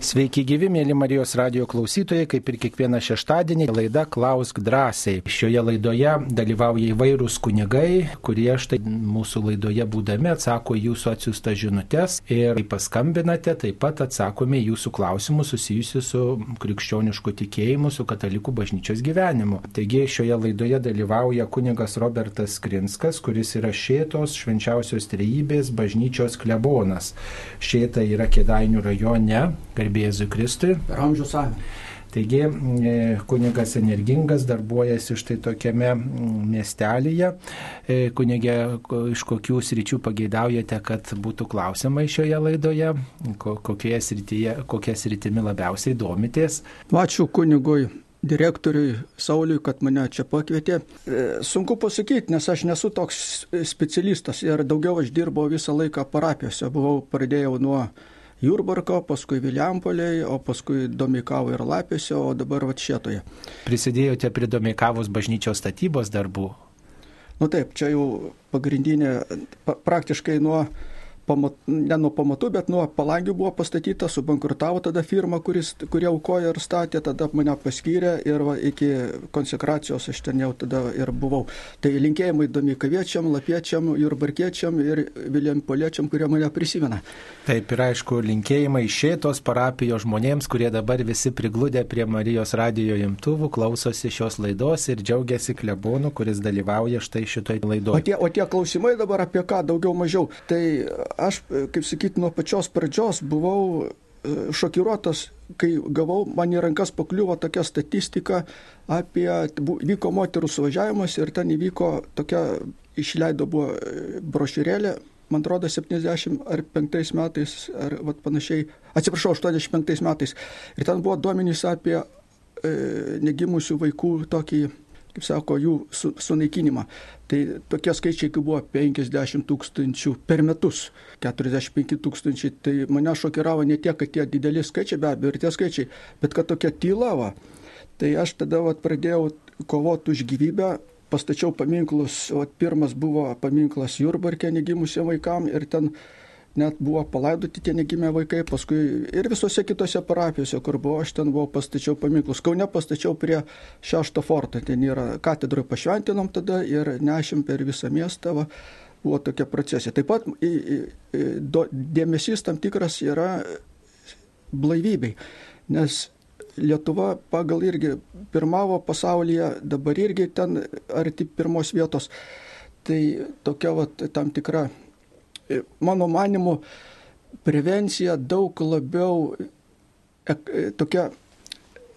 Sveiki gyvi, mėly Marijos radio klausytojai, kaip ir kiekvieną šeštadienį laida Klausk drąsiai. Šioje laidoje dalyvauja įvairūs kunigai, kurie štai mūsų laidoje būdami atsako jūsų atsiųstas žinutės ir kai paskambinate, taip pat atsakome jūsų klausimus susijusius su krikščionišku tikėjimu, su katalikų bažnyčios gyvenimu. Taigi šioje laidoje dalyvauja kunigas Robertas Krinskas, kuris yra Šėtos švenčiausios trejybės bažnyčios klebonas. Šėta yra Kėdainių rajone, garbė Jėzui Kristui. Per amžius amžių. Taigi e, kunigas energingas darbuojasi štai tokiame miestelėje. E, kunigė, iš kokių sričių pageidaujate, kad būtų klausimai šioje laidoje, kokioje srityje, kokia sritimi labiausiai domitės? Ačiū kunigui direktoriui Sauliui, kad mane čia pakvietė. E, sunku pasakyti, nes aš nesu toks specialistas ir daugiau aš dirbau visą laiką parapijose. Buvau pradėjau nuo Jurbarko, paskui Viliampoliai, o paskui Domikavo ir Lapėse, o dabar va šietoje. Prisidėjote prie Domikavos bažnyčios statybos darbų? Nu taip, čia jau pagrindinė, praktiškai nuo pamat, ne nuo pamatų, bet nuo palangių buvo pastatyta, subankrutavo tada firma, kuris, kurie aukojo ir statė, tada mane paskyrė ir va, iki konsekracijos aš ten jau tada ir buvau. Tai linkėjimai domikaviečiam, lapiečiam, jurbarkiečiam ir viljampoliečiam, kurie mane prisimena. Taip ir aišku, linkėjimai šėtos parapijos žmonėms, kurie dabar visi priglūdė prie Marijos radijo imtuvų, klausosi šios laidos ir džiaugiasi klebonu, kuris dalyvauja štai šitoj laidoje. O tie, o tie klausimai dabar apie ką daugiau mažiau. Tai aš, kaip sakyti, nuo pačios pradžios buvau e, šokiruotas, kai gavau, man į rankas pakliuvo tokia statistika apie, vyko moterų suvažiavimas ir ten įvyko tokia, išleido buvo e, brošiūrėlė, man atrodo, 70 ar 5 metais, ar vat, panašiai, atsiprašau, 85 metais. Ir ten buvo duomenys apie e, negimusių vaikų tokį kaip sako, jų su, sunaikinimą. Tai tokie skaičiai, kai buvo 50 tūkstančių per metus, 45 tūkstančiai, tai mane šokiravo ne tiek, kad tie dideli skaičiai, be abejo, ir tie skaičiai, bet kad tokia tyla va. Tai aš tada vat, pradėjau kovoti už gyvybę, pastačiau paminklus, o pirmas buvo paminklas Jurbarkė negimusiem vaikam ir ten net buvo palaidoti tie negimę vaikai, paskui ir visose kitose parapijose, kur buvo, aš ten buvau pastačiau paminklus. Kaune pastačiau prie šešto forto, ten yra katedroje pašventinom tada ir nešim per visą miestą. Va, buvo tokia procesija. Taip pat į, į, do, dėmesys tam tikras yra blaivybei, nes Lietuva pagal irgi pirmavo pasaulyje, dabar irgi ten arti pirmos vietos. Tai tokia va, tam tikra mano manimu, prevencija daug labiau e, tokia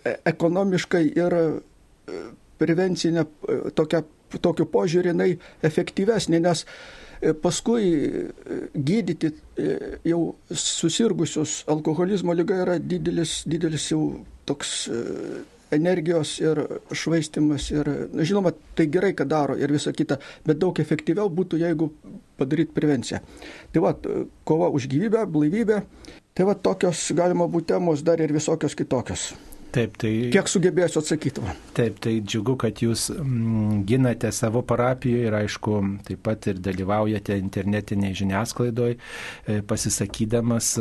e, ekonomiškai ir e, prevencinė tokia, tokiu požiūrį jinai efektyvesnė, nes paskui gydyti jau susirgusius alkoholizmo lyga yra didelis, didelis jau toks energijos ir švaistimas ir, žinoma, tai gerai, kad daro ir visa kita, bet daug efektyviau būtų, jeigu padaryti prevenciją. Tai va, kova už gyvybę, blaivybę, tai va tokios galima būti temos dar ir visokios kitokios. Taip, tai. Kiek sugebėsiu atsakyti? Taip, tai džiugu, kad jūs mm, ginate savo parapijoje ir aišku, taip pat ir dalyvaujate internetinėje žiniasklaidoje, pasisakydamas,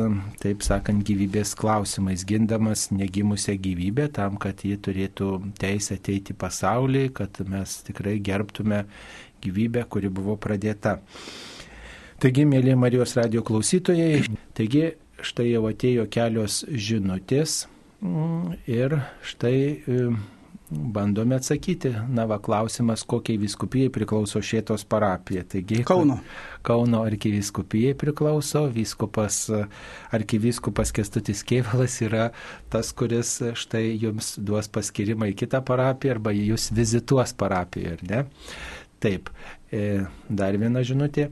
taip sakant, gyvybės klausimais, gindamas negimusią gyvybę tam, kad ji turėtų teisę ateiti į pasaulį, kad mes tikrai gerbtume gyvybę, kuri buvo pradėta. Taigi, mėly Marijos radio klausytojai, taigi štai jau atėjo kelios žinutės Mm, ir štai e, bandome atsakyti. Na, va, klausimas, kokiai viskupijai priklauso šėtos parapija. Taigi, Kauno. Kauno arkiviskupijai priklauso, vyskupas, arkivyskupas Kestutis Kievalas yra tas, kuris štai jums duos paskirimą į kitą parapiją arba jūs vizituos parapiją, ar ne? Taip, e, dar viena žinutė.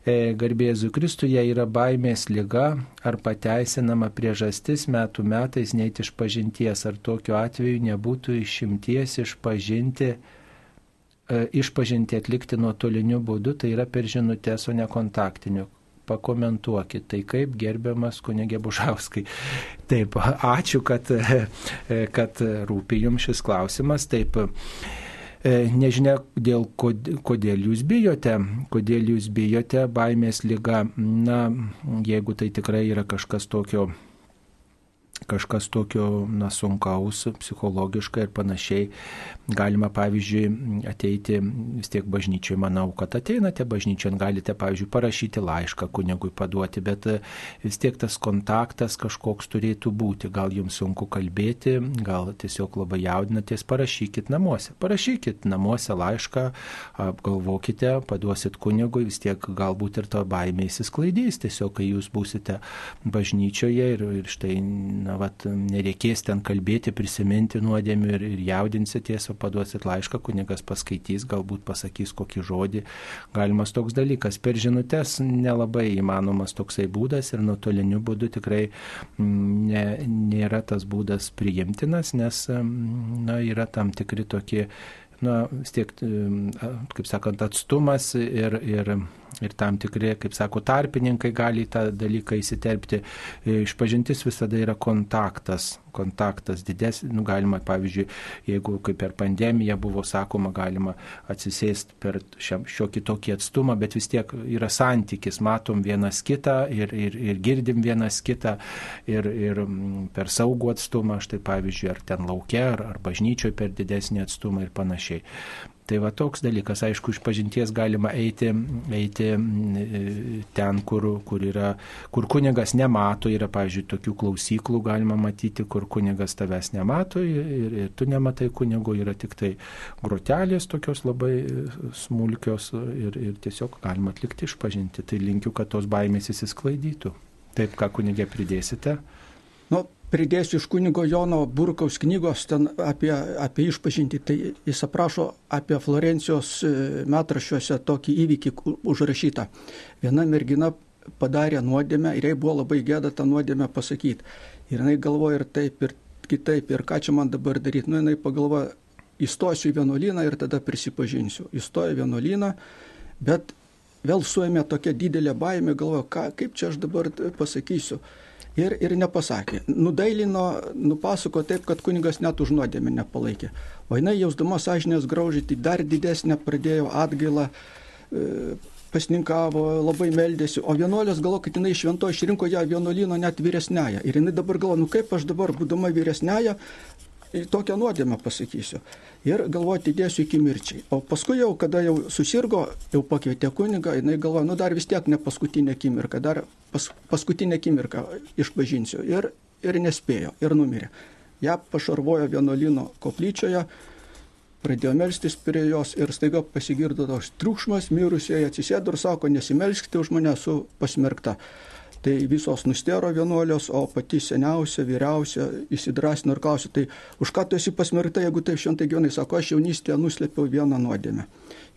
E, garbėzu Kristuje yra baimės lyga ar pateisinama priežastis metų metais neiti iš pažinties, ar tokiu atveju nebūtų išimties išpažinti, e, išpažinti atlikti nuotoliniu būdu, tai yra per žinutės, o ne kontaktiniu. Pakomentuokit, tai kaip gerbiamas kunigė Bužauskai. Taip, ačiū, kad, e, kad rūpi jums šis klausimas. Taip, nežinia, dėl, kodėl jūs bijote, kodėl jūs bijote baimės lyga. Na, jeigu tai tikrai yra kažkas tokio kažkas tokio na, sunkaus psichologiškai ir panašiai. Galima, pavyzdžiui, ateiti vis tiek bažnyčiai, manau, kad ateinate bažnyčiai, galite, pavyzdžiui, parašyti laišką kunigui paduoti, bet e, vis tiek tas kontaktas kažkoks turėtų būti. Gal jums sunku kalbėti, gal tiesiog labai jaudinatės, parašykit namuose. Parašykit namuose laišką, apgalvokite, paduosit kunigui, vis tiek galbūt ir to baimė įsisklaidys, tiesiog kai jūs būsite bažnyčioje ir, ir štai na, vat, nereikės ten kalbėti, prisiminti nuodėmių ir, ir jaudinsitės, o paduosit laišką, kunigas paskaitys, galbūt pasakys kokį žodį. Galimas toks dalykas. Per žinutės nelabai įmanomas toksai būdas ir nuotoliniu būdu tikrai mm, ne, nėra tas būdas priimtinas, nes mm, na, yra tam tikri tokie na, vis tiek, mm, kaip sakant, atstumas ir, ir ir tam tikri, kaip sako, tarpininkai gali į tą dalyką įsiterpti. E, išpažintis visada yra kontaktas, kontaktas didesnis, nu, galima, pavyzdžiui, jeigu kaip per pandemiją buvo sakoma, galima atsisėsti per šiokį tokį atstumą, bet vis tiek yra santykis, matom vienas kitą ir, ir, ir girdim vienas kitą ir, ir mm, per saugų atstumą, štai pavyzdžiui, ar ten laukia, ar, ar bažnyčioje per didesnį atstumą ir panašiai. Tai va toks dalykas, aišku, iš pažinties galima eiti, eiti ten, kur, kur, yra, kur kunigas nemato, yra, pavyzdžiui, tokių klausyklų galima matyti, kur kunigas tavęs nemato ir, ir tu nematai kunigo, yra tik tai grotelės tokios labai smulkios ir, ir tiesiog galima atlikti išpažinti. Tai linkiu, kad tos baimės įsisklaidytų. Taip, ką kunigė pridėsite? Nu, pridėsiu iš kunigo Jono Burkaus knygos ten apie, apie išpažinti. Tai jis aprašo apie Florencijos e, metraščiuose tokį įvykį užrašytą. Viena mergina padarė nuodėmę ir jai buvo labai gėda tą nuodėmę pasakyti. Ir jinai galvoja ir taip, ir kitaip, ir ką čia man dabar daryti. Nu, jinai pagalvoja, įstosiu į vienuolyną ir tada prisipažinsiu. Įstoju į vienuolyną, bet vėl suėmė tokia didelė baimė, galvoja, ką, kaip čia aš dabar pasakysiu ir, ir nepasakė. Nudailino, nupasako taip, kad kunigas net už nuodėmę nepalaikė. O jinai jausdama sąžinės graužyti dar didesnę pradėjo atgailą, e, pasninkavo, labai meldėsi, o vienuolės galo, kad jinai švento išrinko ją vienuolino net vyresnėje. Ir jinai dabar galvo, nu kaip aš dabar, būdama vyresnėje, tokią nuodėmę pasakysiu. Ir galvoju, atidėsiu iki mirčiai. O paskui jau, kada jau susirgo, jau pakvietė kunigą, jinai galvoja, nu dar vis tiek ne paskutinė akimirka, dar pas, paskutinę akimirką išpažinsiu. Ir, ir nespėjo, ir numirė. Ja pašarvojo vienuolino koplyčioje, pradėjo melstis prie jos ir staiga pasigirdo toks triukšmas, mirusieji atsisėdo ir sako, nesimelskite už mane, esu pasmerkta. Tai visos nustero vienuolios, o pati seniausia, vyriausia įsidrasino ir klausė, tai už ką tu esi pasmerkta, jeigu taip šventai gyvenai, sako, aš jaunystėje nuslėpiau vieną nuodėmę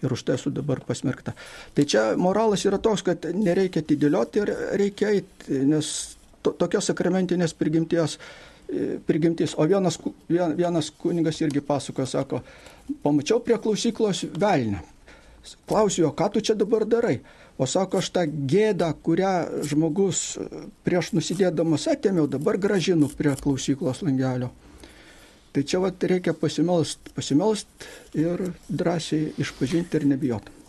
ir už tai esu dabar pasmerkta. Tai čia moralas yra toks, kad nereikia atidėlioti ir reikia eiti, nes to, tokios sakramentinės prigimties prigimtis. O vienas, vienas kunigas irgi pasakojo, sako, pamačiau prie klausyklos velnę. Klausiu jo, ką tu čia dabar darai? O sako, aš tą gėdą, kurią žmogus prieš nusidėdamas atėmiau, dabar gražinu prie klausyklos langelio. Tai čia vat reikia pasimelst, pasimelst ir drąsiai išpažinti ir nebijoti.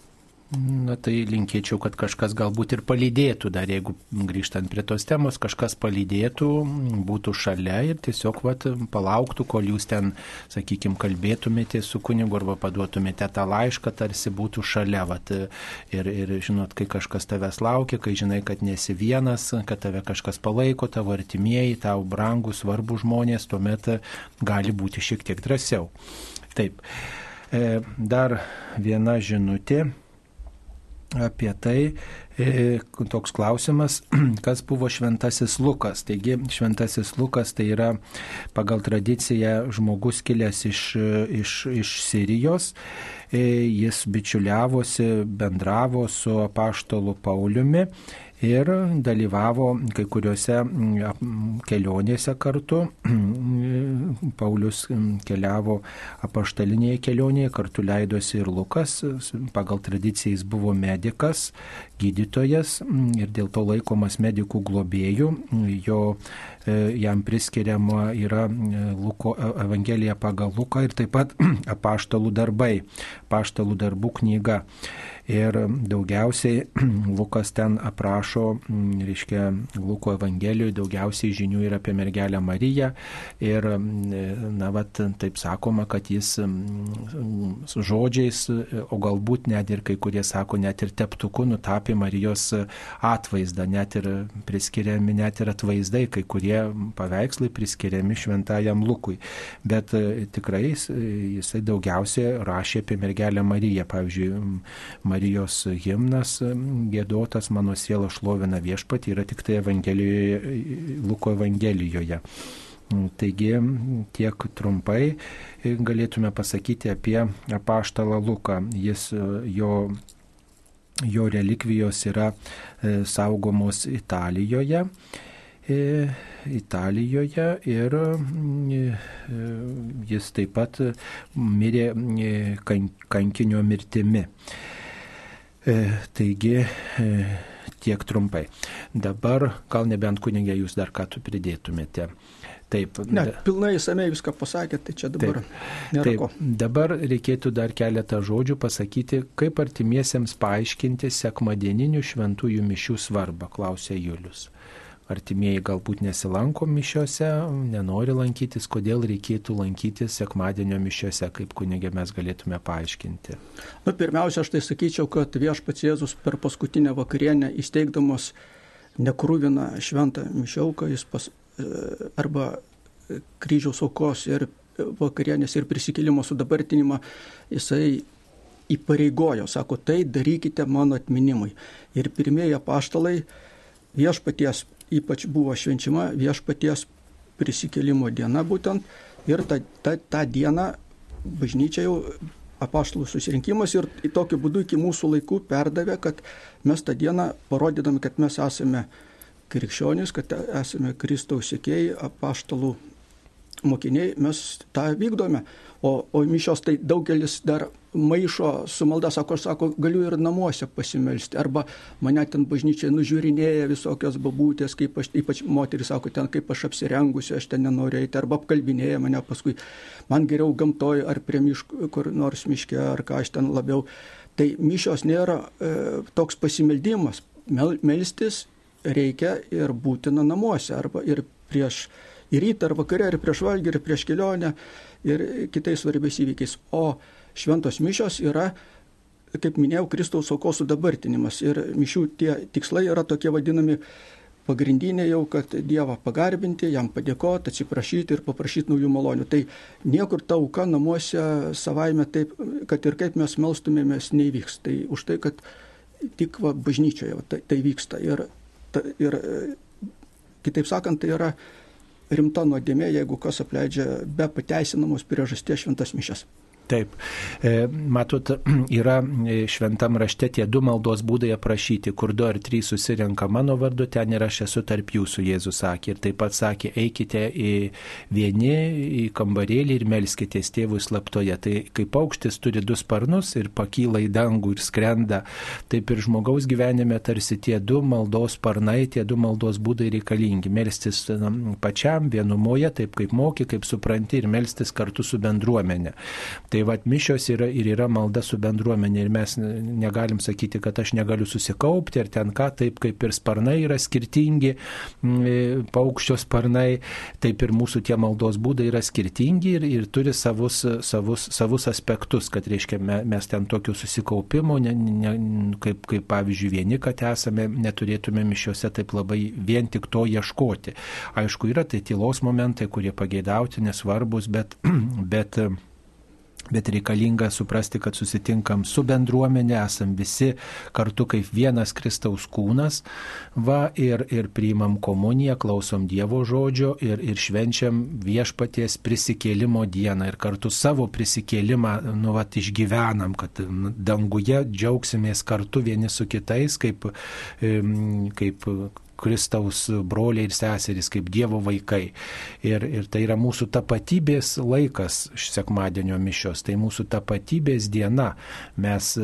Na tai linkėčiau, kad kažkas galbūt ir palydėtų, dar jeigu grįžtant prie tos temos, kažkas palydėtų, būtų šalia ir tiesiog vat, palauktų, kol jūs ten, sakykime, kalbėtumėte su kunigu arba paduotumėte tą laišką, tarsi būtų šalia. Vat, ir, ir žinot, kai kažkas tavęs laukia, kai žinai, kad nesi vienas, kad tave kažkas palaiko, tavo artimieji, tau brangus, svarbus žmonės, tuomet gali būti šiek tiek drąsiau. Taip. E, dar viena žinutė apie tai e, toks klausimas, kas buvo šventasis Lukas. Taigi šventasis Lukas tai yra pagal tradiciją žmogus kilęs iš, iš, iš Sirijos. E, jis bičiuliavosi, bendravo su apaštalu Pauliumi ir dalyvavo kai kuriuose mm, kelionėse kartu. Paulius mm, keliavo apaštalinėje kelionėje, kartu leidosi ir Lukas, pagal tradiciją jis buvo medikas, gydytojas mm, ir dėl to laikomas medikų globėjų. Jo e, jam priskiriama yra Luko e, Evangelija pagal Luką ir taip pat apaštalų darbai, apaštalų darbų knyga. Ir daugiausiai Lukas ten aprašo, reiškia, Luko Evangelijoje daugiausiai žinių yra apie mergelę Mariją. Ir, na, vat, taip sakoma, kad jis žodžiais, o galbūt net ir kai kurie sako, net ir teptuku nutapė Marijos atvaizdą, net ir priskiriami, net ir atvaizdai, kai kurie paveikslai priskiriami šventajam Lukui. Bet tikrai jisai daugiausiai rašė apie mergelę Mariją. Pavyzdžiui, Marijos himnas gėdotas mano siela šlovina viešpatį yra tik tai Evangelijoje, Luko Evangelijoje. Taigi tiek trumpai galėtume pasakyti apie apaštalą Luką. Jis, jo, jo relikvijos yra e, saugomos Italijoje. E, Italijoje ir e, jis taip pat mirė kankinio mirtimi. E, taigi e, tiek trumpai. Dabar gal nebent kunigė jūs dar ką tu pridėtumėte. Taip. Ne, pilnai įsamei viską pasakė, tai čia dabar. Taip, taip. Ko. Dabar reikėtų dar keletą žodžių pasakyti, kaip artimiesiems paaiškinti sekmadieninių šventųjų mišių svarbą, klausė Julius artimieji galbūt nesilanko mišiuose, nenori lankytis, kodėl reikėtų lankytis sekmadienio mišiuose, kaip kunigė mes galėtume paaiškinti. Nu, pirmiausia, aš tai sakyčiau, kad viešpats Jėzus per paskutinę vakarienę įsteigdamas nekrūviną šventą mišiauką, jis pas, e, arba kryžiaus aukos ir vakarienės ir prisikėlimo sudabartinimą, jisai įpareigojo, sako, tai darykite mano atminimui. Ir pirmieji apaštalai viešpaties ypač buvo švenčiama viešpaties prisikėlimo diena būtent ir tą, tą, tą dieną bažnyčia jau apaštalų susirinkimas ir tokiu būdu iki mūsų laikų perdavė, kad mes tą dieną parodydami, kad mes esame krikščionys, kad esame Kristaus sėkėjai, apaštalų mokiniai, mes tą vykdome. O, o mišios tai daugelis dar maišo su malda, sako, sako, galiu ir namuose pasimelsti. Arba mane ten bažnyčiai nužiūrinėja visokios babūtės, kaip aš, ypač moteris sako, ten kaip aš apsirengusi, aš ten nenoriu eiti. Arba apkalbinėja mane paskui, man geriau gamtoj ar prie miško, kur nors miške, ar ką aš ten labiau. Tai mišios nėra e, toks pasimeldimas. Mel, melstis reikia ir būtina namuose arba ir prieš į rytą ar vakarę, ir prieš valgį, ir prieš kelionę ir kitais svarbiais įvykiais. O šventos mišios yra, kaip minėjau, Kristaus aukos sudabartinimas. Ir mišių tie tikslai yra tokie vadinami pagrindiniai jau, kad Dievą pagarbinti, jam padėkoti, atsiprašyti ir paprašyti naujų malonių. Tai niekur ta auka namuose savaime taip, kad ir kaip mes melstumėmės, neįvyks. Tai už tai, kad tik va, bažnyčioje tai, tai vyksta. Ir, ta, ir kitaip sakant, tai yra rimta nuodėmė, jeigu kas apleidžia be pateisinamos priežasties šventas mišes. Taip. E, matot, yra e, šventam rašte tie du maldos būdai aprašyti, kur du ar trys susirenka mano vardu, ten ir aš esu tarp jūsų, Jėzus sakė. Ir taip pat sakė, eikite į vieni į kambarėlį ir melskitės tėvui slaptoje. Tai kaip paukštis turi du sparnus ir pakyla į dangų ir skrenda, taip ir žmogaus gyvenime tarsi tie du maldos sparnai, tie du maldos būdai reikalingi. Melstis pačiam vienumoje, taip kaip moki, kaip supranti ir melstis kartu su bendruomenė. Tai vad mišios yra ir yra malda su bendruomenė ir mes negalim sakyti, kad aš negaliu susikaupti ir ten ką, taip kaip ir sparnai yra skirtingi, e, paukščio sparnai, taip ir mūsų tie maldos būdai yra skirtingi ir, ir turi savus, savus, savus aspektus, kad reiškia mes ten tokio susikaupimo, ne, ne, kaip, kaip pavyzdžiui vieni, kad esame, neturėtume mišiuose taip labai vien tik to ieškoti. Aišku, yra tai tylos momentai, kurie pageidauti nesvarbus, bet, bet Bet reikalinga suprasti, kad susitinkam su bendruomenė, esam visi kartu kaip vienas Kristaus kūnas, va ir, ir priimam komuniją, klausom Dievo žodžio ir, ir švenčiam viešpaties prisikėlimo dieną ir kartu savo prisikėlimą nu, va, išgyvenam, kad danguje džiaugsimės kartu vieni su kitais, kaip, kaip Kristaus broliai ir seserys, kaip Dievo vaikai. Ir, ir tai yra mūsų tapatybės laikas sekmadienio mišios, tai mūsų tapatybės diena. Mes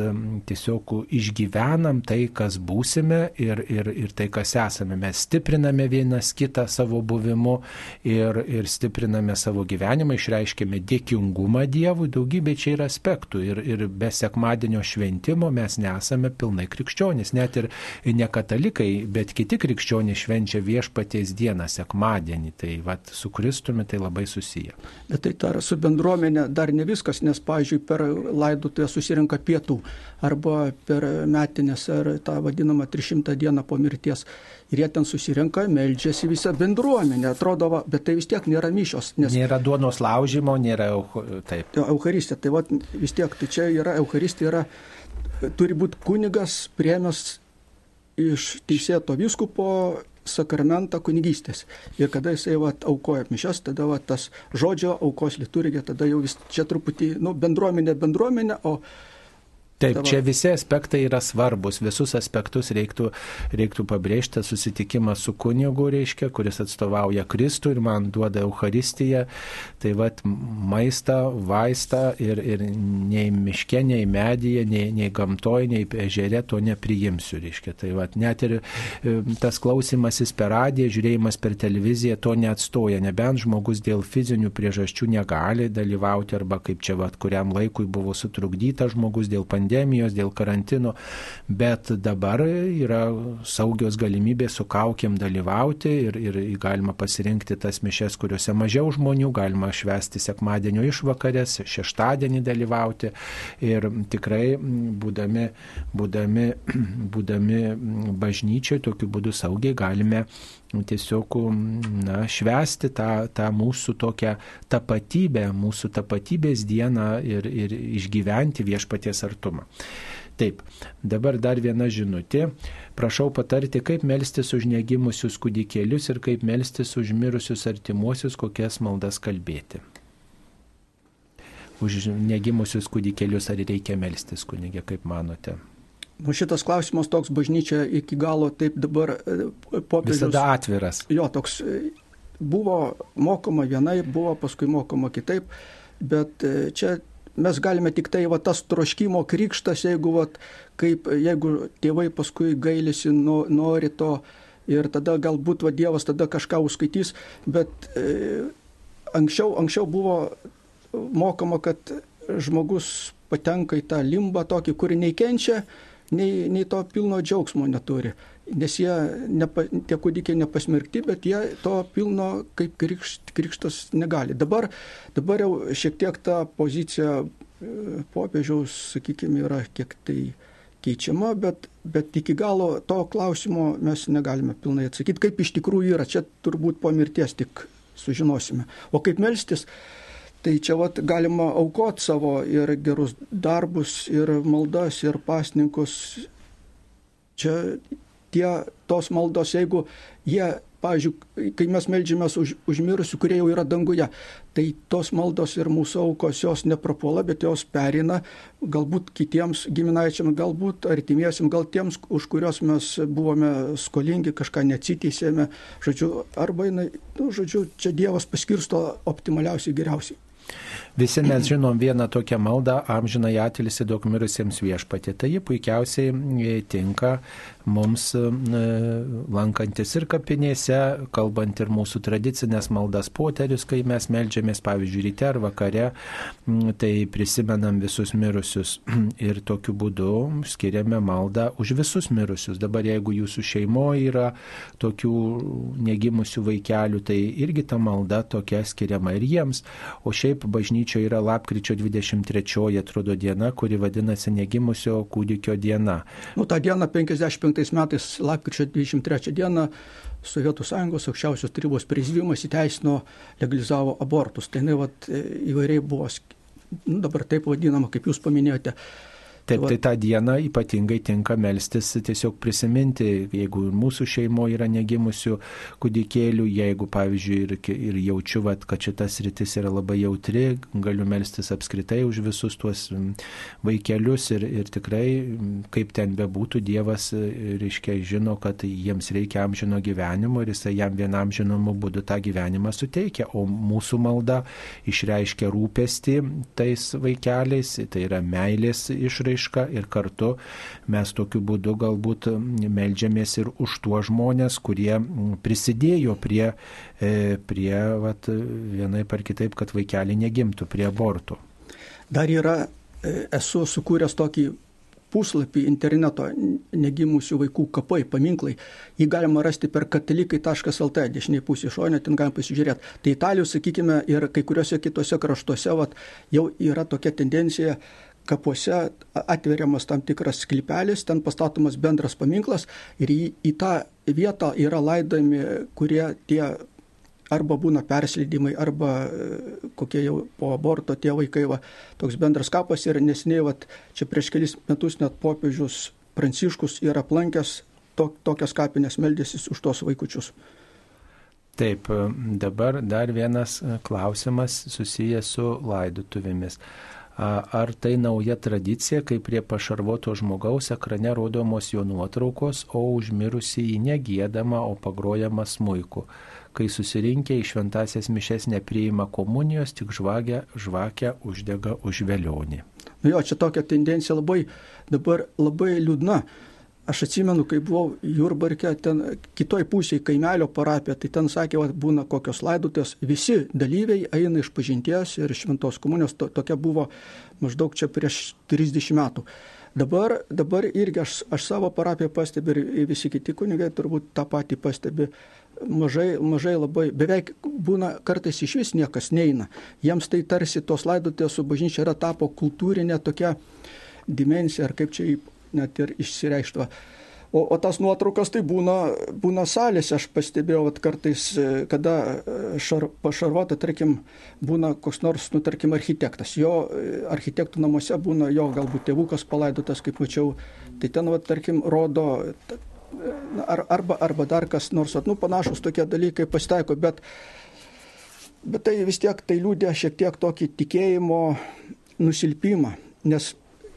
tiesiog išgyvenam tai, kas būsime ir, ir, ir tai, kas esame. Mes stipriname vienas kitą savo buvimu ir, ir stipriname savo gyvenimą, išreiškėme dėkingumą Dievui, daugybė čia yra aspektų. Ir, ir be sekmadienio šventimo mes nesame pilnai krikščionys, net ir ne katalikai, bet kiti krikščionys švenčia viešpaties dieną, sekmadienį. Tai vat, su Kristumi tai labai susiję. Bet tai dar su bendruomenė dar ne viskas, nes, pavyzdžiui, per laidotuvę susirinka pietų arba per metinės ar tą vadinamą 300 dieną po mirties. Ir jie ten susirinka, meldžiasi visą bendruomenę, atrodo, va, bet tai vis tiek nėra mišios. Nes... Nėra duonos laužimo, nėra taip. Eucharistija, tai va, vis tiek, tai čia yra Eucharistija, yra, turi būti kunigas priemęs iš teisėto viskupo sakramentą kunigystės. Ir kada jisai va, aukoja mišas, tada va, tas žodžio aukos liturgija, tada jau vis čia truputį, nu, bendruomenė, bendruomenė, o Taip, čia visi aspektai yra svarbus, visus aspektus reiktų, reiktų pabrėžti, susitikimas su kunigu, reiškia, kuris atstovauja Kristų ir man duoda Euharistiją, tai vad maistą, vaistą ir, ir nei miške, nei medyje, nei, nei gamtoje, nei ežere to nepriimsiu, reiškia. Tai vad net ir e, tas klausimasis per radiją, žiūrėjimas per televiziją to neatstoja, nebent žmogus dėl fizinių priežasčių negali dalyvauti arba kaip čia vad kuriam laikui buvo sutrukdytas žmogus dėl pandemijos pandemijos, dėl karantino, bet dabar yra saugios galimybės su kaukiam dalyvauti ir, ir galima pasirinkti tas mišes, kuriuose mažiau žmonių, galima švesti sekmadienio išvakarės, šeštadienį dalyvauti ir tikrai būdami, būdami, būdami bažnyčiai tokiu būdu saugiai galime tiesiog na, švesti tą, tą mūsų tokią tapatybę, mūsų tapatybės dieną ir, ir išgyventi viešpaties artumą. Taip, dabar dar viena žinutė. Prašau patarti, kaip melstis už negimusius kūdikėlius ir kaip melstis už mirusius artimuosius, kokias maldas kalbėti. Už negimusius kūdikėlius ar reikia melstis, kunigė, kaip manote? Nu, šitas klausimas toks bažnyčia iki galo taip dabar e, popiežius. Visada atviras. Jo, toks e, buvo mokoma vienai, buvo paskui mokoma kitaip, bet e, čia mes galime tik tai va tas troškimo krikštas, jeigu, va, kaip, jeigu tėvai paskui gailisi, nori to ir tada galbūt va, Dievas tada kažką užskaitys, bet e, anksčiau, anksčiau buvo mokama, kad žmogus patenka į tą limbą tokį, kurį nei kenčia, nei, nei to pilno džiaugsmo neturi. Nes jie, nepa, tie kūdikiai nepasmerkti, bet jie to pilno kaip krikšt, krikštas negali. Dabar, dabar jau šiek tiek ta pozicija e, popiežiaus, sakykime, yra kiek tai keičiama, bet, bet iki galo to klausimo mes negalime pilnai atsakyti, kaip iš tikrųjų yra. Čia turbūt po mirties tik sužinosime. O kaip melstis, Tai čia vat, galima aukoti savo ir gerus darbus, ir maldas, ir pasninkus. Čia tie tos maldos, jeigu jie, pavyzdžiui, kai mes melžiamės už, už mirusių, kurie jau yra danguje, tai tos maldos ir mūsų aukos jos neprapuola, bet jos perina galbūt kitiems giminaičiams, galbūt artimiesiams, gal tiems, už kuriuos mes buvome skolingi, kažką neatsiteisėme. Žodžiu, arba, nu, žodžiu, čia Dievas paskirsto optimaliausiai geriausiai. Visi mes žinom vieną tokią maldą, amžinai atilsi daug mirusiems viešpatė. Tai ji puikiausiai e, tinka mums e, lankantis ir kapinėse, kalbant ir mūsų tradicinės maldas poterius, kai mes melžiamės, pavyzdžiui, ryte ar vakare, tai prisimenam visus mirusius ir tokiu būdu skiriame maldą už visus mirusius. Dabar jeigu jūsų šeimoje yra tokių negimusių vaikelių, tai irgi ta malda tokia skiriama ir jiems. O šiaip bažnyčia bažnyčioje yra lapkričio 23 atrodo diena, kuri vadinasi negimusio kūdikio diena. Nu, tą dieną 55 metais, lapkričio 23 dieną, Sovietų sąjungos aukščiausios tarybos prezidiumas įteisino, legalizavo abortus. Tai ne, vat, įvairiai buvo, nu, dabar taip vadinama, kaip jūs paminėjote, Taip, tai tą dieną ypatingai tinka melstis tiesiog prisiminti, jeigu mūsų šeimoje yra negimusių kūdikėlių, jeigu, pavyzdžiui, ir, ir jaučiu, vat, kad šitas rytis yra labai jautri, galiu melstis apskritai už visus tuos vaikelius ir, ir tikrai, kaip ten bebūtų, Dievas, reiškia, žino, kad jiems reikia amžino gyvenimo ir jisai jam vienam žinomu būdu tą gyvenimą suteikia, o mūsų malda išreiškia rūpestį tais vaikeliais, tai yra meilės išraiška išraiška ir kartu mes tokiu būdu galbūt melžiamės ir už tuos žmonės, kurie prisidėjo prie, e, prie vat, vienai par kitaip, kad vaikeliai negimtų, prie abortų. Dar yra, e, esu sukūręs tokį puslapį interneto negimusių vaikų kapai, paminklai. Jį galima rasti per katalikai.lt, dešiniai pusė šonė, ten galima pasižiūrėti. Tai Italijos, sakykime, ir kai kuriuose kitose kraštuose vat, jau yra tokia tendencija, kapuose atveriamas tam tikras sklipelis, ten pastatomas bendras paminklas ir į, į tą vietą yra laidami, kurie tie arba būna perslydimai, arba e, kokie jau po aborto tie vaikai, va, toks bendras kapas ir nesiniai, va, čia prieš kelis metus net popiežius Pranciškus yra aplankęs to, tokias kapinės meldėsis už tos vaikučius. Taip, dabar dar vienas klausimas susijęs su laidutuvėmis. Ar tai nauja tradicija, kai prie pašarvoto žmogaus ekrane rodomos jo nuotraukos, o užmirusi į negėdama, o pagrojama smūku. Kai susirinkę į šventasias mišes nepriima komunijos, tik žvakę, žvakę uždega už vėlionį. Nu jo, čia tokia tendencija labai, dabar labai liūdna. Aš atsimenu, kai buvau Jurbarke, ten kitoj pusėje kaimelio parapė, tai ten sakė, va, būna kokios laidutės, visi dalyviai eina iš pažinties ir šventos komunijos, to, tokia buvo maždaug čia prieš 30 metų. Dabar, dabar irgi aš, aš savo parapiją pastebiu ir visi kiti kunigai turbūt tą patį pastebi. Mažai, mažai labai, beveik būna kartais iš vis niekas neina. Jiems tai tarsi tos laidotės su bažnyčia yra tapo kultūrinė tokia dimensija, ar kaip čia net ir išsireikštva. O, o tas nuotraukas tai būna, būna salėse, aš pastebėjau, kad kartais, e, kada e, šar, pašarvota, tarkim, būna koks nors, nu, tarkim, architektas. Jo e, architektų namuose būna jo galbūt tėvukas palaidotas, kaip mačiau, tai ten, va, tarkim, rodo ar, arba, arba dar kas nors, nu, panašus tokie dalykai pasitaiko, bet, bet tai vis tiek tai liūdė šiek tiek tokį tikėjimo nusilpimą, nes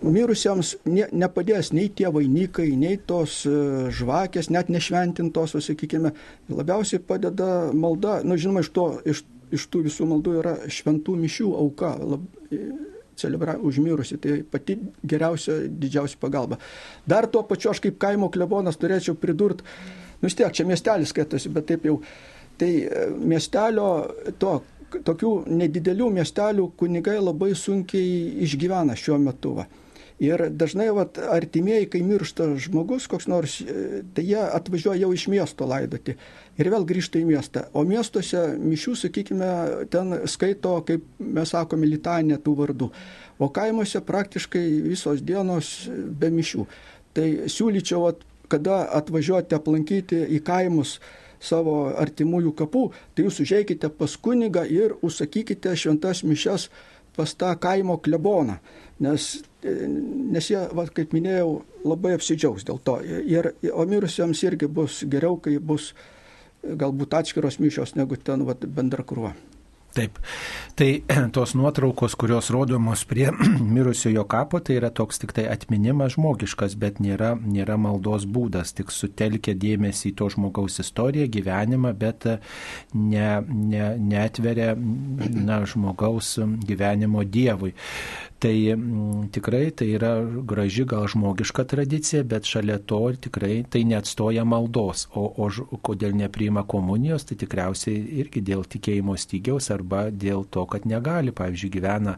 mirusiems ne, nepadės nei tie vainikai, nei tos e, žvakės, net nešventintos, sakykime, labiausiai padeda malda, na nu, žinoma, iš, to, iš, iš tų visų maldų yra šventų mišių auka. Lab, e, celebra užmirusi, tai pati geriausia, didžiausia pagalba. Dar tuo pačiu aš kaip kaimo klebonas turėčiau pridurti, nu vis tiek, čia miestelis skaitosi, bet taip jau, tai e, miestelio to tokių nedidelių miestelių kunigai labai sunkiai išgyvena šiuo metu. Va. Ir dažnai vat, artimieji, kai miršta žmogus koks nors, e, tai jie atvažiuoja jau iš miesto laidoti ir vėl grįžta į miestą. O miestuose mišių, sakykime, ten skaito, kaip mes sakome, litanė tų vardų. O kaimuose praktiškai visos dienos be mišių. Tai siūlyčiau, vat, kada atvažiuojate aplankyti į kaimus, savo artimųjų kapų, tai jūs užeikite pas kunigą ir užsakykite šventas mišes pas tą kaimo kleboną nes, nes jie, va, kaip minėjau, labai apsidžiaugs dėl to. Ir, o mirusiems irgi bus geriau, kai bus galbūt atskiros mišios negu ten va, bendra krūva. Taip. Tai tos nuotraukos, kurios rodomos prie mirusiojo kapo, tai yra toks tik tai atminimas žmogiškas, bet nėra, nėra maldos būdas, tik sutelkia dėmesį į to žmogaus istoriją, gyvenimą, bet ne, ne, neatveria na, žmogaus gyvenimo Dievui. Tai m, mm, tikrai tai yra graži gal žmogiška tradicija, bet šalia to tikrai tai neatstoja maldos. O, o kodėl nepriima komunijos, tai tikriausiai irgi dėl tikėjimo stygiaus arba dėl to, kad negali, pavyzdžiui, gyvena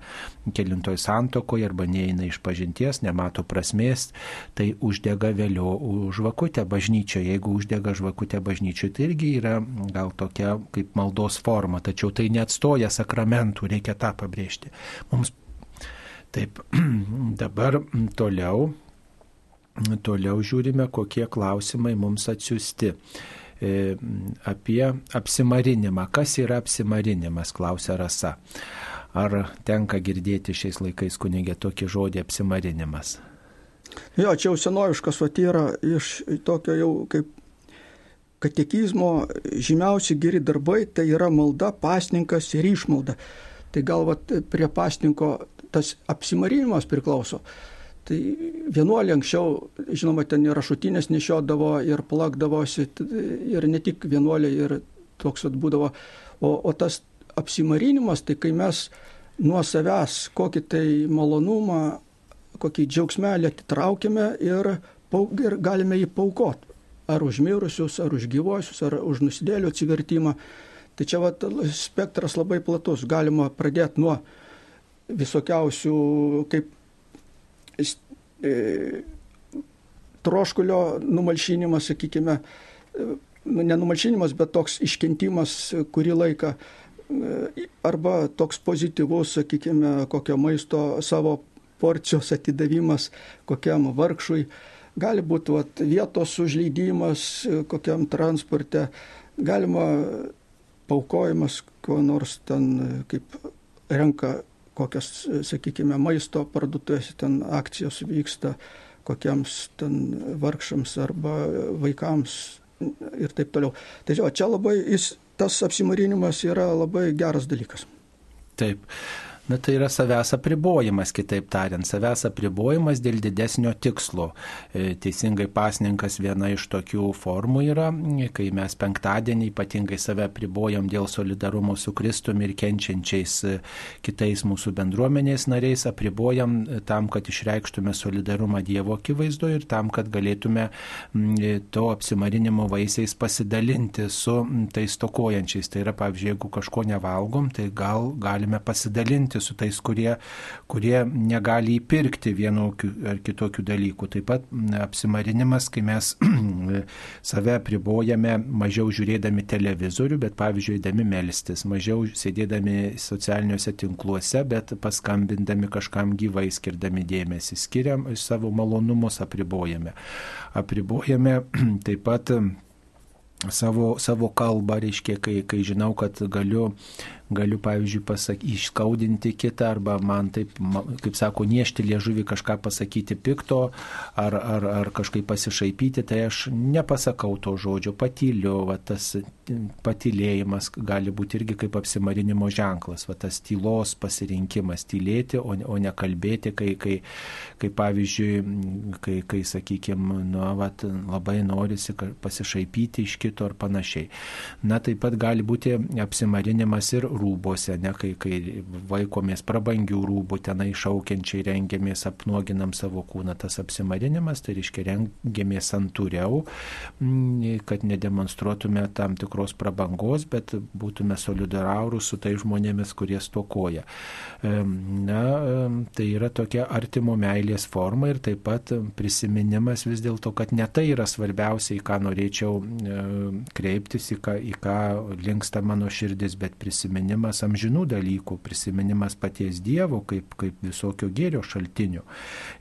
kelintoj santokoje arba neina iš pažinties, nemato prasmės, tai uždega vėliau žvakutę bažnyčioje. Jeigu uždega žvakutę bažnyčioje, tai irgi yra gal tokia kaip maldos forma, tačiau tai neatstoja sakramentų, reikia tą pabrėžti. Mums Taip, dabar toliau, toliau žiūrime, kokie klausimai mums atsiųsti. E, apie apsimarinimą. Kas yra apsimarinimas, klausia Rasa. Ar tenka girdėti šiais laikais kunigė tokį žodį apsimarinimas? Jo, čia jau senoviškas vat yra iš tokio jau kaip katekizmo žymiausi geri darbai, tai yra malda, pasninkas ir išmalda. Tai gal vat prie pasninko tas apsimarinimas priklauso. Tai vienuolė anksčiau, žinoma, ten ir rašutinės nešiodavo ir plakdavosi, ir ne tik vienuolė, ir toks būdavo. O, o tas apsimarinimas, tai kai mes nuo savęs kokį tai malonumą, kokį džiaugsmelį atitraukiame ir, ir galime jį paukoti. Ar už mirusius, ar už gyvosius, ar už nusidėlių atsivertimą. Tai čia va, spektras labai platus. Galima pradėti nuo visokiausių kaip troškulio numalšinimas, sakykime, nu, nenumalšinimas, bet toks iškentimas kurį laiką, e, arba toks pozityvus, sakykime, kokio maisto savo porcijos atidavimas kokiam vargšui, gali būti vat, vietos užleidimas kokiam transporte, galima paukojimas, kuo nors ten kaip renka kokias, sakykime, maisto parduotuvėse ten akcijos vyksta, kokiems ten vargšams arba vaikams ir taip toliau. Tai jo, čia labai, jis, tas apsimarinimas yra labai geras dalykas. Taip. Na tai yra savęs apribojimas, kitaip tariant, savęs apribojimas dėl didesnio tikslo. E, teisingai pasninkas viena iš tokių formų yra, kai mes penktadienį ypatingai save apribojam dėl solidarumo su Kristumi ir kenčiančiais e, kitais mūsų bendruomenės nariais, apribojam tam, kad išreikštume solidarumą Dievo akivaizdoje ir tam, kad galėtume e, to apsimarinimo vaisiais pasidalinti su tais tokojančiais. Tai yra, pavyzdžiui, jeigu kažko nevalgom, tai gal galime pasidalinti bendrauti su tais, kurie, kurie negali įpirkti vienokių ar kitokių dalykų. Taip pat apsimarinimas, kai mes save pribojame mažiau žiūrėdami televizorių, bet pavyzdžiui, eidami melstis, mažiau sėdėdami socialiniuose tinkluose, bet paskambindami kažkam gyvai skirdami dėmesį, skiriam savo malonumus apribojame. Apribojame taip pat savo, savo kalbą, reiškia, kai, kai žinau, kad galiu galiu, pavyzdžiui, pasak, išskaudinti kitą arba man taip, kaip sako, niešti liežuvį kažką pasakyti pikto ar, ar, ar kažkaip pasišaipyti, tai aš nepasakau to žodžio, patyliu, va, tas patylėjimas gali būti irgi kaip apsimarinimo ženklas, va, tas tylos pasirinkimas, tylėti, o, o ne kalbėti, kai, kai, kai pavyzdžiui, kai, kai sakykime, nu, va, labai norisi pasišaipyti iš kito ar panašiai. Na, taip pat gali būti apsimarinimas ir rūbose, ne kai, kai vaikomės prabangių rūbų, tenai šaukiančiai rengiamės, apnuoginam savo kūną, tas apsimarinimas, tai reiškia rengiamės santūriau, mm, kad nedemonstruotume tam tikros prabangos, bet būtume solidarūs su tai žmonėmis, kurie stokoja. Na, tai yra tokia artimo meilės forma ir taip pat prisiminimas vis dėlto, kad ne tai yra svarbiausia, į ką norėčiau kreiptis, į ką, į ką linksta mano širdis, bet prisiminimas prisiminimas amžinų dalykų, prisiminimas paties Dievo kaip, kaip visokio gėrio šaltinių.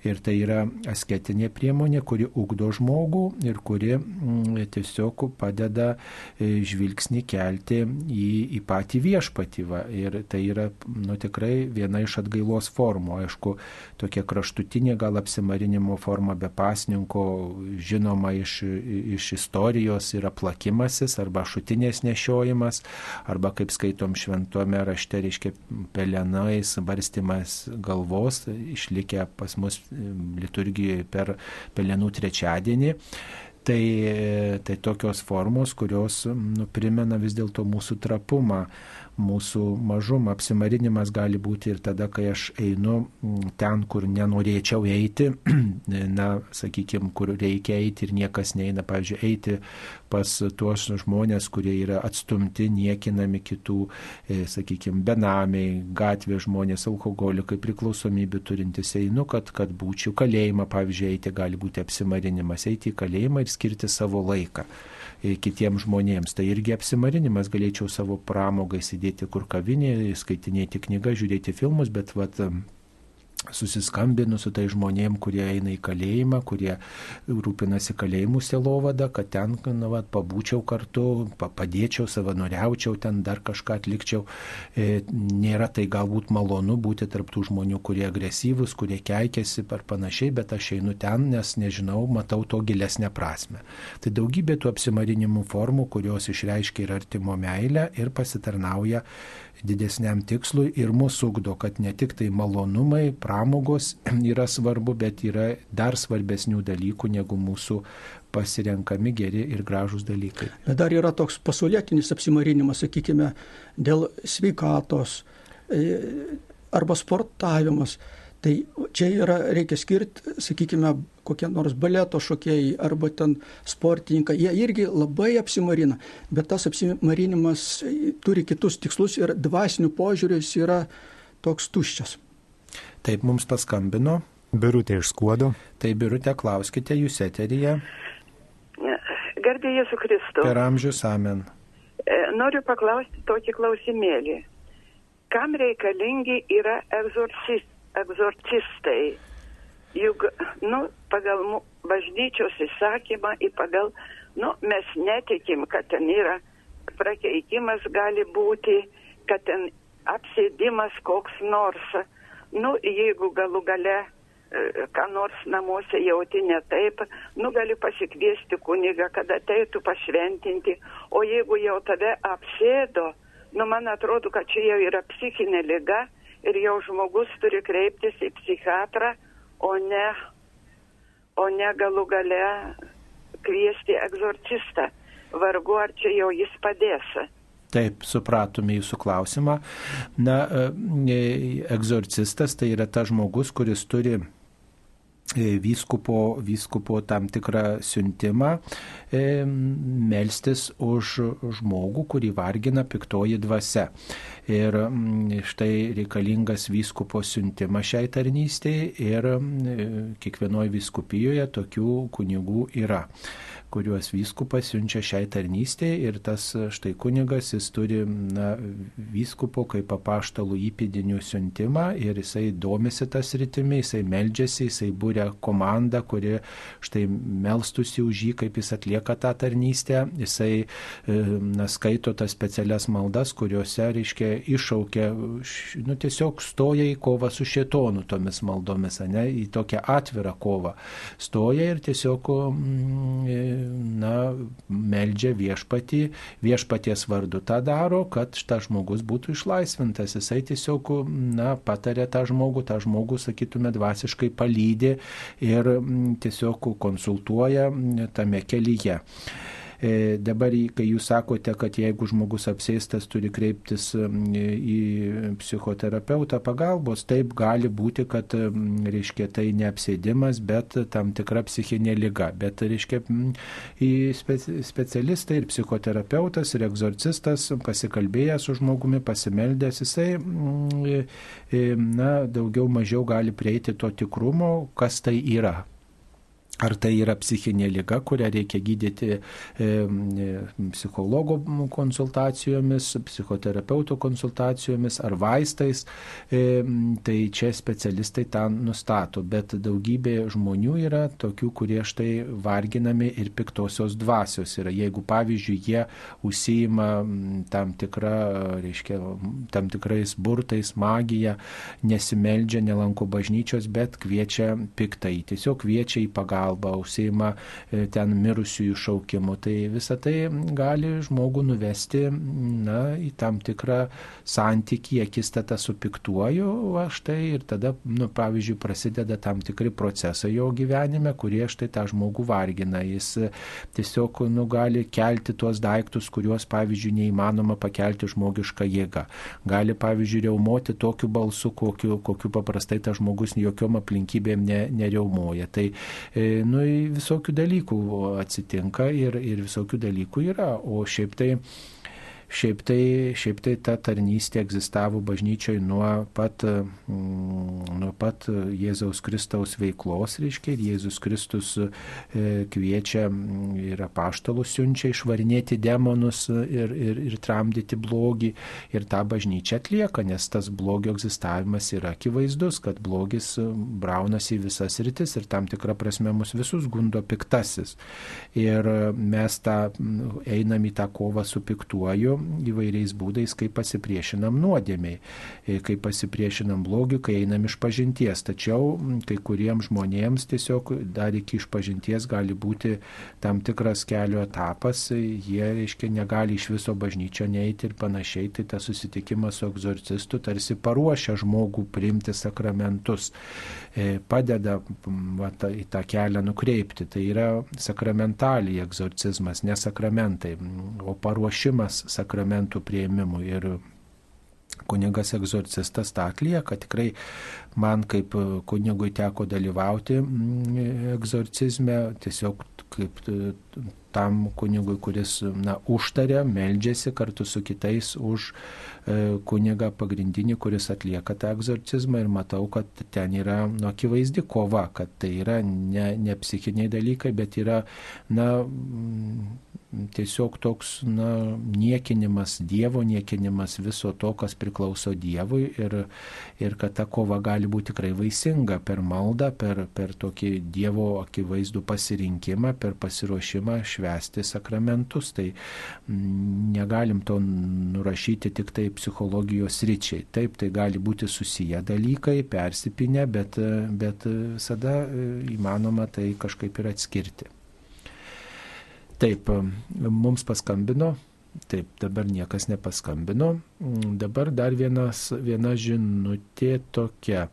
Ir tai yra asketinė priemonė, kuri ugdo žmogų ir kuri mm, tiesiog padeda e, žvilgsnį kelti į, į patį viešpatį. Va. Ir tai yra nu, tikrai viena iš atgailos formų. Aišku, tokia kraštutinė gal apsimarinimo forma be pasninko, žinoma iš, iš istorijos yra plakimasis arba šutinės nešiojimas, arba kaip skaitom šventome rašte, reiškia, pelenais, barstimas galvos, išlikę pas mus liturgijoje per pelenų trečiadienį. Tai, tai tokios formos, kurios nu, primena vis dėlto mūsų trapumą, mūsų mažumą. Apsimarinimas gali būti ir tada, kai aš einu mm, ten, kur nenorėčiau eiti, na, sakykime, kur reikia eiti ir niekas neina, pavyzdžiui, eiti pas tuos žmonės, kurie yra atstumti, niekinami kitų, e, sakykime, benamiai, gatvės žmonės, alkoholikai, priklausomybė turintys. Einu, kad, kad būčiau kalėjimą, pavyzdžiui, eiti gali būti apsimarinimas, eiti į kalėjimą ir skirti savo laiką kitiems žmonėms. Tai irgi apsimarinimas, galėčiau savo pramogą įsidėti kur kavinė, skaitinėti knygą, žiūrėti filmus, bet vat, susiskambinu su tai žmonėm, kurie eina į kalėjimą, kurie rūpinasi kalėjimų selovada, kad ten na, va, pabūčiau kartu, padėčiau, savanoriaučiau, ten dar kažką atlikčiau. E, nėra tai galbūt malonu būti tarptų žmonių, kurie agresyvus, kurie keikiasi ar panašiai, bet aš einu ten, nes nežinau, matau to gilesnę prasme. Tai daugybė tų apsimarinimų formų, kurios išreiškia ir artimo meilę ir pasitarnauja didesniam tikslui ir mūsų ugdo, kad ne tik tai malonumai, pramogos yra svarbu, bet yra dar svarbesnių dalykų negu mūsų pasirenkami geri ir gražūs dalykai. Bet dar yra toks pasaulietinis apsimarinimas, sakykime, dėl sveikatos e, arba sportavimas. Tai čia yra, reikia skirti, sakykime, kokie nors baleto šokėjai arba ten sportininkai, jie irgi labai apsimarina, bet tas apsimarinimas turi kitus tikslus ir dvasinių požiūrių jis yra toks tuščias. Taip mums paskambino. Birutė iš skuodo. Tai birutė, klauskite jūs eteryje. Garbė Jėzų Kristų. Per amžius amen. E, noriu paklausti tokį klausimėlį. Kam reikalingi yra egzorcistai? Egzorcistai. Juk, nu, pagal bažnyčios įsakymą, į pagal, nu, mes netikim, kad ten yra prakeikimas gali būti, kad ten apsėdimas koks nors. Nu, jeigu galų gale e, ką nors namuose jauti ne taip, nu gali pasikviesti kunigą, kad ateitų pašventinti, o jeigu jau tave apsėdo, nu man atrodo, kad čia jau yra psichinė lyga ir jau žmogus turi kreiptis į psichiatrą, o ne, o ne galų gale kviesti egzorcistą. Vargu ar čia jau jis padės. Taip, supratome jūsų klausimą. Na, e, egzorcistas tai yra tas žmogus, kuris turi vyskupo, vyskupo tam tikrą siuntimą e, melstis už žmogų, kurį vargina piktoji dvasia. Ir štai reikalingas vyskupo siuntimas šiai tarnystėje ir kiekvienoje vyskupijoje tokių kunigų yra kuriuos vyskupas siunčia šiai tarnystėje ir tas štai kunigas, jis turi na, vyskupo kaip apaštalų įpėdinių siuntimą ir jisai domisi tas rytimi, jisai meldžiasi, jisai būrė komandą, kuri štai melstusi už jį, kaip jis atlieka tą tarnystę, jisai e, na, skaito tas specialias maldas, kuriuose, reiškia, iššaukia, nu, tiesiog stoja į kovą su šietonu tomis maldomis, ne, į tokią atvirą kovą. Stoja ir tiesiog mm, na, meldžia viešpatį, viešpaties vardu tą daro, kad šitas žmogus būtų išlaisvintas. Jisai tiesiog, na, patarė tą žmogų, tą žmogų, sakytume, dvasiškai palydė ir tiesiog konsultuoja tame kelyje. E, dabar, kai jūs sakote, kad jeigu žmogus apsėstas turi kreiptis į psichoterapeutą pagalbos, taip gali būti, kad, reiškia, tai ne apsėdimas, bet tam tikra psichinė lyga. Bet, reiškia, specialistai ir psichoterapeutas ir egzorcistas pasikalbėjęs su žmogumi, pasimeldęs, jisai, na, daugiau mažiau gali prieiti to tikrumo, kas tai yra Ar tai yra psichinė lyga, kurią reikia gydyti e, e, psichologo konsultacijomis, psichoterapeuto konsultacijomis ar vaistais, e, tai čia specialistai tą nustato. Bet daugybė žmonių yra tokių, kurie štai varginami ir piktosios dvasios yra. Jeigu, pavyzdžiui, jie užsijima tam, tikra, reiškia, tam tikrais burtais, magija, nesimeldžia, nelanko bažnyčios, bet kviečia piktai. Tiesiog kviečia į pagalbą pagalba, užsieima e, ten mirusiųjų šaukimu. Tai visa tai gali žmogų nuvesti na, į tam tikrą santykį, akistatą su piktuoju, va štai ir tada, nu, pavyzdžiui, prasideda tam tikri procesai jo gyvenime, kurie štai tą žmogų vargina. Jis tiesiog nu, gali kelti tuos daiktus, kuriuos, pavyzdžiui, neįmanoma pakelti žmogišką jėgą. Gali, pavyzdžiui, reumoti tokiu balsu, kokiu, kokiu paprastai tas žmogus jokiom aplinkybėm ne, nereumuoja. Tai e, nu, visokių dalykų atsitinka ir, ir visokių dalykų yra. O šiaip tai Šiaip tai, šiaip tai ta tarnystė egzistavo bažnyčioje nuo pat, mm, nuo pat Jėzaus Kristaus veiklos, reiškia, ir Jėzus Kristus e, kviečia mm, ir apaštalus siunčia išvarinėti demonus ir, ir, ir tramdyti blogį. Ir tą bažnyčią atlieka, nes tas blogio egzistavimas yra akivaizdus, kad blogis braunasi į visas rytis ir tam tikrą prasme mus visus gundo piktasis. Ir mes tą mm, einam į tą kovą su piktuoju įvairiais būdais, kaip pasipriešinam nuodėmiai, e, kaip pasipriešinam blogiu, kai einam iš pažinties. Tačiau kai kuriems žmonėms tiesiog dar iki iš pažinties gali būti tam tikras kelio etapas, jie, reiškia, negali iš viso bažnyčio neiti ir panašiai, tai tas susitikimas su egzorcistu tarsi paruošia žmogų priimti sakramentus, e, padeda va, ta, į tą kelią nukreipti. Tai yra sakramentaliai egzorcizmas, ne sakramentai, o paruošimas sakramentų prieimimui. Ir kunigas egzorcistas tą atlieka. Tikrai man kaip kunigui teko dalyvauti mm, egzorcizme, tiesiog kaip tam kunigui, kuris na, užtarė, meldžiasi kartu su kitais už e, kunigą pagrindinį, kuris atlieka tą egzorcizmą ir matau, kad ten yra nu, akivaizdi kova, kad tai yra ne, ne psichiniai dalykai, bet yra na, tiesiog toks na, niekinimas Dievo, niekinimas viso to, kas priklauso Dievui ir, ir kad ta kova gali būti tikrai vaisinga per maldą, per, per tokį Dievo akivaizdų pasirinkimą, per pasiruošimą švesti sakramentus. Tai negalim to nurašyti tik tai psichologijos ryčiai. Taip, tai gali būti susiję dalykai, persipinę, bet, bet visada e, įmanoma tai kažkaip ir atskirti. Taip, mums paskambino, taip, dabar niekas nepaskambino. Mm, dabar dar vienas, viena žinutė tokia.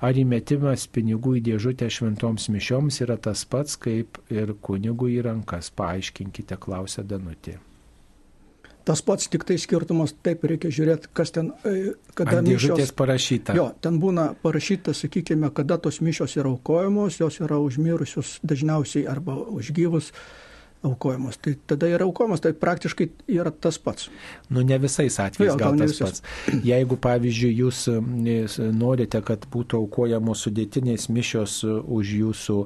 Ar įmetimas pinigų į dėžutę šventoms mišioms yra tas pats, kaip ir kunigų į rankas? Paaiškinkite, klausė Danutė. Tas pats, tik tai skirtumas, taip reikia žiūrėti, kas ten, e, kada mišios. Dėžutės parašyta. Jo, ten būna parašyta, sakykime, kada tos mišios yra aukojamos, jos yra užmirusios dažniausiai arba užgyvus aukojamos. Tai tada yra aukojamos, tai praktiškai yra tas pats. Nu, ne visais atvejais jo, gal, gal tas visais. pats. Jeigu, pavyzdžiui, jūs norite, kad būtų aukojamos sudėtinės mišios e, už jūsų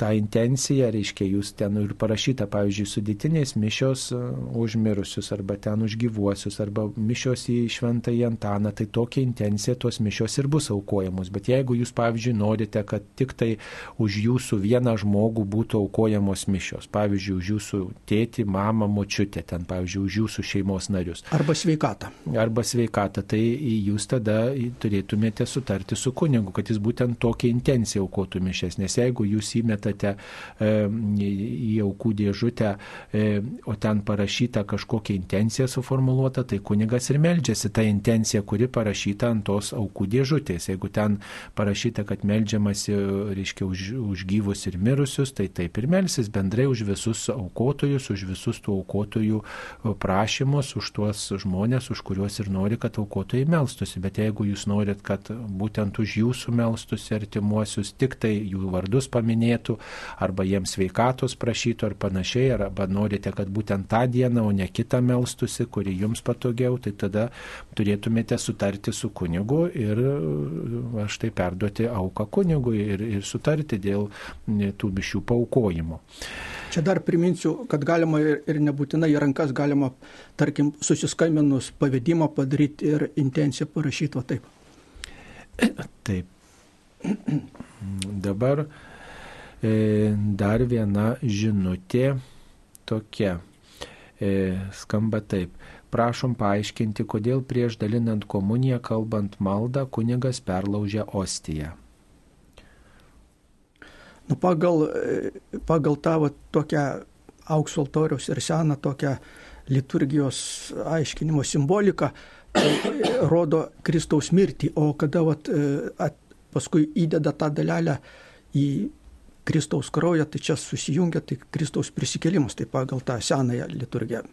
tą intenciją, reiškia, jūs ten ir parašyta, pavyzdžiui, sudėtinės mišios e, už mirusius, arba ten už gyvuosius, arba mišios į šventąjį Antaną, tai tokia intencija tos mišios ir bus aukojamos. Bet jeigu jūs, pavyzdžiui, norite, kad tik tai už jūsų vieną žmogų būtų aukojamos mišios, pavyzdžiui, už jūsų jūsų tėtį, mamą, močiutę, ten, pavyzdžiui, už jūsų šeimos narius. Arba sveikatą. Arba sveikatą, tai jūs tada turėtumėte sutarti su kunigu, kad jis būtent tokią intenciją aukotų mišes, nes jeigu jūs įmetate e, į aukų dėžutę, e, o ten parašyta kažkokia intencija suformuoluota, tai kunigas ir meldžiasi tą intenciją, kuri parašyta ant tos aukų dėžutės. Jeigu ten parašyta, kad meldžiamasi, reiškia, už, už gyvus ir mirusius, tai taip ir melsis bendrai už visus aukų aukotojus, už visus tų aukotojų prašymus, už tuos žmonės, už kuriuos ir nori, kad aukotojai melstusi. Bet jeigu jūs norit, kad būtent už jūsų melstusi artimuosius, tik tai jų vardus paminėtų, arba jiems sveikatos prašytų ar panašiai, arba norite, kad būtent tą dieną, o ne kitą melstusi, kuri jums patogiau, tai tada turėtumėte sutarti su kunigu ir aš tai perduoti auką kunigui ir, ir sutarti dėl tų bišių paukojimo. Čia dar priminsiu, kad galima ir, ir nebūtinai į rankas galima, tarkim, susiskambinus pavedimą padaryti ir intenciją parašyti, o taip. Taip. Dabar e, dar viena žinutė tokia. E, skamba taip. Prašom paaiškinti, kodėl prieš dalinant komuniją, kalbant maldą, kunigas perlaužia ostiją nu, pagal, pagal tą va, tokią aukso altoriaus ir seną tokią liturgijos aiškinimo simboliką, tai rodo Kristaus mirtį, o kada vat, at, paskui įdeda tą dalelę į Kristaus kraują, tai čia susijungia tai Kristaus prisikėlimas, tai pagal tą senąją liturgiją.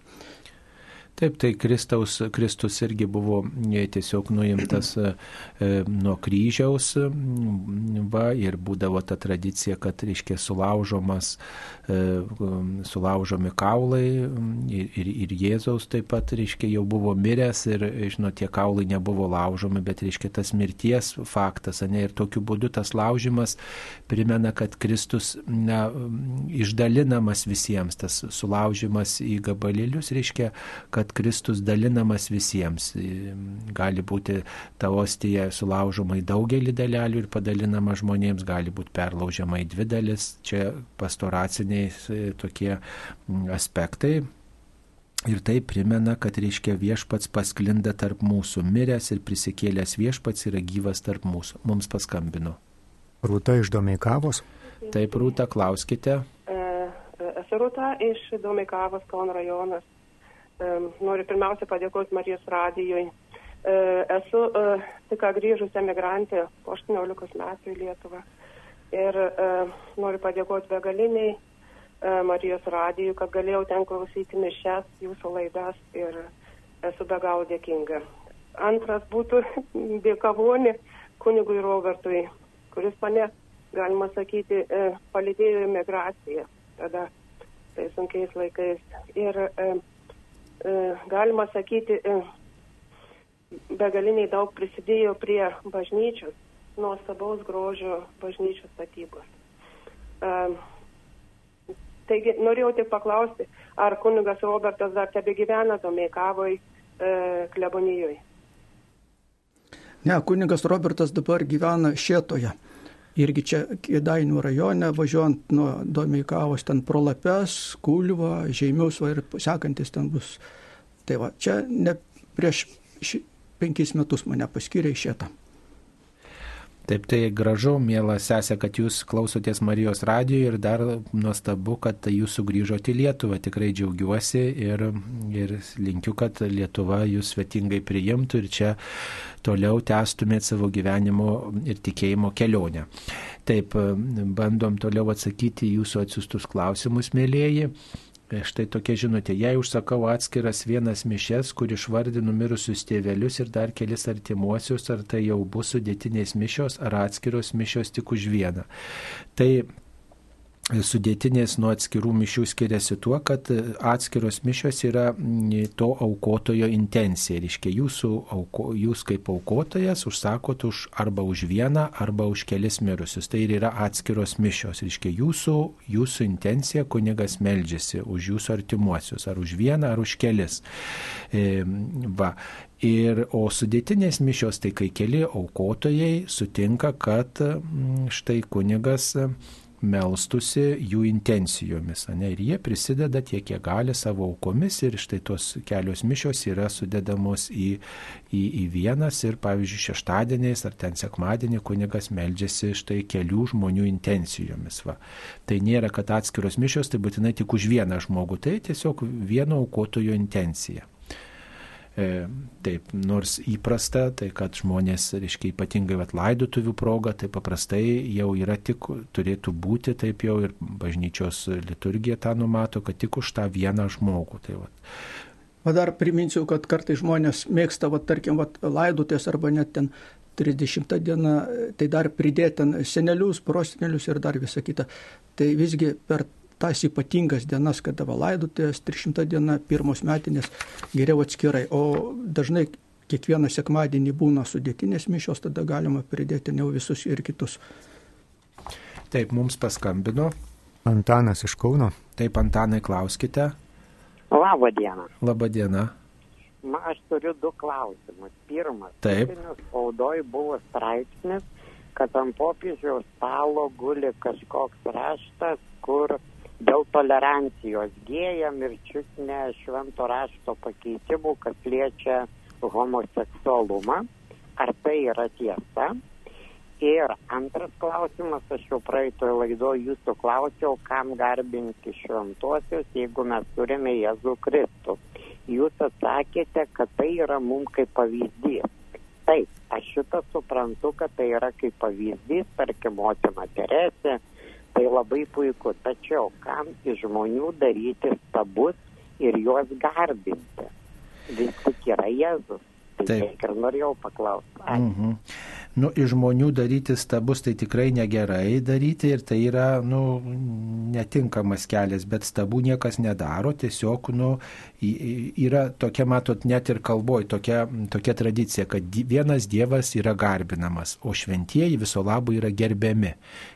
Taip, tai Kristaus, Kristus irgi buvo e, tiesiog nuimtas e, e, nuo kryžiaus va, ir būdavo ta tradicija, kad, reiškia, sulaužomas, sulaužomi kaulai ir, ir, ir Jėzaus taip pat, reiškia, jau buvo miręs ir, žinot, tie kaulai nebuvo laužomi, bet, reiškia, tas mirties faktas, ne, ir tokiu būdu tas laužimas primena, kad Kristus na, išdalinamas visiems, tas sulaužimas į gabalėlius, reiškia, kad kad Kristus dalinamas visiems. Gali būti ta ostija sulaužoma į daugelį dalelių ir padalinama žmonėms, gali būti perlaužiama į dvi dalis. Čia pastoraciniai e, tokie aspektai. Ir tai primena, kad reiškia viešpats pasklinda tarp mūsų, miręs ir prisikėlęs viešpats yra gyvas tarp mūsų. Mums paskambino. Rūta iš Domeikavos. Taip, Rūta, klauskite. E, e, esu Rūta iš Domeikavos, Kauno rajonas. Noriu pirmiausia padėkoti Marijos radijui. E, esu e, tik grįžusi emigrantė po 18 metų į Lietuvą. Ir e, noriu padėkoti begaliniai Marijos radijui, kad galėjau ten klausyti mišes, jūsų laidas ir esu be galo dėkinga. Antras būtų dėkavoni kunigui Robertui, kuris mane, galima sakyti, palidėjo į migraciją tada, tai sunkiais laikais. Ir E, galima sakyti, e, begaliniai daug prisidėjo prie bažnyčios, nuostabaus grožio bažnyčios statybos. E, taigi norėjau tik paklausti, ar kunigas Robertas dar tebe gyvena Domeikavoj klebonijoje. Ne, kunigas Robertas dabar gyvena Šietoje. Irgi čia Kėdainių rajone, važiuojant nuo Domeikavos ten pro Lapes, Kulvą, Žeimius va, ir sekantis ten bus. Tai va, čia ne prieš ši, penkis metus mane paskyrė į šitą. Taip tai gražu, mėla sesė, kad jūs klausotės Marijos radijo ir dar nuostabu, kad jūs sugrįžote į Lietuvą. Tikrai džiaugiuosi ir, ir linkiu, kad Lietuva jūs svetingai priimtų ir čia toliau tęstumėt savo gyvenimo ir tikėjimo kelionę. Taip, bandom toliau atsakyti jūsų atsiustus klausimus, mėlyjeji. E, štai tokia žinutė, jei užsakau atskiras vienas mišes, kur išvardinu mirusius tėvelius ir dar kelis artimuosius, ar tai jau bus sudėtinės mišios, ar atskiros mišios tik už vieną. Tai sudėtinės nuo atskirų mišių skiriasi tuo, kad atskiros mišios yra to aukotojo intencija. Reiškia, jūsų, auko, jūs kaip aukotojas užsakot už arba už vieną, arba už kelis mirusius. Tai ir yra atskiros mišios. Reiškia, jūsų, jūsų intencija kunigas meldžiasi už jūsų artimuosius, ar už vieną, ar už kelis. E, va. Ir, o sudėtinės mišios, tai kai keli aukotojai sutinka, kad štai kunigas melstusi jų intencijomis. Ne? Ir jie prisideda tiek, kiek gali savo aukomis ir štai tos kelios mišios yra sudedamos į, į, į vienas ir, pavyzdžiui, šeštadieniais ar ten sekmadienį kunigas meldžiasi štai kelių žmonių intencijomis. Va. Tai nėra, kad atskiros mišios tai būtinai tik už vieną žmogų, tai tiesiog vieno aukotojo intencija. E, taip, nors įprasta, tai kad žmonės, reiškia, ypatingai vat, laidotuvių proga, tai paprastai jau yra tik, turėtų būti taip jau ir bažnyčios liturgija tą numato, kad tik už tą vieną žmogų. Tai, vat. O dar priminsiu, kad kartai žmonės mėgsta, vat, tarkim, vat, laidotės arba net ten 30 dieną, tai dar pridėti ten senelius, prosenelius ir dar visą kitą. Tai visgi per tas ypatingas dienas, kada valaidutės, 300 diena, pirmos metinės, geriau atskirai. O dažnai kiekvieną sekmadienį būna sudėtinės mišios, tada galima pridėti ne visus ir kitus. Taip, mums paskambino. Antanas iš Kauno. Taip, Antanai, klauskite. Labą dieną. Labą dieną. Ma, aš turiu du klausimus. Pirmas. Taip. Spaudoj buvo straipsnis, kad ant popiežiaus stalo guli kažkoks raštas, kur dėl tolerancijos gėjam ir čiusne švento rašto pakeitimų, kas liečia homoseksualumą. Ar tai yra tiesa? Ir antras klausimas, aš jau praeitoje laidoje jūsų klausiau, kam garbinti šventosius, jeigu mes turime Jėzų Kristų. Jūs atsakėte, kad tai yra mums kaip pavyzdys. Taip, aš šitą suprantu, kad tai yra kaip pavyzdys, tarkim, motina Teresė, tai labai puiku. Tačiau kam iš žmonių daryti stabus ir juos garbinti? vis tik yra Jėzus. Tai Taip. tiek ir norėjau paklausti. Mhm. Nu, iš žmonių daryti stabus tai tikrai negerai daryti ir tai yra, nu, netinkamas kelias, bet stabų niekas nedaro, tiesiog, nu, yra tokia, matot, net ir kalboj, tokia, tokia tradicija, kad vienas Dievas yra garbinamas, o šventieji viso labo yra gerbiami.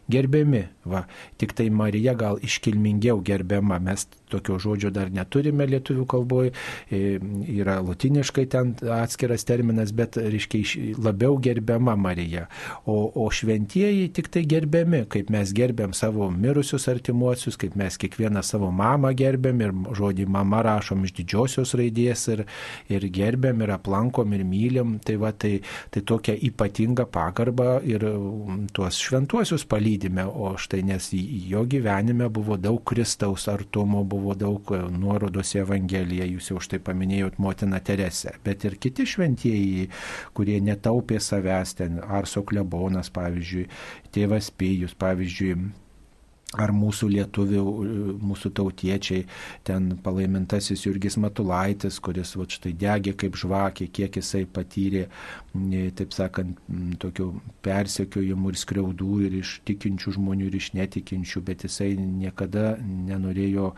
Gerbiami, va, tik tai Marija gal iškilmingiau gerbiama, mes tokio žodžio dar neturime lietuvių kalboje, yra latiniškai ten atskiras terminas, bet, reiškia, iš- labiau gerbiama Marija. O, o šventieji tik tai gerbiami, kaip mes gerbiam savo mirusius artimuosius, kaip mes kiekvieną savo mamą gerbiam ir žodį mama rašom iš didžiosios raidės ir, ir gerbiam ir aplankom ir mylim. Tai, va, tai, tai tokia ypatinga pagarba ir um, tuos šventuosius palydime, o štai nes jo gyvenime buvo daug Kristaus artumo, buvo daug e, nuorodos į Evangeliją, jūs jau štai paminėjot motiną Teresę, bet ir kiti šventieji, kurie netaupė savęs, ten Arso klebonas, pavyzdžiui, tėvas Pėjus, pavyzdžiui, ar mūsų lietuvių, mūsų tautiečiai, ten palaimintasis Jurgis Matulaitis, kuris va štai degė kaip žvakė, kiek jisai patyrė, m, taip sakant, tokių persekiojimų ir skriaudų ir iš tikinčių žmonių ir iš netikinčių, bet jisai niekada nenorėjo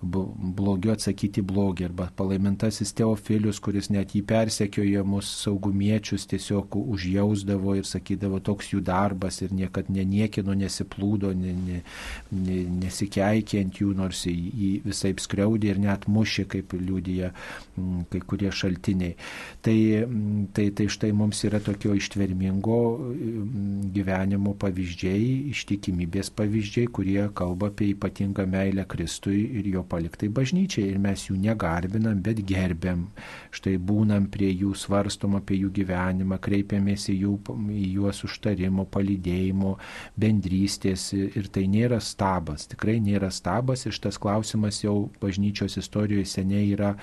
blogiu atsakyti blogį. Arba palaimintasis Teofilius, kuris net jį persekioja mus saugumiečius, tiesiog užjausdavo ir sakydavo, toks jų darbas ir niekad neniekino, nesiplūdo, ne, ne, ne, nesikeikė ant jų, nors jį, visai skriaudė ir net mušė, kaip liūdija mm, kai kurie šaltiniai. Tai, mm, tai, tai štai mums yra tokio ištvermingo mm, gyvenimo pavyzdžiai, ištikimybės pavyzdžiai, kurie kalba apie ypatingą meilę Kristui ir jo paliktai bažnyčiai. Ir mes jų negarbinam, bet gerbiam. Štai būnam prie jų, svarstom apie jų gyvenimą, kreipiamės į, jų, į juos užtarimo, palydėjimo, bendrystės. Ir tai nėra stabas, tikrai nėra stabas. Ir šitas klausimas jau bažnyčios istorijoje seniai yra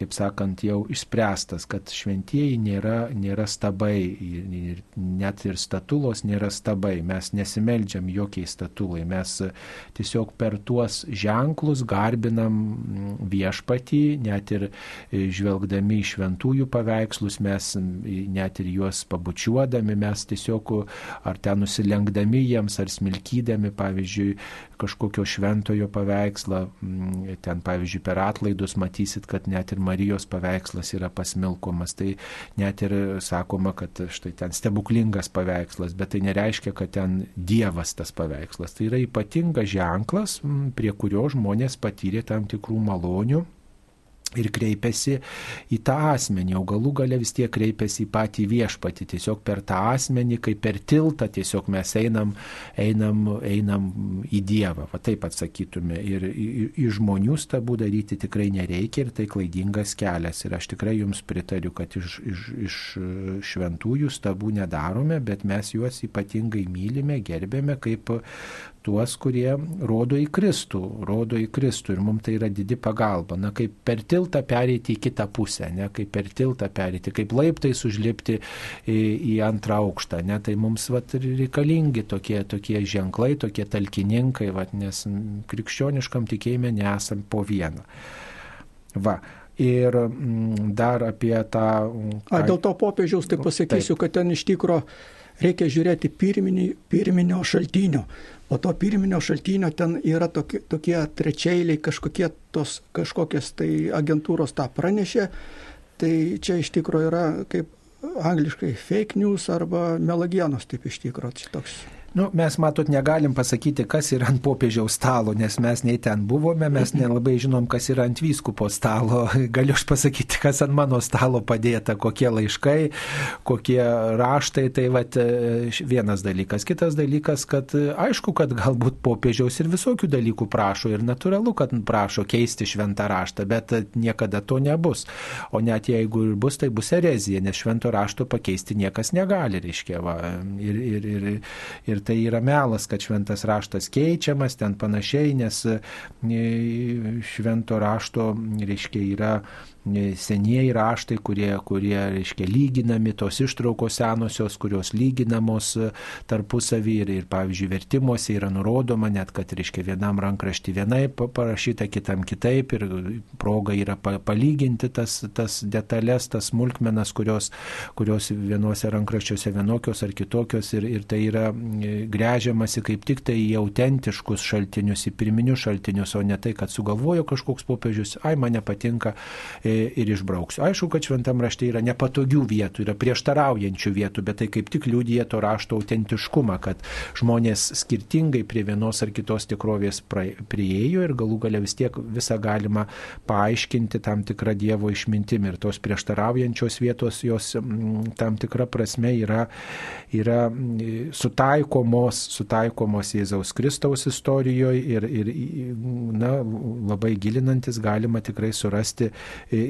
kaip sakant, jau išspręstas, kad šventieji nėra, nėra stabai, ir net ir statulos nėra stabai, mes nesimeldžiam jokiai statulai, mes tiesiog per tuos ženklus garbinam viešpatį, net ir žvelgdami į šventųjų paveikslus, mes net ir juos pabučiuodami, mes tiesiog ar ten nusilenkdami jiems, ar smilkydami, pavyzdžiui, kažkokio šventojo paveikslą, ten pavyzdžiui per atlaidus matysit, kad net ir Marijos paveikslas yra pasmilkomas. Tai net ir sakoma, kad štai ten stebuklingas paveikslas, bet tai nereiškia, kad ten Dievas tas paveikslas. Tai yra ypatingas ženklas, prie kurio žmonės patyrė tam tikrų malonių ir kreipiasi į tą asmenį, o galų gale vis tiek kreipiasi į patį viešpatį. Tiesiog per tą asmenį, kaip per tiltą, tiesiog mes einam, einam, einam į Dievą, va taip atsakytume. Ir į žmonių stabų daryti tikrai nereikia ir tai klaidingas kelias. Ir aš tikrai jums pritariu, kad iš, iš, iš šventųjų stabų nedarome, bet mes juos ypatingai mylime, gerbėme kaip tuos, kurie rodo į Kristų, rodo į Kristų ir mums tai yra didi pagalba. Na, kaip per tiltą pereiti į kitą pusę, ne, kaip per tiltą pereiti, kaip laiptais užlipti į, į antrą aukštą, ne, tai mums vat, reikalingi tokie, tokie ženklai, tokie talkininkai, vat, nes krikščioniškam tikėjime nesam po vieną. Va, Ir m, dar apie tą... A, dėl to popiežiaus tai pasakysiu, Taip. kad ten iš tikrųjų reikia žiūrėti pirminį, pirminio šaltinio. O to pirminio šaltinio ten yra tokie, tokie trečiailiai, kažkokie tos, kažkokios tai agentūros tą pranešė. Tai čia iš tikrųjų yra kaip angliškai fake news arba melagienos, taip iš tikrųjų šitoks. Nu, mes matot, negalim pasakyti, kas yra ant popiežiaus stalo, nes mes nei ten buvome, mes nelabai žinom, kas yra ant vyskupo stalo. Galiu aš pasakyti, kas ant mano stalo padėta, kokie laiškai, kokie raštai. Tai vat, vienas dalykas. Kitas dalykas, kad aišku, kad galbūt popiežiaus ir visokių dalykų prašo ir natūralu, kad prašo keisti šventą raštą, bet niekada to nebus. O net jeigu ir bus, tai bus erezija, nes švento rašto pakeisti niekas negali, reiškia. Va, ir, ir, ir, ir ir tai yra melas, kad šventas raštas keičiamas ten panašiai, nes švento rašto, reiškia, yra senieji raštai, kurie, kurie reiškia, lyginami, tos ištraukos senosios, kurios lyginamos tarpusavį ir, ir, pavyzdžiui, vertimuose yra nurodoma net, kad, reiškia, vienam rankraštį vienaip parašyta, kitam kitaip ir proga yra palyginti tas, tas detalės, tas smulkmenas, kurios, kurios vienuose rankraščiuose vienokios ar kitokios ir, ir tai yra grežiamasi kaip tik tai į autentiškus šaltinius, į pirminius šaltinius, o ne tai, kad sugalvojo kažkoks popiežius, ai man nepatinka e, ir išbrauksiu. Aišku, kad šventam rašte yra nepatogių vietų, yra prieštaraujančių vietų, bet tai kaip tik liūdija to rašto autentiškumą, kad žmonės skirtingai prie vienos ar kitos tikrovės prieėjo ir galų gale vis tiek visą galima paaiškinti tam tikrą Dievo išmintimį ir tos prieštaraujančios vietos jos tam tikrą prasme yra, yra sutaikomos, sutaikomos Jėzaus Kristaus istorijoje ir, ir na, labai gilinantis galima tikrai surasti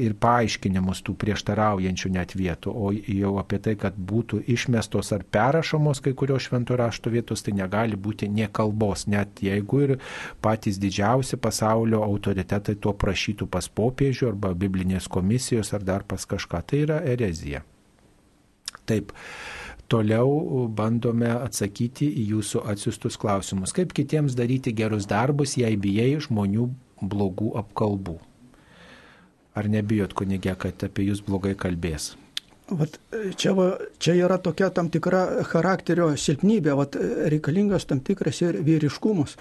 ir paaiškinimus tų prieštaraujančių net vietų, o jau apie tai, kad būtų išmestos ar perrašomos kai kurios šventų rašto vietos, tai negali būti nie kalbos, net jeigu ir patys didžiausi pasaulio autoritetai to prašytų pas popiežių arba biblinės komisijos ar dar pas kažką. Tai yra erezija. Taip. Toliau bandome atsakyti į jūsų atsiustus klausimus. Kaip kitiems daryti gerus darbus, jei bijai žmonių blogų apkalbų? Ar nebijot kunigė, kad apie jūs blogai kalbės? Vat, čia, va, čia yra tokia tam tikra charakterio silpnybė, vat, reikalingas tam tikras ir vyriškumas.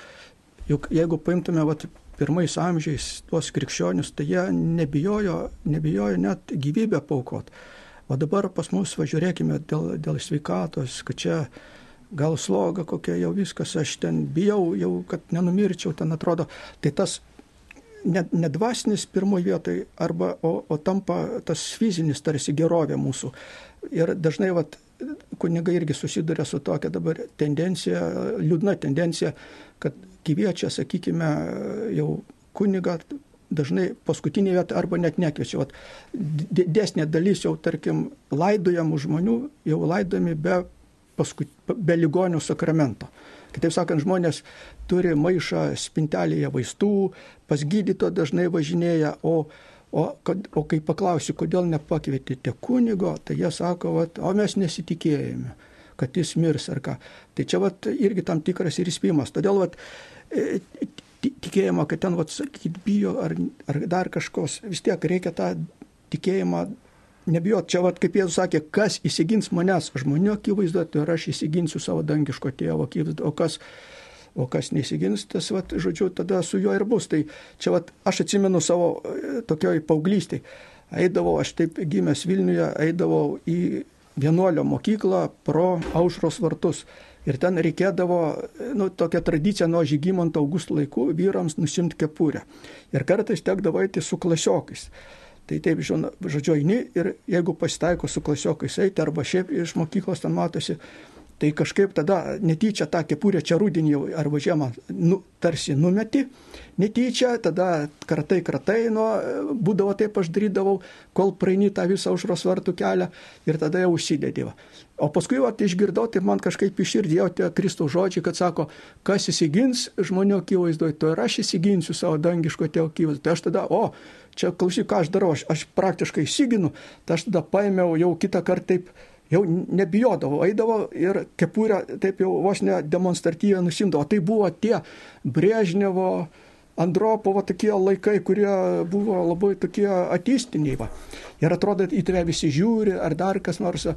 Juk jeigu paimtume vat, pirmais amžiais tuos krikščionius, tai jie nebijojo, nebijojo net gyvybę paukot. O dabar pas mus važiuokime dėl, dėl sveikatos, kad čia gal sloga kokia jau viskas, aš ten bijau, jau kad nenumirčiau, ten atrodo. Tai tas nedvasinis ne pirmoji vietai, arba, o, o tampa tas fizinis tarsi gerovė mūsų. Ir dažnai vat, kunigai irgi susiduria su tokia dabar tendencija, liūdna tendencija, kad kviečia, sakykime, jau kunigą dažnai paskutinė vieta arba net nekviečia. Vat, didesnė dalis jau, tarkim, laidojamų žmonių jau laidojami be, paskut, be ligonių sakramento. Kitaip sakant, žmonės turi maišą spintelėje vaistų, pas gydyto dažnai važinėja, o, o, o kai paklausiu, kodėl nepakvietėte kunigo, tai jie sako, vat, o mes nesitikėjome kad jis mirs ar ką. Tai čia vat, irgi tam tikras ir įspėjimas. Todėl vat, e, tikėjimą, kad ten, vat, sakyt, bijo ar, ar dar kažkos, vis tiek reikia tą tikėjimą nebijot. Čia, vat, kaip Jėzus sakė, kas įsigins manęs žmonių akivaizdoje, tai aš įsiginsiu savo dangiško tėvo akivaizdoje, o kas, o kas neįsigins, tas, vat, žodžiu, tada su juo ir bus. Tai čia, vat, aš atsimenu savo e, tokioj paauglystėje. Eidavau, aš taip gimęs Vilniuje, eidavau į vienuolio mokyklą pro aušros vartus. Ir ten reikėdavo, nu, tokia tradicija nuo Žygimanto Augusto laikų vyrams nusimti kepurę. Ir kartais tekdavo eiti su klasiokais. Tai taip, žodžiu, eini ir jeigu pasitaiko su klasiokais eiti arba šiaip iš mokyklos ten matosi, tai kažkaip tada netyčia tą kepurę čia rūdinį arba žiemą nu, tarsi numeti, netyčia, tada kratai kratai, nu, būdavo taip aš darydavau, kol praeini tą visą užros vartų kelią ir tada jau užsidėdėva. O paskui vat, išgirdau, tai man kažkaip iširdėjo tie Kristaus žodžiai, kad sako, kas įsigins žmonių akivaizdoje, to ir aš įsiginsiu savo dangiško tėvo akivaizdoje. Tai aš tada, o, čia klausyk, ką aš darau, aš, aš praktiškai įsiginu, tai aš tada paėmiau jau kitą kartą taip jau nebijodavo, eidavo ir kepurę taip jau vos ne demonstratyviai nusimdavo. Tai buvo tie Brežnevo, Andropovo tokie laikai, kurie buvo labai tokie ateistiniai. Va. Ir atrodo, į tave visi žiūri ar dar kas nors.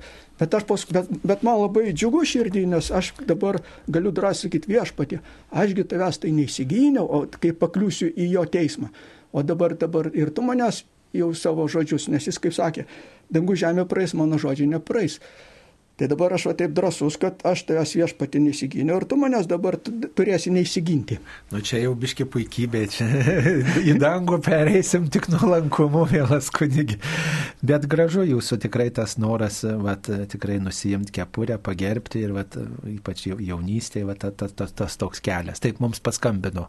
Bet, pas, bet, bet man labai džiugu širdį, nes aš dabar galiu drąsiai sakyti viešpatį, ašgi tavęs tai neįsigyniau, o kai pakliūsiu į jo teismą. O dabar, dabar ir tu manęs jau savo žodžius, nes jis kaip sakė, dangų žemė praeis, mano žodžiai nepraeis. Tai dabar aš va taip drasus, kad aš tavęs viešpatį neįsiginiau ir tu manęs dabar turėsi neįsiginti. Nu čia jau biški puikybė, čia į dangų pereisim tik nuolankumu, mielas kunigi. Bet gražu jūsų tikrai tas noras, vat, tikrai nusijimti kepurę, pagerbti ir vat, ypač jaunystėje, vat, tas, tas, tas toks kelias. Taip mums paskambino.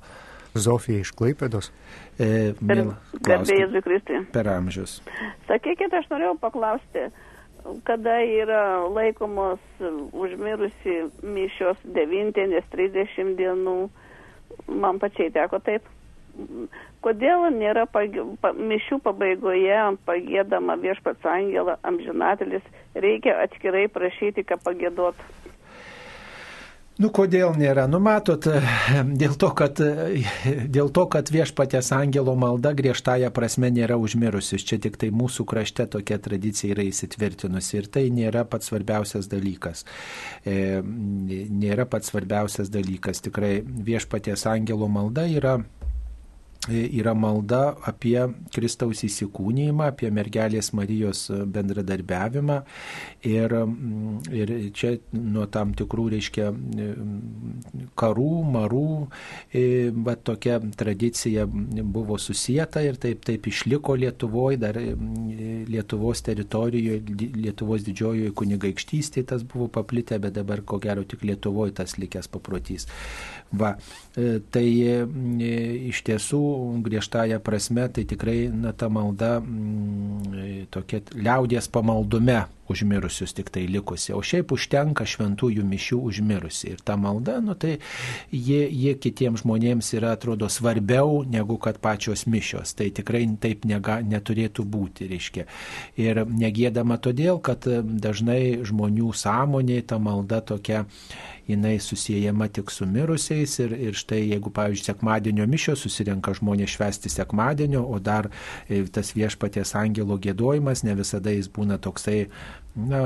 Zofija iš Klaipėdos. E, Garbė Jėzui Kristui. Per amžius. Sakykit, aš norėjau paklausti, kada yra laikomos užmirusi mišios devintienės 30 dienų, man pačiai teko taip. Kodėl nėra pagi, pa, mišių pabaigoje pagėdama viešpats angelą amžinatelis, reikia atskirai prašyti, kad pagėdot. Nu, kodėl nėra? Nu, matot, dėl to, kad, dėl to, kad viešpatės angelo malda griežtąją prasme nėra užmirusius. Čia tik tai mūsų krašte tokia tradicija yra įsitvirtinusi ir tai nėra pats svarbiausias dalykas. E, nėra pats svarbiausias dalykas. Tikrai viešpatės angelo malda yra yra malda apie Kristaus įsikūnymą, apie mergelės Marijos bendradarbiavimą ir, ir čia nuo tam tikrų, reiškia, karų, marų, bet tokia tradicija buvo susijęta ir taip, taip išliko Lietuvoje, dar Lietuvos teritorijoje, Lietuvos didžiojoje kunigaikštystėje tas buvo paplitę, bet dabar ko gero tik Lietuvoje tas likęs paprotys. Va, e, tai e, iš tiesų griežtąją prasme tai tikrai na, ta malda m, mm, tokia liaudės pamaldume užmirusius tik tai likusi, o šiaip užtenka šventųjų mišių užmirusi. Ir ta malda, nu tai jie, jie kitiems žmonėms yra, atrodo, svarbiau negu kad pačios mišios. Tai tikrai taip nega, neturėtų būti, reiškia. Ir negėdama todėl, kad dažnai žmonių sąmonė ta malda tokia jinai susijęjama tik su mirusiais ir, ir štai jeigu, pavyzdžiui, sekmadienio mišios susirenka žmonės švesti sekmadienio, o dar e, tas viešpaties angelo gėdojimas ne visada jis būna toksai na,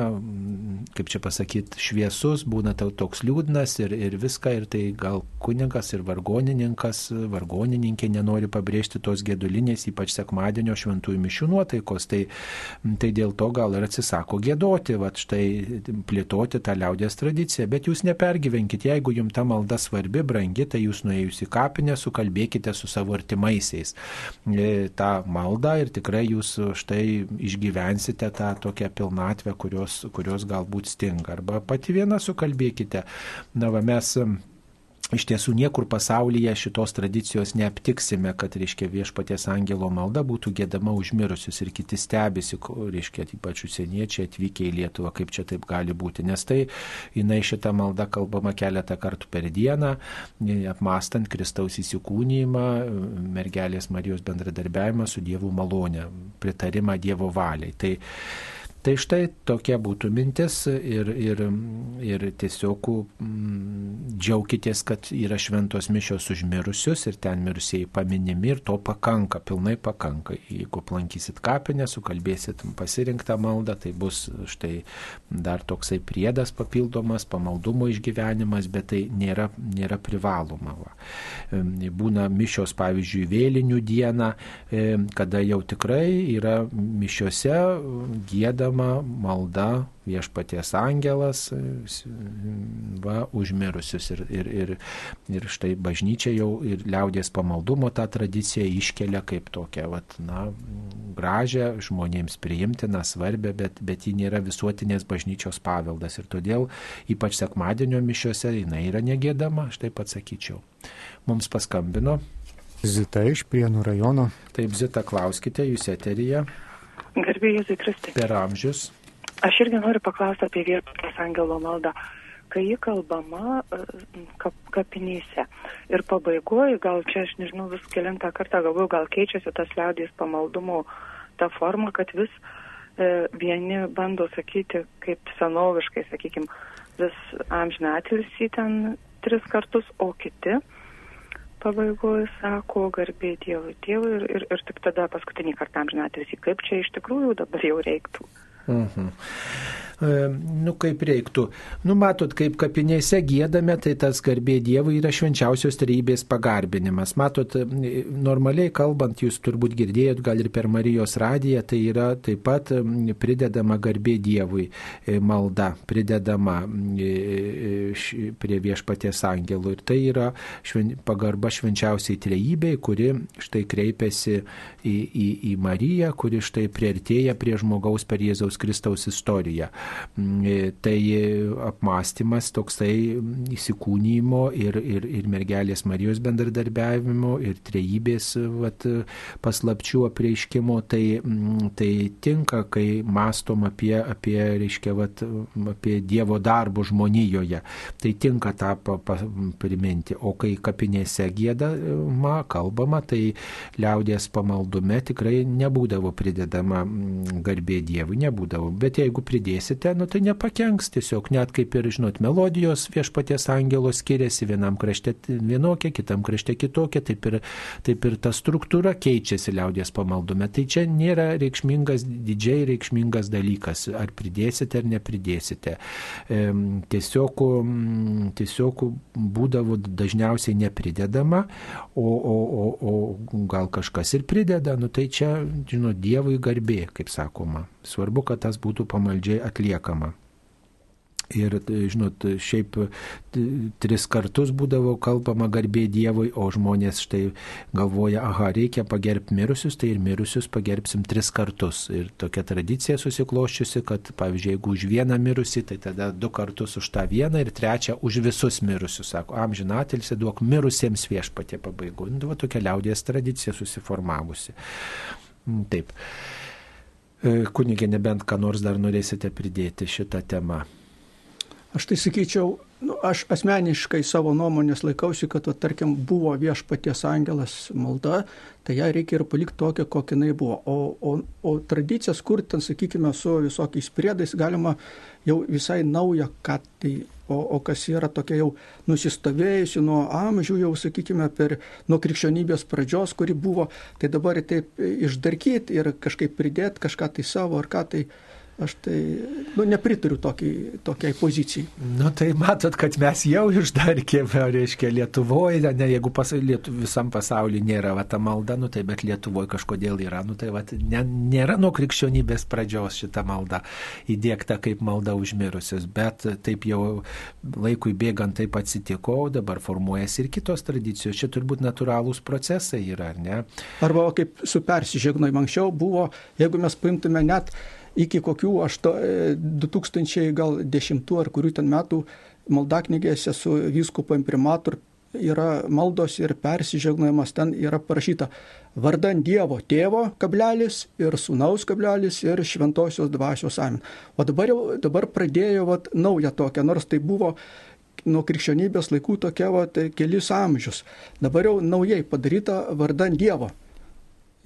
kaip čia pasakyti, šviesus, būna tau toks liūdnas ir, ir viską, ir tai gal kunigas ir vargonininkas, vargonininkė nenori pabrėžti tos gėdulinės, ypač sekmadienio šventųjų mišių nuotaikos, tai, tai dėl to gal ir atsisako gėdoti, va štai plėtoti tą liaudės tradiciją, bet jūs nepergyvenkite, jeigu jums ta malda svarbi, brangi, tai jūs nuėjus į kapinę, sukalbėkite su savo artimaisiais e, tą maldą ir tikrai jūs štai išgyvensite tą tokią pilnatvę, kurios, kurios galbūt stinga. Arba pati viena sukalbėkite. Na, va, mes iš tiesų niekur pasaulyje šitos tradicijos neaptiksime, kad, reiškia, viešpaties angelo malda būtų gėdama užmirusius ir kiti stebisi, reiškia, ypač užsieniečiai atvykę į Lietuvą, kaip čia taip gali būti. Nes tai jinai šitą maldą kalbama keletą kartų per dieną, apmastant Kristaus įsikūnymą, mergelės Marijos bendradarbiavimą su Dievo malonė, pritarimą Dievo valiai. Tai, Tai štai tokia būtų mintis ir, ir, ir tiesiog džiaukitės, kad yra šventos mišios užmirusius ir ten mirusieji paminimi ir to pakanka, pilnai pakanka. Jeigu aplankysit kapinę, sukalbėsit pasirinktą maldą, tai bus štai dar toksai priedas papildomas, pamaldumo išgyvenimas, bet tai nėra, nėra privaloma. Va. Būna mišios, pavyzdžiui, vėlinių dieną, kada jau tikrai yra mišiose gėdama giedama malda viešpaties angelas va, užmirusius. Ir, ir, ir, ir štai bažnyčia jau ir liaudės pamaldumo tą tradiciją iškelia kaip tokią, va, na, gražią, žmonėms priimtiną, svarbę, bet, bet ji nėra visuotinės bažnyčios paveldas. Ir todėl ypač sekmadienio mišiuose jinai yra negėdama, aš taip atsakyčiau. Mums paskambino. Zita iš Prienų rajono. Taip, Zita, klauskite, jūs eterija. Garbė Jėzui Kristai. Per amžius. Aš irgi noriu paklausti apie viešpaties angelo maldą. Kai ji kalbama e, kap, kapinėse ir pabaigoje, gal čia aš nežinau, vis kilintą kartą galvoju, gal keičiasi tas liaudės pamaldumo ta forma, kad vis e, vieni bando sakyti, kaip senoviškai, sakykime, vis amžiną atilsį ten tris kartus, o kiti pabaigoje sako garbė Dievui, Dievui ir, ir, ir tik tada paskutinį kartą amžinatėsi, kaip čia iš tikrųjų dabar jau reiktų. Mhm. E, nu kaip reiktų. Nu matot, kaip kapinėse gėdame, tai tas garbė Dievui yra švenčiausios trejybės pagarbinimas. Matot, e, normaliai kalbant, jūs turbūt girdėjot gal ir per Marijos radiją, tai yra taip pat pridedama garbė Dievui e, malda, pridedama prie viešpaties angelų. Ir tai yra šven, pagarba švenčiausiai trejybei, kuri štai kreipiasi į, į, į Mariją, kuri štai priartėja prie žmogaus per Jėzaus Jėzaus Kristaus istoriją. Mm, tai apmąstymas toksai įsikūnymo ir, ir, ir mergelės Marijos bendradarbiavimo ir trejybės vat, paslapčių apreiškimo, tai, mm, tai tinka, kai mastom apie, apie, reiškia, vat, apie Dievo darbo žmonijoje. Tai tinka tą pa, pa, priminti. O kai kapinėse gėdama, kalbama, tai liaudės pamaldume tikrai nebūdavo pridedama mm, garbė Dievui, nebūdavo. Bet jeigu pridėsite, nu, tai nepakenks tiesiog, net kaip ir, žinot, melodijos viešpaties angelo skiriasi, vienam krašte vienokia, kitam krašte kitokia, taip ir, taip ir ta struktūra keičiasi liaudės pamaldume. Tai čia nėra reikšmingas, didžiai reikšmingas dalykas, ar pridėsite ar nepridėsite. Tiesiog, tiesiog būdavo dažniausiai nepridedama, o, o, o, o gal kažkas ir prideda, nu tai čia, žinot, Dievui garbė, kaip sakoma. Svarbu, kad tas būtų pamaldžiai atliekama. Ir, žinot, šiaip tris kartus būdavo kalbama garbė Dievui, o žmonės štai galvoja, aha, reikia pagerbti mirusius, tai ir mirusius pagerbsim tris kartus. Ir tokia tradicija susikloščiusi, kad, pavyzdžiui, jeigu už vieną mirusį, tai tada du kartus už tą vieną ir trečią už visus mirusius. Sako, amžinatilsi duok mirusiems viešpatė pabaigų. Nu, va, tokia liaudės tradicija susiformavusi. Mm, taip. E, kunigė, nebent ką nors dar norėsite pridėti šitą temą. Aš tai sakyčiau, nu, aš asmeniškai savo nuomonės laikausi, kad, va, tarkim, buvo viešpaties angelas malda, tai ją reikia ir palikti tokią, kokia jinai buvo. O, o, o tradicijas, kur ten, sakykime, su visokiais priedais galima jau visai naują, ką tai, o, o kas yra tokia jau nusistovėjusi nuo amžių, jau, sakykime, per, nuo krikščionybės pradžios, kuri buvo, tai dabar taip išdarkyti ir kažkaip pridėti kažką tai savo ar ką tai Aš tai nu, nepritariu tokiai, tokiai pozicijai. Nu tai matot, kad mes jau išdarkėme, reiškia, Lietuvoje, ne, jeigu pas, lietu, visam pasaulyje nėra va, ta malda, nu tai bet Lietuvoje kažkodėl yra, nu tai va, ne, nėra nuo krikščionybės pradžios šita malda įdėkta kaip malda užmirusius, bet taip jau laikui bėgant taip atsitiko, dabar formuojasi ir kitos tradicijos, čia turbūt natūralūs procesai yra, ar ne? Arba kaip su persižegnojimu anksčiau buvo, jeigu mes paimtume net iki kokių 2010 ar kurių ten metų maldaknygėse su vyskupo imprimatur yra maldos ir persižegnojimas, ten yra parašyta vardan Dievo tėvo kablelis ir sunaus kablelis ir šventosios dvasios amen. O dabar jau dabar pradėjo vat, naują tokią, nors tai buvo nuo krikščionybės laikų tokia vat, kelis amžius. Dabar jau naujai padaryta vardan Dievo.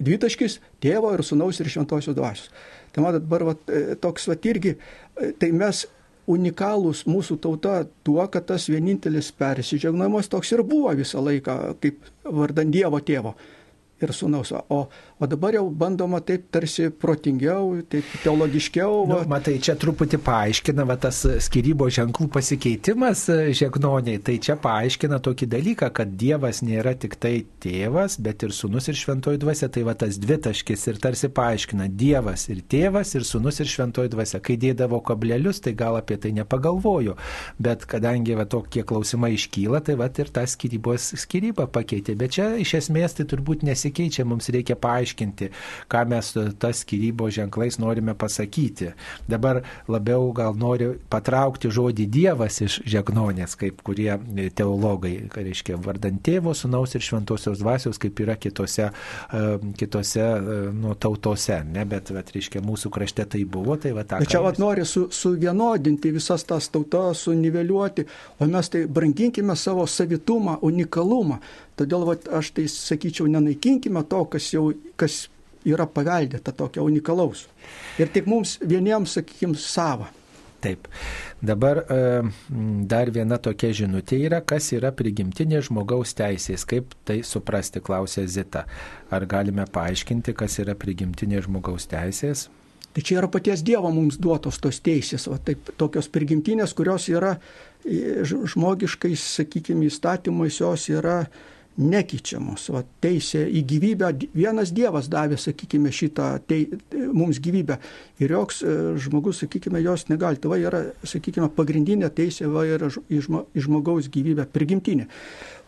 Dvitaškis tėvo ir sunaus ir šventosios dvasios. Tai matot, dabar vat, e, toks vat irgi, e, tai mes unikalūs mūsų tauta tuo, kad tas vienintelis persižegnojimas toks ir buvo visą laiką, kaip vardan Dievo tėvo ir sunaus. O, O dabar jau bandoma taip tarsi protingiau, taip teologiškiau. Nu, matai, čia truputį paaiškina va, tas skirybo ženklų pasikeitimas e, žegnoniai. Tai čia paaiškina tokį dalyką, kad Dievas nėra tik tai tėvas, bet ir sunus ir šventoji dvasia. Tai va tas dvitaškis ir tarsi paaiškina Dievas ir tėvas ir sunus ir šventoji dvasia. Kai dėdavo kablelius, tai gal apie tai nepagalvoju. Bet kadangi va tokie klausimai iškyla, tai va ir tą skirybos skirybą pakeitė. Bet čia iš esmės tai turbūt nesikeičia, mums reikia paaiškinti paaiškinti, ką mes tas skirybos ženklais norime pasakyti. Dabar labiau gal noriu patraukti žodį Dievas iš žegnonės, kaip kurie teologai, ką reiškia vardant tėvo, sunaus ir šventosios dvasios, kaip yra kitose, e, kitose e, nu, tautose, ne, bet, bet reiškia, mūsų krašte tai buvo, tai va tą. Bet čia vat nori su, suvienodinti visas tas tautas, suniveliuoti, o mes tai branginkime savo savitumą, unikalumą. Todėl vat, aš tai sakyčiau, nenaikinkime to, kas jau kas yra paveldėta tokio unikalaus. Ir tik mums vieniems, sakykime, savo. Taip. Dabar e, dar viena tokia žinutė yra, kas yra prigimtinė žmogaus teisės. Kaip tai suprasti, klausė Zita. Ar galime paaiškinti, kas yra prigimtinė žmogaus teisės? Tai čia yra paties Dievo mums duotos tos teisės, o taip, tokios prigimtinės, kurios yra žmogiškais, sakykime, įstatymais, jos yra nekeičiamos. Va, teisė į gyvybę, vienas Dievas davė, sakykime, šitą tei, mums gyvybę ir joks e, žmogus, sakykime, jos negali. Tai yra, sakykime, pagrindinė teisė va yra į žmogaus gyvybę, prigimtinė.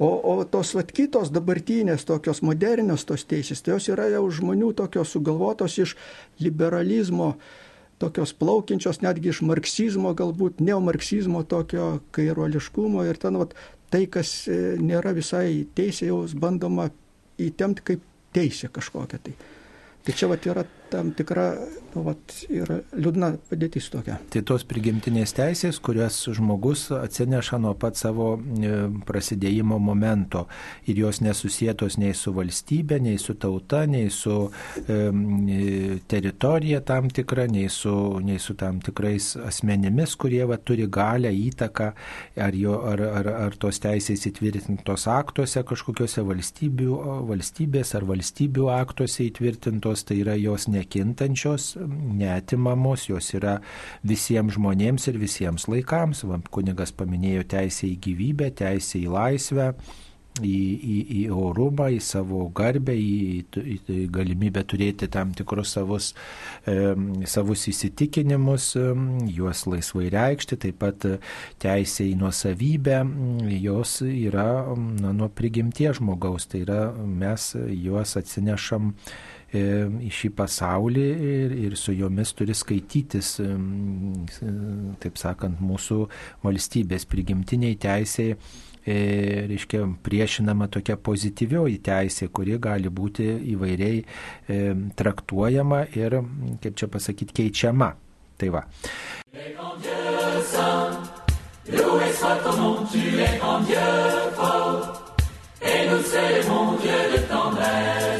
O, o tos va kitos dabartinės, tokios modernios tos teisės, tai jos yra jau žmonių tokios sugalvotos iš liberalizmo tokios plaukiančios netgi iš marksizmo, galbūt neomarksizmo, tokio kairuoliškumo ir ten vat, tai, kas e, nėra visai teisė, jau bandoma įtemti kaip teisė kažkokia. Tai. Tai čia vat, yra tam tikra nu, vat, ir liūdna padėtis tokia. Tai tos prigimtinės teisės, kurias žmogus atsineša nuo pat savo e, prasidėjimo momento ir jos nesusietos nei su valstybė, nei su tauta, nei su e, teritorija tam tikra, nei su, nei su tam tikrais asmenimis, kurie va, turi galę, įtaką, ar, jo, ar, ar, ar tos teisės įtvirtintos aktuose kažkokiuose valstybės ar valstybių aktuose įtvirtintos tos tai yra jos nekintančios, netimamos, jos yra visiems žmonėms ir visiems laikams. Va, kunigas paminėjo teisę į gyvybę, teisę į laisvę. Į, į, į orumą, į savo garbę, į, į, į galimybę turėti tam tikrus savus, e, savus įsitikinimus, e, juos laisvai reikšti, taip pat teisė į nuosavybę, jos yra na, nuo prigimties žmogaus, tai yra mes juos atsinešam E, į šį pasaulį ir, ir su jomis turi skaitytis, e, taip sakant, mūsų valstybės prigimtiniai teisėjai e, reiškia, priešinama tokia pozityvioji teisė, kuri gali būti įvairiai e, traktuojama ir, kaip čia pasakyti, keičiama. Tai va. Et nous célébrons Dieu de tendresse.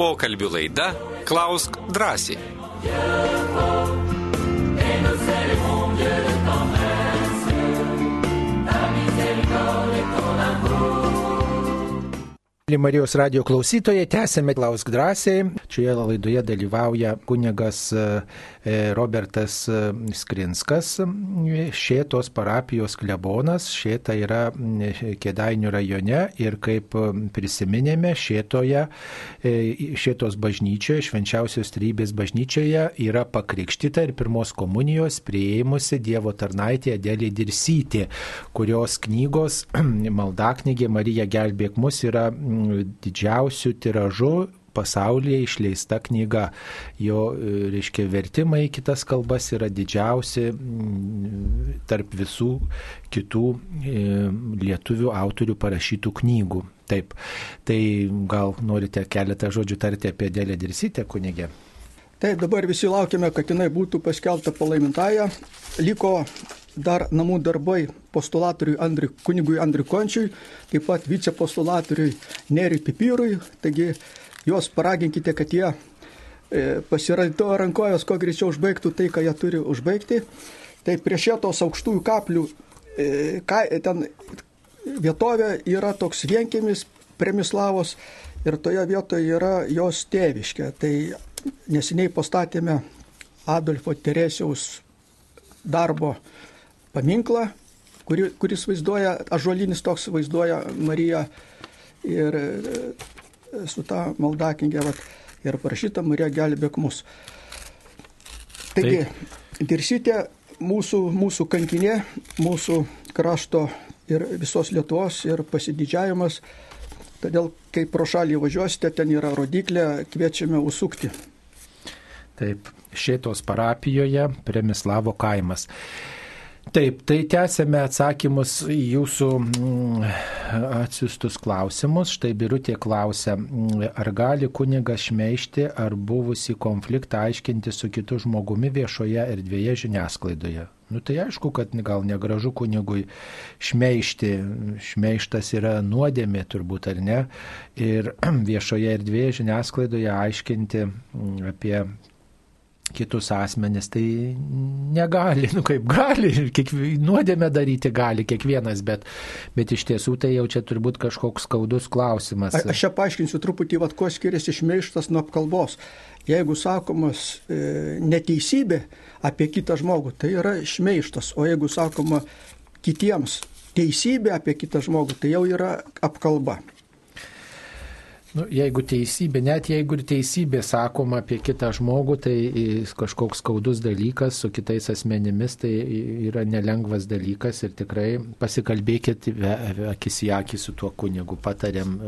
Pokalbių laida Klausk drąsiai. Marijos radio klausytojai, tęsėme Klausk drąsiai. Šioje laidoje dalyvauja kunigas Robertas e, Skrinskas, šėtos parapijos klebonas, šėta yra Kėdainių rajone ir kaip prisiminėme, šėtoje, e, šėtos bažnyčioje, švenčiausios trybės bažnyčioje yra pakrikštyta ir pirmos komunijos prieimusi Dievo tarnaitė Adelė Dirsytė, kurios knygos maldaknygė Marija gelbėk mus yra didžiausių tiražų pasaulyje išleista knyga. Jo, e, reiškia, vertimai į kitas kalbas yra didžiausi mm, tarp visų kitų e, lietuvių autorių parašytų knygų. Taip, tai gal norite keletą žodžių tarti apie Dėlę Dirsytę, kunigė? Taip, dabar visi laukiame, kad jinai būtų paskelbta palaimintąją. Liko dar namų darbai postulatoriui Andri, kunigui Andriui Končiui, taip pat vicepostulatoriui Neriui Pipyrui. Taigi juos paraginkite, kad jie e, pasiraito rankojos, kuo greičiau užbaigtų tai, ką jie turi užbaigti. Tai prie šitos aukštųjų kaplių e, ka, ten vietovė yra toks vienkimis Premislavos ir toje vietoje yra jos tėviškė. Tai neseniai pastatėme Adolfo Teresiaus darbo paminklą, kuri, kuris vaizduoja, ažuolinis toks vaizduoja Mariją ir su tą maldakingę vat, ir parašyta Marija gelbėk mus. Taigi, dirsytė mūsų, mūsų kankinė, mūsų krašto ir visos Lietuvos ir pasididžiavimas. Todėl, kai pro šalį važiuosite, ten yra rodiklė, kviečiame užsukti. Taip, šitos parapijoje Premislavo kaimas. Taip, tai tęsėme atsakymus į jūsų mm, atsiustus klausimus. Štai Birutė klausia, mm, ar gali kunigas šmeišti ar buvusi konfliktą aiškinti su kitu žmogumi viešoje erdvėje žiniasklaidoje. Nu tai aišku, kad gal negražu kunigui šmeišti. Šmeištas yra nuodėmė turbūt ar ne. Ir viešoje erdvėje žiniasklaidoje aiškinti mm, apie kitus asmenis, tai negali, nu kaip gali, kiek, nuodėmę daryti gali kiekvienas, bet, bet iš tiesų tai jau čia turbūt kažkoks skaudus klausimas. A, aš čia paaiškinsiu truputį, vad, kuo skiriasi šmeištas nuo apkalbos. Jeigu sakomas e, neteisybė apie kitą žmogų, tai yra šmeištas, o jeigu sakoma kitiems teisybė apie kitą žmogų, tai jau yra apkalba. Nu, jeigu teisybė, net jeigu ir teisybė sakoma apie kitą žmogų, tai kažkoks skaudus dalykas su kitais asmenimis, tai yra nelengvas dalykas ir tikrai pasikalbėkit akis į akį su tuo kunigu, patarėm,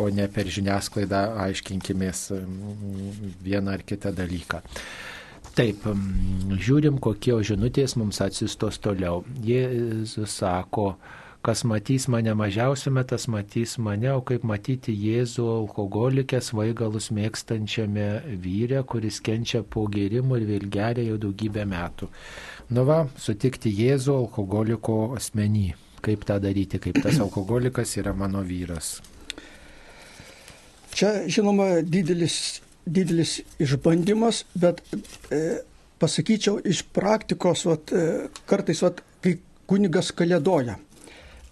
o ne per žiniasklaidą aiškinkimės vieną ar kitą dalyką. Taip, žiūrim, kokie žinutės mums atsistos toliau. Jėzus sako, Kas matys mane mažiausiame, tas matys mane, o kaip matyti Jėzų alkoholikė svaigalus mėgstančiame vyrė, kuris kenčia po gėrimų ir vėl geria jau daugybę metų. Nu va, sutikti Jėzų alkoholiko asmenį. Kaip tą daryti, kaip tas alkoholikas yra mano vyras. Čia, žinoma, didelis, didelis išbandymas, bet e, pasakyčiau iš praktikos, vat, e, kartais, vat, kai kunigas kalėdoja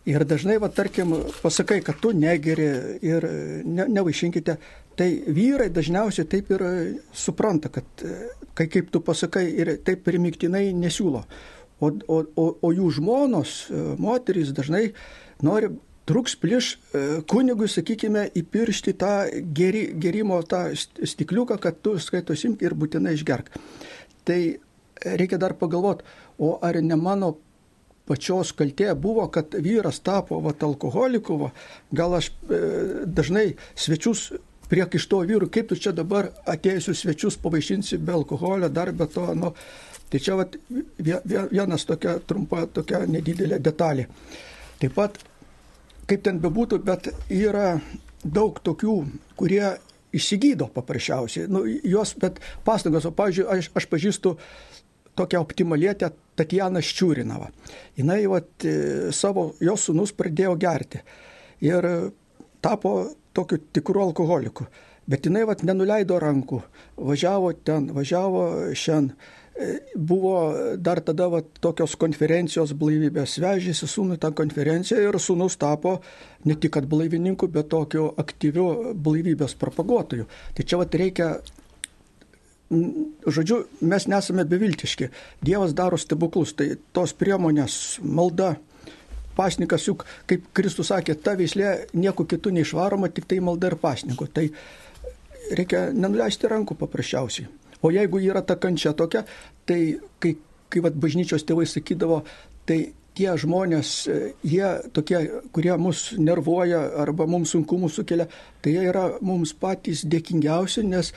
Ir dažnai, va, tarkim, pasakai, kad tu negeri ir ne, nevaišinkite, tai vyrai dažniausiai taip ir supranta, kad kai kaip tu pasakai ir taip primiktinai nesiūlo. O, o, o, o jų žmonos, moterys dažnai nori truks pliš kunigui, sakykime, įpiršti tą geri, gerimo tą stikliuką, kad tu skaito simti ir būtinai išgerk. Tai reikia dar pagalvoti, o ar ne mano pačios kaltė buvo, kad vyras tapo vat, alkoholiku, va, gal aš e, dažnai svečius priekaišto vyrų, kaip tu čia dabar atėjusius svečius pavaišinsi be alkoholio, dar be to, nu, tai čia vat, vienas tokia trumpa, tokia nedidelė detalė. Taip pat, kaip ten bebūtų, bet yra daug tokių, kurie išsigydo paprasčiausiai, nu, jos, bet pastangos, o, pavyzdžiui, aš, aš pažįstu tokią optimalietę Tatjana Ščiūrinava. Jis vat, e, savo, jos sunus pradėjo gerti ir tapo tokiu tikru alkoholiku. Bet jinai vat, nenuleido rankų, važiavo ten, važiavo šiandien. Buvo dar tada vat, tokios konferencijos blaivybės, vežėsi sūnų tą konferenciją ir sūnus tapo ne tik blaivininku, bet tokiu aktyviu blaivybės propaguotoju. Tai čia vat, reikia žodžiu, mes nesame beviltiški. Dievas daro stebuklus, tai tos priemonės, malda, pasnikas, juk, kaip Kristus sakė, ta veislė nieko kitų neišvaroma, tik tai malda ir pasniko. Tai reikia nenuleisti rankų paprasčiausiai. O jeigu yra ta kančia tokia, tai kai, kai vat, bažnyčios tėvai sakydavo, tai tie žmonės, jie tokie, kurie mus nervuoja arba mums sunkumų sukelia, tai jie yra mums patys dėkingiausi, nes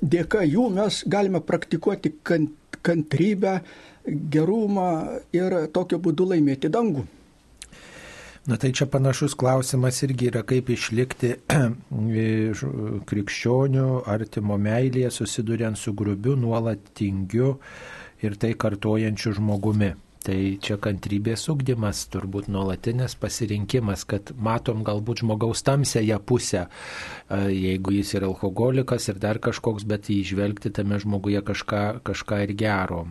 dėka jų mes galime praktikuoti kantrybę, gerumą ir tokiu būdu laimėti dangų. Na tai čia panašus klausimas irgi yra, kaip išlikti krikščionių artimo meilėje, susiduriant su grubiu, nuolat tingiu ir tai kartojančiu žmogumi. Tai čia kantrybės ugdymas, turbūt nuolatinis pasirinkimas, kad matom galbūt žmogaus tamsėje pusę, jeigu jis yra alkoholikas ir dar kažkoks, bet įžvelgti tame žmoguje kažką, kažką ir gero,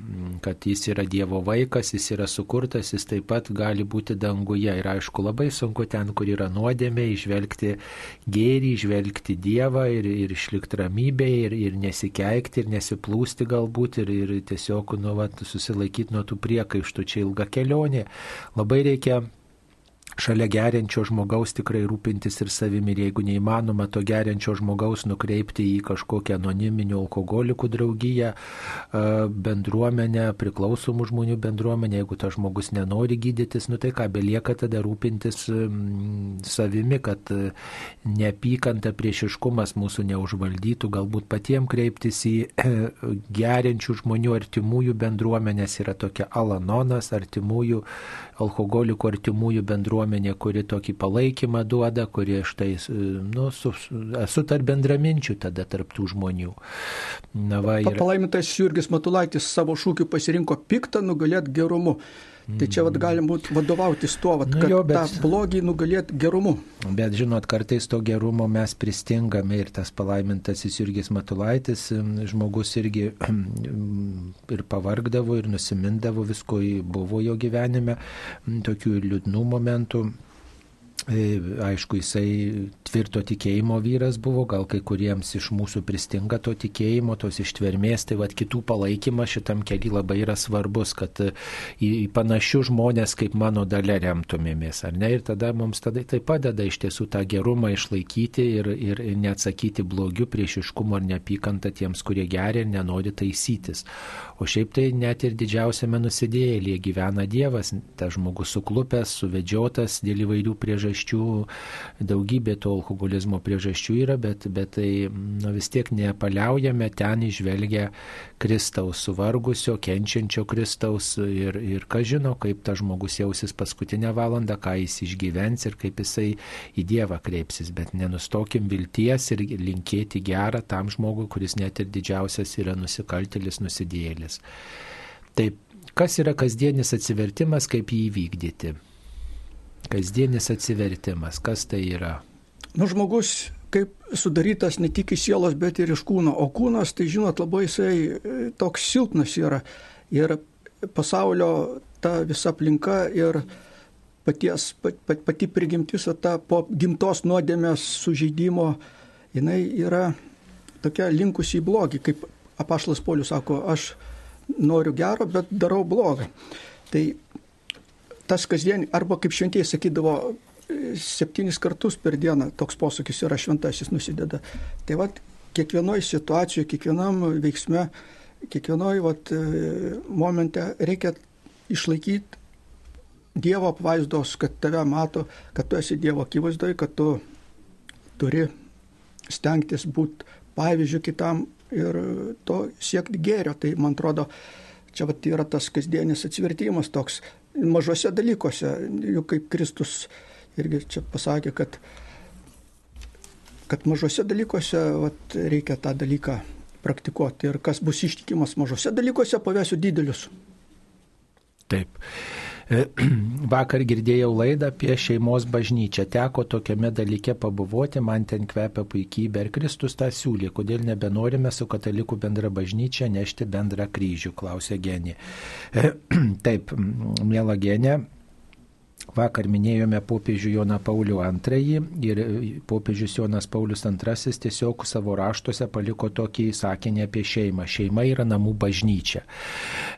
kad jis yra Dievo vaikas, jis yra sukurtas, jis taip pat gali būti danguje. Ir aišku, labai sunku ten, kur yra nuodėmė, išvelgti gėrį, išvelgti Dievą ir, ir išlikti ramybėje ir, ir nesikeikti ir nesiplūsti galbūt ir, ir tiesiog nu, vat, susilaikyti nuo tų priekaištų čia ilga kelionė. Labai reikia šalia geriančio žmogaus tikrai rūpintis ir savimi. Ir jeigu neįmanoma to geriančio žmogaus nukreipti į kažkokią anoniminių alkoholikų draugiją, bendruomenę, priklausomų žmonių bendruomenę, jeigu tas žmogus nenori gydytis, nu tai ką, belieka tada rūpintis savimi, kad neapykanta priešiškumas mūsų neužvaldytų, galbūt patiems kreiptis į geriančių žmonių artimųjų bendruomenės yra tokia Alanonas, artimųjų alkoholikų artimųjų bendruomenė, kuri tokį palaikymą duoda, kurie štai, nu, su, esu tarp bendraminčių tada tarptų žmonių. Na, va, ir... Palaimintas Jurgis Matulaitis savo šūkiu pasirinko piktą nugalėt gerumu. Tai čia vat, galim būti vadovautis tuo, vat, nu, kad jo, bet, tą blogį nugalėti gerumu. Bet žinot, kartais to gerumo mes pristingame ir tas palaimintasis Jurgis Matulaitis, žmogus irgi ir pavargdavo, ir nusimindavo, visko buvo jo gyvenime, tokių liūdnų momentų. E, aišku, jisai tvirto tikėjimo vyras buvo, gal kai kuriems iš mūsų pristinga to tikėjimo, tos ištvermės, tai vad kitų palaikymas šitam keliui labai yra svarbus, kad į, į panašius žmonės kaip mano dalė remtumėmės, ar ne? Ir tada mums tada tai padeda iš tiesų tą gerumą išlaikyti ir, ir neatsakyti blogiu priešiškumu ar neapykantą tiems, kurie geria ir nenori taisytis. O šiaip tai net ir didžiausiame nusidėjėlėje gyvena Dievas, tas žmogus suklupęs, suvedžiotas dėl įvairių priežasčių priežasčių, daugybė to alkoholizmo priežasčių yra, bet, bet tai nu, vis tiek nepaliaujame ten išvelgia Kristaus suvargusio, kenčiančio Kristaus ir, ir ką žino, kaip tas žmogus jausis paskutinę valandą, ką jis išgyvens ir kaip jisai į Dievą kreipsis, bet nenustokim vilties ir linkėti gerą tam žmogui, kuris net ir didžiausias yra nusikaltelis, nusidėlis. Taip, kas yra kasdienis atsivertimas, kaip jį įvykdyti? Kasdienis atsivertimas, kas tai yra? Nu, žmogus kaip sudarytas ne tik iš sielos, bet ir iš kūno. O kūnas, tai žinot, labai jisai e, toks silpnas yra. Ir pasaulio ta visa aplinka ir paties, pat, pat, pati prigimtis, ta po gimtos nuodėmės sužeidimo, jinai yra tokia linkusi į blogį, kaip apašlas Polius sako, aš noriu gero, bet darau blogą. Tai tas kasdien, arba kaip šventieji sakydavo, septynis kartus per dieną toks posūkis yra šventasis nusideda. Tai vad, kiekvienoje situacijoje, kiekvienam veiksme, kiekvienoje vat, momente reikia išlaikyti Dievo apvaizdos, kad tave mato, kad tu esi Dievo akivaizdoje, kad tu turi stengtis būti pavyzdžių kitam ir to siekti gėrio. Tai man atrodo, čia vat, yra tas kasdienis atsivertimas toks mažose dalykuose, juk kaip Kristus irgi čia pasakė, kad, kad mažose dalykuose vat, reikia tą dalyką praktikuoti ir kas bus ištikimas mažose dalykuose, pavėsiu didelius. Taip. E, vakar girdėjau laidą apie šeimos bažnyčią. Teko tokiame dalyke pabuvoti, man ten kvepia puikybė. Ir Kristus tą siūlė, kodėl nebenorime su katalikų bendra bažnyčia nešti bendrą kryžių, klausė Genė. E, taip, mėla Genė, Vakar minėjome popiežių Joną Paulių II ir popiežius Jonas Paulius II tiesiog savo raštuose paliko tokį sakinį apie šeimą. Šeima yra namų bažnyčia.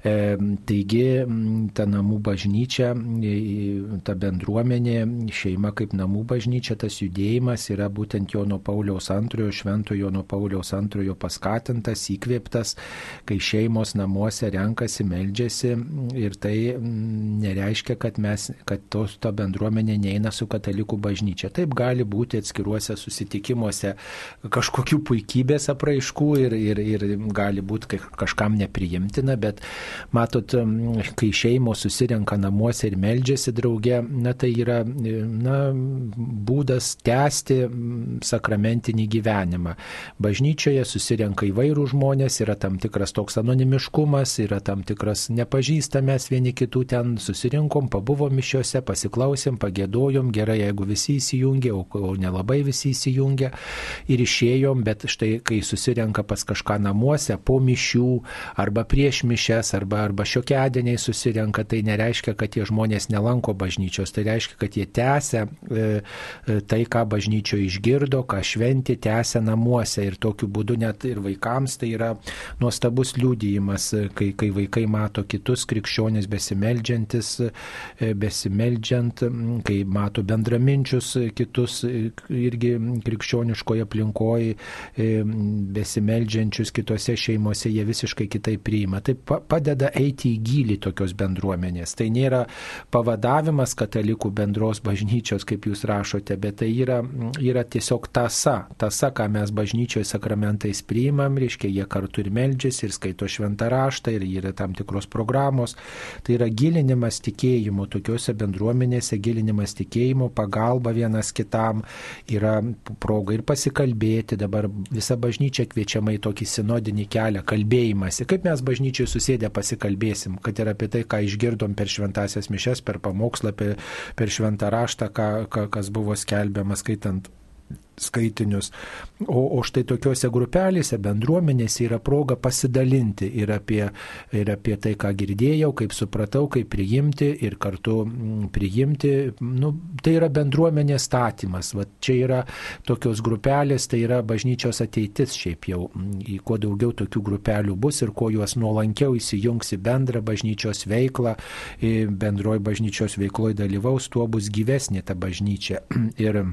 E, taigi ta namų bažnyčia, ta bendruomenė, šeima kaip namų bažnyčia, tas judėjimas yra būtent Jono Pauliaus II, Švento Jono Pauliaus II paskatintas, įkvėptas, kai šeimos namuose renkasi, meldžiasi ir tai nereiškia, kad mes, kad tos ta bendruomenė neina su katalikų bažnyčia. Taip gali būti atskiruose susitikimuose kažkokių puikybės apraiškų ir, ir, ir gali būti kažkam nepriimtina, bet matot, kai šeimos susirenka namuose ir meldžiasi drauge, na tai yra na, būdas tęsti sakramentinį gyvenimą. Bažnyčioje susirenka įvairių žmonės, yra tam tikras toks anonimiškumas, yra tam tikras nepažįstamės vieni kitų ten susirinkom, pabuvom mišiuose, pasiklausėm, pagėdojom, gerai, jeigu visi įsijungia, o nelabai visi įsijungia ir išėjom, bet štai kai susirenka pas kažką namuose, po mišių arba prieš mišes, arba, arba šiokiadieniai susirenka, tai nereiškia, kad tie žmonės nelanko bažnyčios, tai reiškia, kad jie tęsia e, e, tai, ką bažnyčio išgirdo, ką šventi, tęsia namuose. Ir tokiu būdu net ir vaikams tai yra nuostabus liūdėjimas, kai, kai vaikai mato kitus krikščionis besimeldžiantis, e, besimeldžiantis meldžiant, kai mato bendraminčius kitus irgi krikščioniškoje aplinkoje, besimeldžiančius kitose šeimose, jie visiškai kitaip priima. Tai padeda eiti į gilį tokios bendruomenės. Tai nėra pavadavimas katalikų bendros bažnyčios, kaip jūs rašote, bet tai yra, yra tiesiog tasa. Tasa, ką mes bažnyčioje sakramentais priimam, reiškia, jie kartu ir meldžiasi, ir skaito šventą raštą, ir yra tam tikros programos. Tai yra gilinimas tikėjimo tokiuose bendruomenėse bendruomenėse gilinimas tikėjimo, pagalba vienas kitam, yra proga ir pasikalbėti. Dabar visa bažnyčia kviečiama į tokį sinodinį kelią, kalbėjimąsi. Kaip mes bažnyčiai susėdę pasikalbėsim, kad ir apie tai, ką išgirdom per šventasias mišes, per pamokslą, per, per šventą raštą, ką, ką, kas buvo skelbiamas skaitant skaitinius. O, o štai tokiuose grupelėse, bendruomenėse yra proga pasidalinti ir apie, ir apie tai, ką girdėjau, kaip supratau, kaip priimti ir kartu mm, priimti. Nu, tai yra bendruomenės statymas. Va, čia yra tokios grupelės, tai yra bažnyčios ateitis šiaip jau. Į kuo daugiau tokių grupelių bus ir kuo juos nuolankiau įsijungs į bendrą bažnyčios veiklą, bendroji bažnyčios veikloje dalyvaus, tuo bus gyvesnė ta bažnyčia. ir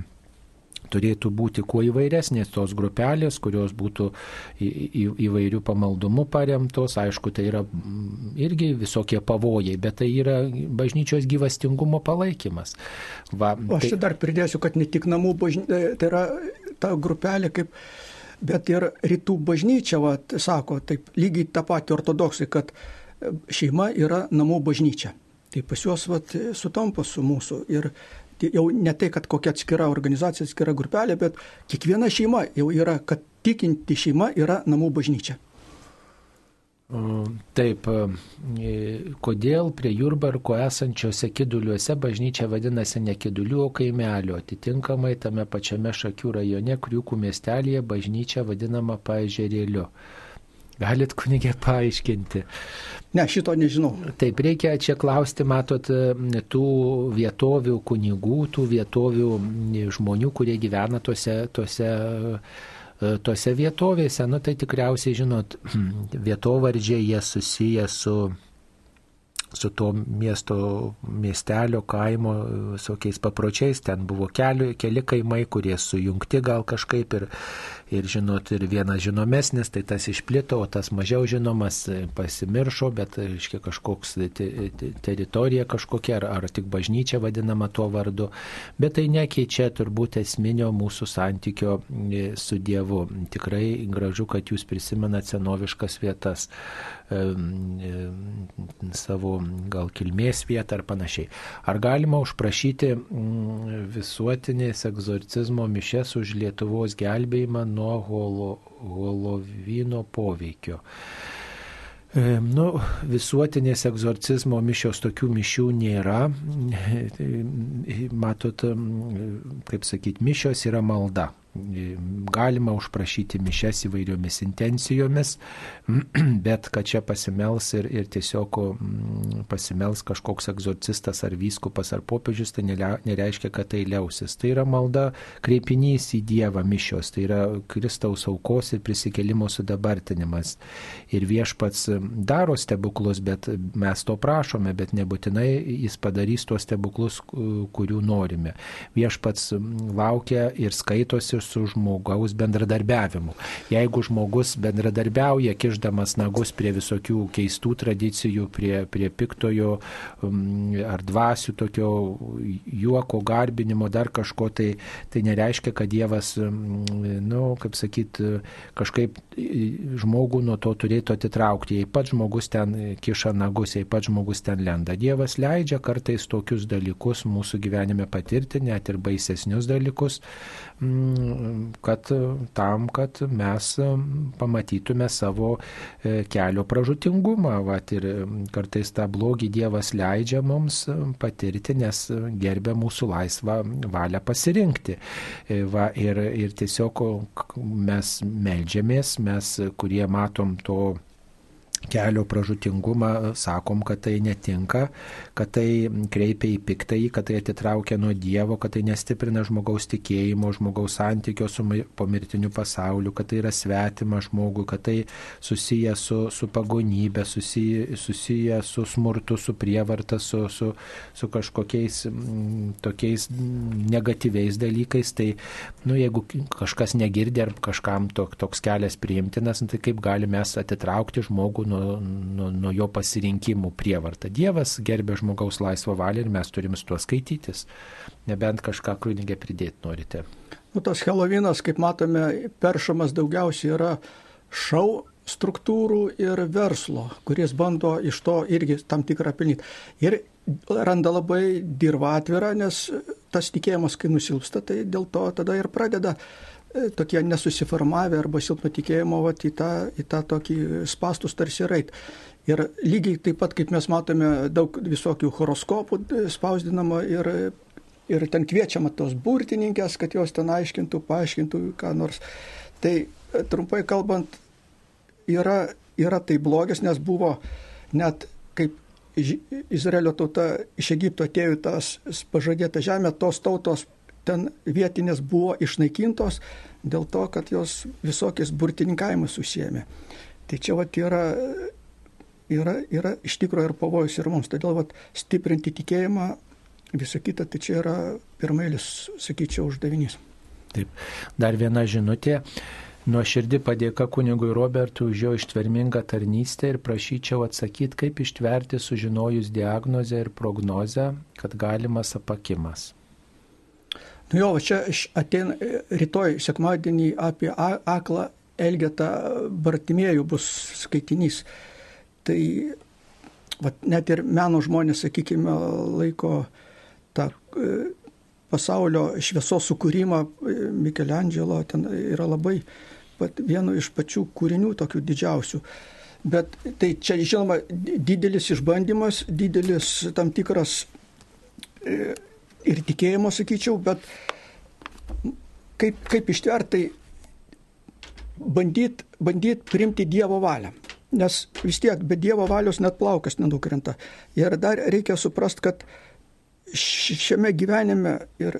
turėtų būti kuo įvairesnės tos grupelės, kurios būtų į, į, įvairių pamaldumų paremtos. Aišku, tai yra mm, irgi visokie pavojai, bet tai yra bažnyčios gyvastingumo palaikymas. Va, Aš tai... dar pridėsiu, kad ne tik namų bažnyčia, tai yra ta grupelė kaip bet ir rytų bažnyčia, va, sako, taip lygiai tą patį ortodoksai, kad šeima yra namų bažnyčia. Tai pas juos vat, sutampa su mūsų. Ir jau ne tai, kad kokia atskira organizacija, atskira grupelė, bet kiekviena šeima jau yra, kad tikinti šeima yra namų bažnyčia. Taip, e, kodėl prie Jurbarko esančiose kiduliuose bažnyčia vadinasi ne kiduliu, o kaimeliu. Atitinkamai tame pačiame Šakių rajone, Kriukų miestelėje bažnyčia vadinama paežerėliu. Galit kunigė paaiškinti. Ne, šito nežinau. Taip, reikia čia klausti, matot, tų vietovių kunigų, tų vietovių žmonių, kurie gyvena tose, tose, tose vietovėse. Nu, tai tikriausiai, žinot, vietovardžiai jie susiję su su to miesto, miestelio, kaimo visokiais papročiais. Ten buvo keli, keli kaimai, kurie sujungti gal kažkaip ir, ir žinot, ir vienas žinomesnis, tai tas išplito, o tas mažiau žinomas e, pasimiršo, bet, reiškia, kažkoks te, te, teritorija kažkokia, ar, ar tik bažnyčia vadinama tuo vardu, bet tai nekeičia turbūt esminio mūsų santykio e, su Dievu. Tikrai gražu, kad jūs prisimenate senoviškas vietas savo gal kilmės vietą ar panašiai. Ar galima užprašyti visuotinės egzorcizmo mišes už Lietuvos gelbėjimą nuo holo, holovino poveikio? Nu, visuotinės egzorcizmo mišios tokių mišių nėra. Matot, kaip sakyti, mišios yra malda. Galima užprašyti mišes įvairiomis intencijomis, bet kad čia pasimels ir, ir tiesiog mm, pasimels kažkoks egzorcistas ar vyskupas ar popiežius, tai nereiškia, kad tai liausis. Tai yra malda kreipinys į Dievą mišios, tai yra Kristaus aukos ir prisikelimo sudabartinimas. Ir viešpats daro stebuklus, bet mes to prašome, bet nebūtinai jis padarys tuos stebuklus, kurių norime. Viešpats laukia ir skaitosi su žmogaus bendradarbiavimu. Jeigu žmogus bendradarbiauja, kiždamas nagus prie visokių keistų tradicijų, prie, prie piktojo um, ar dvasių tokio juoko, garbinimo, dar kažko, tai, tai nereiškia, kad Dievas, na, um, nu, kaip sakyt, kažkaip žmogų nuo to turėtų atitraukti. Jei pats žmogus ten kiša nagus, jei pats žmogus ten lenda. Dievas leidžia kartais tokius dalykus mūsų gyvenime patirti, net ir baisesnius dalykus, Mm, kad tam, kad mes pamatytume savo e, kelio pražutingumą. Vat, ir kartais tą blogį Dievas leidžia mums patirti, nes gerbė mūsų laisvą valią pasirinkti. E, va, ir, ir tiesiog mes melžiamės, mes, kurie matom to kelio pražutingumą, sakom, kad tai netinka, kad tai kreipia į piktąjį, kad tai atitraukia nuo Dievo, kad tai nestiprina žmogaus tikėjimo, žmogaus santykio su pomirtiniu pasauliu, kad tai yra svetima žmogui, kad tai susiję su, su pagonybė, susiję, susiję su smurtu, su prievarta, su, su, su kažkokiais m, tokiais negatyviais dalykais. Tai, nu, jeigu kažkas negirdi ar kažkam tok, toks kelias priimtinas, tai kaip galime atitraukti žmogų nuo, nuo, nuo jo pasirinkimų prievartą. Dievas gerbė žmogaus laisvą valią ir mes turim su tuo skaitytis. Nebent kažką kunigė pridėti norite. Nu, tas Helovinas, kaip matome, peršamas daugiausiai yra šau struktūrų ir verslo, kuris bando iš to irgi tam tikrą pelnyti. Ir randa labai dirba atvirą, nes tas tikėjimas, kai nusilpsta, tai dėl to tada ir pradeda uh, tokie nesusiformavę arba silpno tikėjimo vat, į, tą, į tą tokį spastus tarsi rait. Ir lygiai taip pat, kaip mes matome, daug visokių horoskopų spausdinama ir ir ten kviečiama tos burtininkės, kad jos ten aiškintų, paaiškintų ką nors. Tai e, trumpai kalbant, yra, yra tai blogis, nes buvo net kaip Izraelio tauta iš Egipto atėjo tas pažadėta žemė, tos tautos ten vietinės buvo išnaikintos dėl to, kad jos visokiais burtininkavimus susijėmė. Tai čia vat yra, yra, yra iš tikrųjų ir pavojus ir mums. Todėl vat, stiprinti tikėjimą, visą kitą, tai čia yra pirmailis, sakyčiau, uždavinys. Taip, dar viena žinutė. Nuo širdį padėka kunigui Robertui už jo ištvermingą tarnystę ir prašyčiau atsakyti, kaip ištverti sužinojus diagnozę ir prognozę, kad galimas apakimas. Nu jo, čia ateina rytoj sekmadienį apie aklą Elgetą Bartimėjų bus skaitinys. Tai vat, net ir meno žmonės, sakykime, laiko tą e, pasaulio šviesos sukūrimą e, Michelangelo, ten yra labai pat, vienu iš pačių kūrinių tokių didžiausių. Bet tai čia, žinoma, didelis išbandymas, didelis tam tikras e, ir tikėjimo, sakyčiau, bet kaip, kaip ištvertai bandyti bandyt priimti Dievo valią. Nes vis tiek be Dievo valios net plaukas nenukrenta. Ir dar reikia suprasti, kad šiame gyvenime ir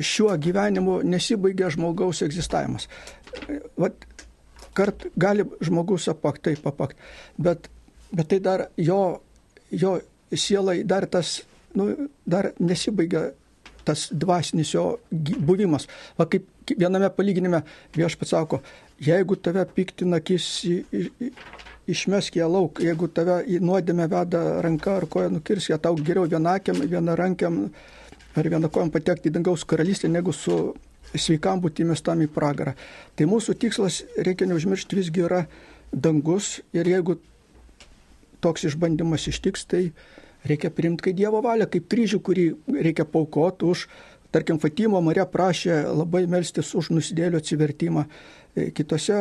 šiuo gyvenimu nesibaigia žmogaus egzistavimas. Vat, kart gali žmogus apakti, taip apakti, bet, bet tai dar jo, jo sielai dar tas, nu, dar nesibaigia tas dvasinis jo buvimas. Va kaip viename palyginime viešpats sako, jeigu tave piktina akis, išmesk ją lauk, jeigu tave į nuodėmę veda ranka ar koja nukirs, ją tau geriau vienakiam, vienarankiam ar vienakojam patekti į dangaus karalystę, negu su sveikam būti įmestam į pragarą. Tai mūsų tikslas, reikia neužmiršti, visgi yra dangus ir jeigu toks išbandymas ištiks, tai reikia priimti kaip Dievo valią, kaip kryžių, kurį reikia paukoti už, tarkim, Fatimo Marija prašė labai melstis už nusidėlių atsivertimą, e, kitose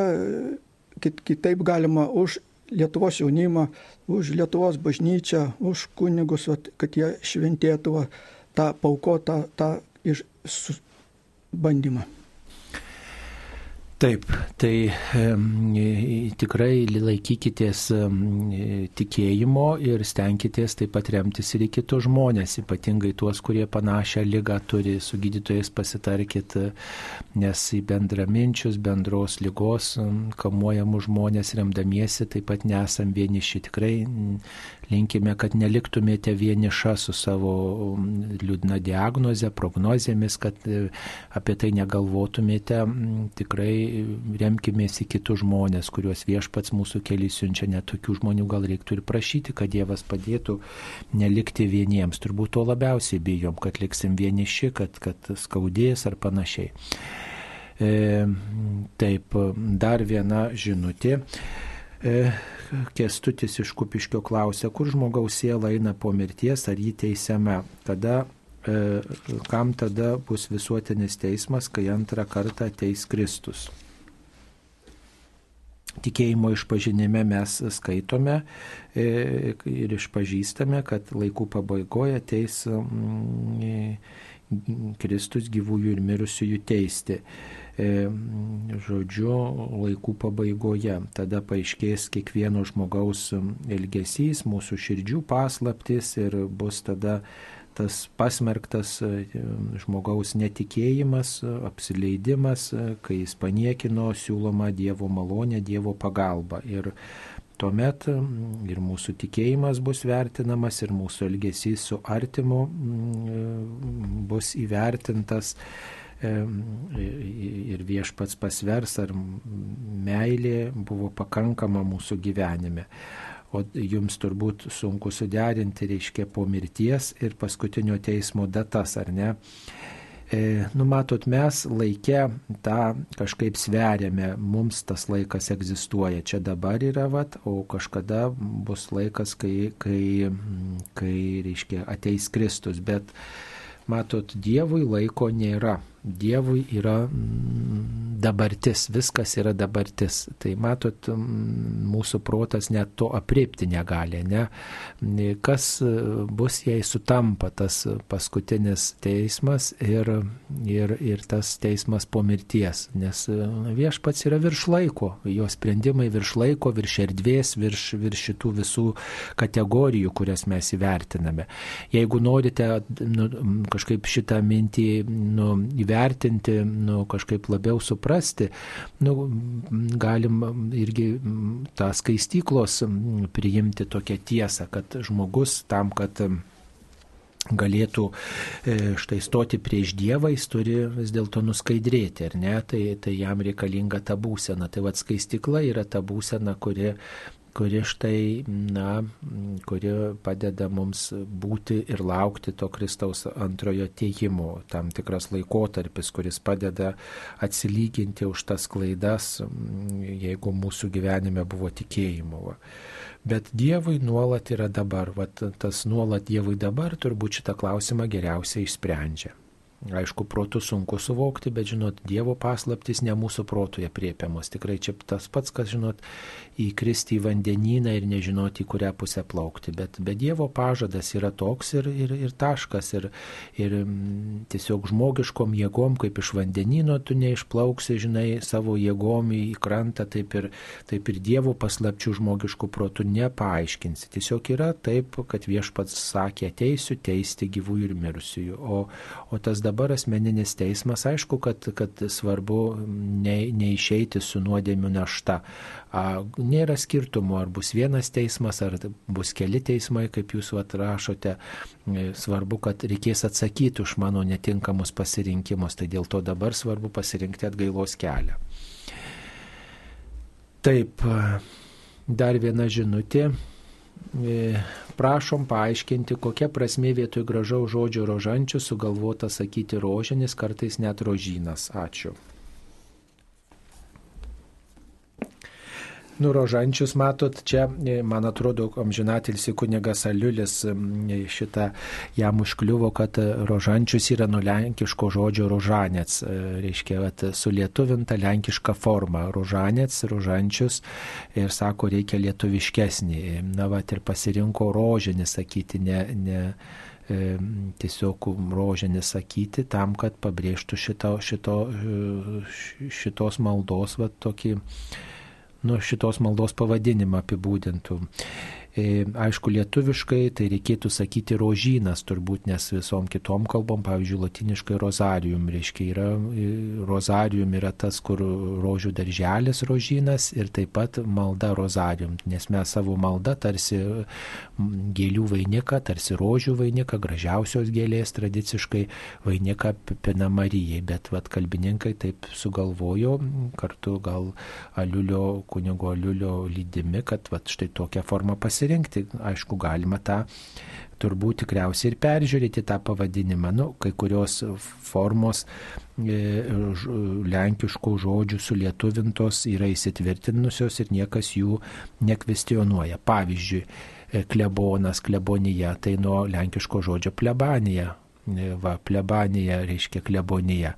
kit, kitaip galima už Lietuvos jaunimą, už Lietuvos bažnyčią, už kunigus, kad jie šventėtų tą paukotą, tą iš, bandymą. Taip, tai e, tikrai laikykitės e, tikėjimo ir stenkitės taip pat remtis ir į kitus žmonės, ypatingai tuos, kurie panašią lygą turi, su gydytojais pasitarkit, nes į bendraminčius, bendros lygos kamuojamų žmonės remdamiesi taip pat nesam vieniši. Tikrai Linkime, kad neliktumėte vieniša su savo um, liūdna diagnoze, prognozėmis, kad e, apie tai negalvotumėte. Tikrai remkimės į kitus žmonės, kuriuos viešpats mūsų keliai siunčia. Net tokių žmonių gal reiktų ir prašyti, kad Dievas padėtų nelikti vieniems. Turbūt to labiausiai bijom, kad liksim vieniši, kad, kad skaudės ar panašiai. E, taip, dar viena žinutė. E, Kestutis iš Kupiškio klausia, kur žmogaus siela eina po mirties, ar jį teisiame, kada, e, kam tada bus visuotinis teismas, kai antrą kartą ateis Kristus. Tikėjimo išpažinime mes skaitome e, ir išpažįstame, kad laikų pabaigoje ateis mm, Kristus gyvųjų ir mirusiųjų teisti. E, žodžiu, laikų pabaigoje. Tada paaiškės kiekvieno žmogaus elgesys, mūsų širdžių paslaptis ir bus tada tas pasmerktas e, žmogaus netikėjimas, apsileidimas, kai jis paniekino siūloma Dievo malonė, Dievo pagalba. Ir tuomet ir mūsų tikėjimas bus vertinamas, ir mūsų elgesys su artimu bus įvertintas ir viešpats pasvers, ar meilė buvo pakankama mūsų gyvenime. O jums turbūt sunku suderinti, reiškia, po mirties ir paskutinio teismo datas, ar ne? E, numatot, mes laikę tą kažkaip sveriame, mums tas laikas egzistuoja, čia dabar yra, vat, o kažkada bus laikas, kai, kai, kai reiškia, ateis Kristus, bet matot, Dievui laiko nėra. Dievui yra dabartis, viskas yra dabartis. Tai matot, mūsų protas net to apriepti negali. Ne? Kas bus, jei sutampa tas paskutinis teismas ir, ir, ir tas teismas po mirties. Nes viešpats yra virš laiko, jo sprendimai virš laiko, virš erdvės, virš, virš šitų visų kategorijų, kurias mes įvertiname. Jeigu norite nu, kažkaip šitą mintį nu, įvertinti, nu, kažkaip labiau suprasti, nu, galim irgi tą skaistyklos priimti tokią tiesą, kad žmogus tam, kad galėtų e, štai stoti prieš Dievą, jis turi vis dėlto nuskaidrėti, ar ne, tai, tai jam reikalinga ta būsena. Tai vad skaistikla yra ta būsena, kuri kuri štai, na, kuri padeda mums būti ir laukti to Kristaus antrojo teikimo, tam tikras laikotarpis, kuris padeda atsilyginti už tas klaidas, jeigu mūsų gyvenime buvo tikėjimo. Bet Dievui nuolat yra dabar, va, tas nuolat Dievui dabar turbūt šitą klausimą geriausiai išsprendžia. Aišku, protų sunku suvokti, bet žinot, Dievo paslaptis ne mūsų protuje priepiamos. Tikrai čia tas pats, kas, žinot, įkristi į vandenyną ir nežinoti, kurią pusę plaukti. Bet be Dievo pažadas yra toks ir, ir, ir taškas. Ir, ir mm, tiesiog žmogiškom jėgom, kaip iš vandenyno tu neišplauksi, žinai, savo jėgom į krantą, taip ir, taip ir Dievo paslapčių žmogiškų protų nepaaiškinsi. Tiesiog yra taip, kad viešpats sakė, ateisiu teisti gyvųjų ir mirusiųjų. O, o tas dabar asmeninis teismas, aišku, kad, kad svarbu ne, neišeiti su nuodėmių našta. Nėra skirtumo, ar bus vienas teismas, ar bus keli teismai, kaip jūs atrašote. E, svarbu, kad reikės atsakyti už mano netinkamus pasirinkimus, tai dėl to dabar svarbu pasirinkti atgailos kelią. Taip, dar viena žinutė e, prašom paaiškinti, kokia prasme vietoj gražaus žodžio rožančių sugalvota sakyti rožinis, kartais net rožynas. Ačiū. nurožančius, matot, čia, e, man atrodo, amžinatilsi kunigas Aliulis e, šitą jam užkliuvo, kad e, rožančius yra nuo lenkiško žodžio rožanės, reiškia, kad sulietuvinta lenkiška forma, rožanės, rožančius ir sako, reikia lietuviškesnį. Na, va, ir pasirinko rožinį, sakyti, ne. ne tiesiog rožinį sakyti tam, kad pabrėžtų šito, šito, šitos maldos va, tokį uh, nu, šitos maldos pavadinimą apibūdintų. E, aišku, lietuviškai tai reikėtų sakyti rožynas turbūt, nes visom kitom kalbom, pavyzdžiui, latiniškai rozarium, reiškia yra, e, rozarium yra tas, kur rožių darželis rožynas ir taip pat malda rozarium, nes mes savo maldą tarsi gėlių vainiką, tarsi rožių vainiką, gražiausios gėlės tradiciškai vainiką pina Marijai, bet vad kalbininkai taip sugalvojo, kartu gal Aliulio, kunigo Aliulio lydimi, kad vad štai tokią formą pasirinkti pasirinkti. Aišku, galima tą turbūt tikriausiai ir peržiūrėti tą pavadinimą. Nu, kai kurios formos e, lenkiškų žodžių sulietuvintos yra įsitvirtinusios ir niekas jų nekvestionuoja. Pavyzdžiui, e, klebonas, klebonija, tai nuo lenkiško žodžio plebanija. E, va, plebanija reiškia klebonija.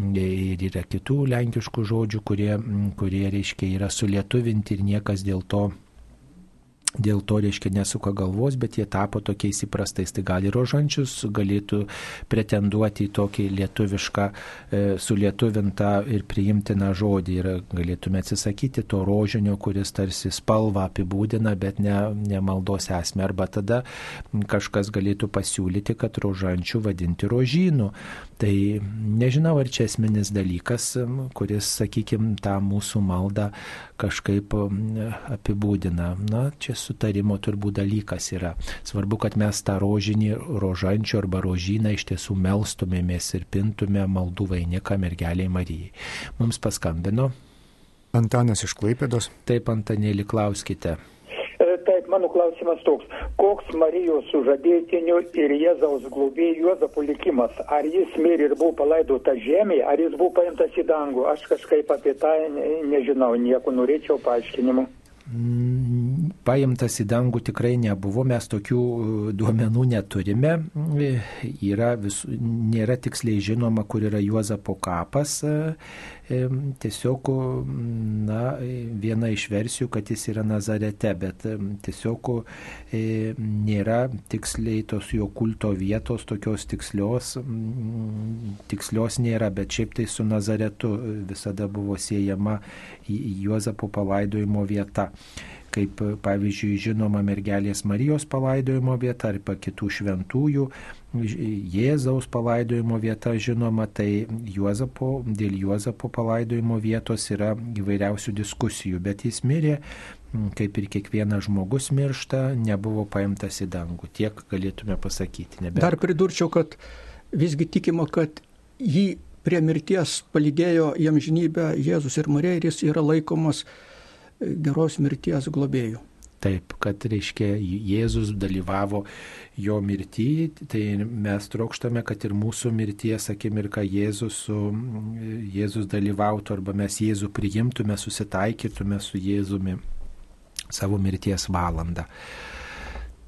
Ir yra kitų lenkiškų žodžių, kurie, kurie reiškia yra sulietuvinti ir niekas dėl to Dėl to, reiškia, nesuka galvos, bet jie tapo tokiais įprastais. Tai gal ir rožančius galėtų pretenduoti į tokį lietuvišką, e, sulietuvintą ir priimtiną žodį. Ir galėtume atsisakyti to rožinio, kuris tarsi spalvą apibūdina, bet ne, ne maldos esmė. Arba tada kažkas galėtų pasiūlyti, kad rožančių vadinti rožynų. Tai nežinau, ar čia esminis dalykas, kuris, sakykime, tą mūsų maldą kažkaip apibūdina. Na, čia sutarimo turbūt dalykas yra. Svarbu, kad mes tą rožinį, rožančių arba rožyną iš tiesų melstumėmės ir pintume maldų vainiką mergeliai Marijai. Mums paskambino. Antanas iš Klaipėdos. Taip, Antanėlį, klauskite. Mano klausimas toks. Koks Marijos sužadėtinių ir Jėzaus globėjų Juozapo likimas? Ar jis mirė ir buvo palaidotas žemėje, ar jis buvo paimtas į dangų? Aš kažkaip apie tą nežinau, nieko norėčiau paaiškinimų. Paimtas į dangų tikrai nebuvo, mes tokių e, duomenų neturime. E, yra vis, nėra tiksliai žinoma, kur yra Juozapo kapas. Tiesiog, na, viena iš versijų, kad jis yra Nazarete, bet tiesiog nėra tiksliai tos jo kulto vietos, tokios tikslios, tikslios nėra, bet šiaip tai su Nazaretu visada buvo siejama Juozapo palaidojimo vieta kaip pavyzdžiui žinoma mergelės Marijos palaidojimo vieta arba kitų šventųjų, Jėzaus palaidojimo vieta žinoma, tai Juozapo, dėl Juozapo palaidojimo vietos yra įvairiausių diskusijų, bet jis mirė, kaip ir kiekvienas žmogus miršta, nebuvo paimtas į dangų. Tiek galėtume pasakyti. Nebe... Dar pridurčiau, kad visgi tikima, kad jį prie mirties palydėjo jam žinybę Jėzus ir Marija ir jis yra laikomas geros mirties globėjų. Taip, kad reiškia Jėzus dalyvavo jo mirtyje, tai mes trokštame, kad ir mūsų mirties akimirka Jėzus, su, Jėzus dalyvautų arba mes Jėzų priimtume, susitaikytume su Jėzumi savo mirties valandą.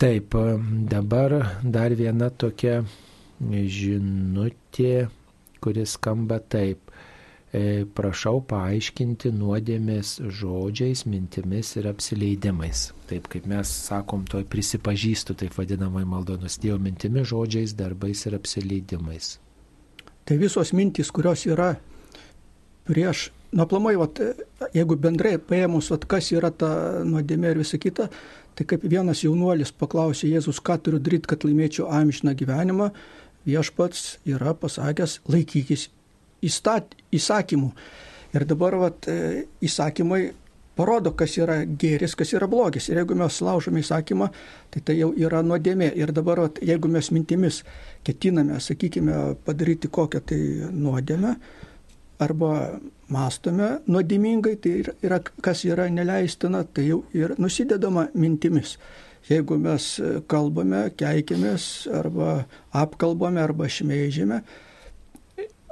Taip, dabar dar viena tokia žinutė, kuris skamba taip. E, prašau paaiškinti nuodėmės žodžiais, mintimis ir apsileidimais. Taip kaip mes sakom, toj prisipažįstu, taip vadinamai maldonos Dievo mintimis, žodžiais, darbais ir apsileidimais. Tai visos mintys, kurios yra prieš, nu, aplamai, vat, jeigu bendrai paėmus, vat, kas yra ta nuodėmė ir visa kita, tai kaip vienas jaunuolis paklausė Jėzus, ką turiu daryti, kad laimėčiau amžiną gyvenimą, viešpats yra pasakęs, laikykis įstat, įsakymų. Ir dabar vat, e, įsakymai parodo, kas yra gėris, kas yra blogis. Ir jeigu mes laužome įsakymą, tai tai jau yra nuodėmė. Ir dabar, vat, jeigu mes mintimis ketiname, sakykime, padaryti kokią tai nuodėmę, arba mastome nuodėmingai, tai yra, kas yra neleistina, tai jau ir nusidedama mintimis. Jeigu mes kalbame, keikiamės, arba apkalbame, arba šmeižėme,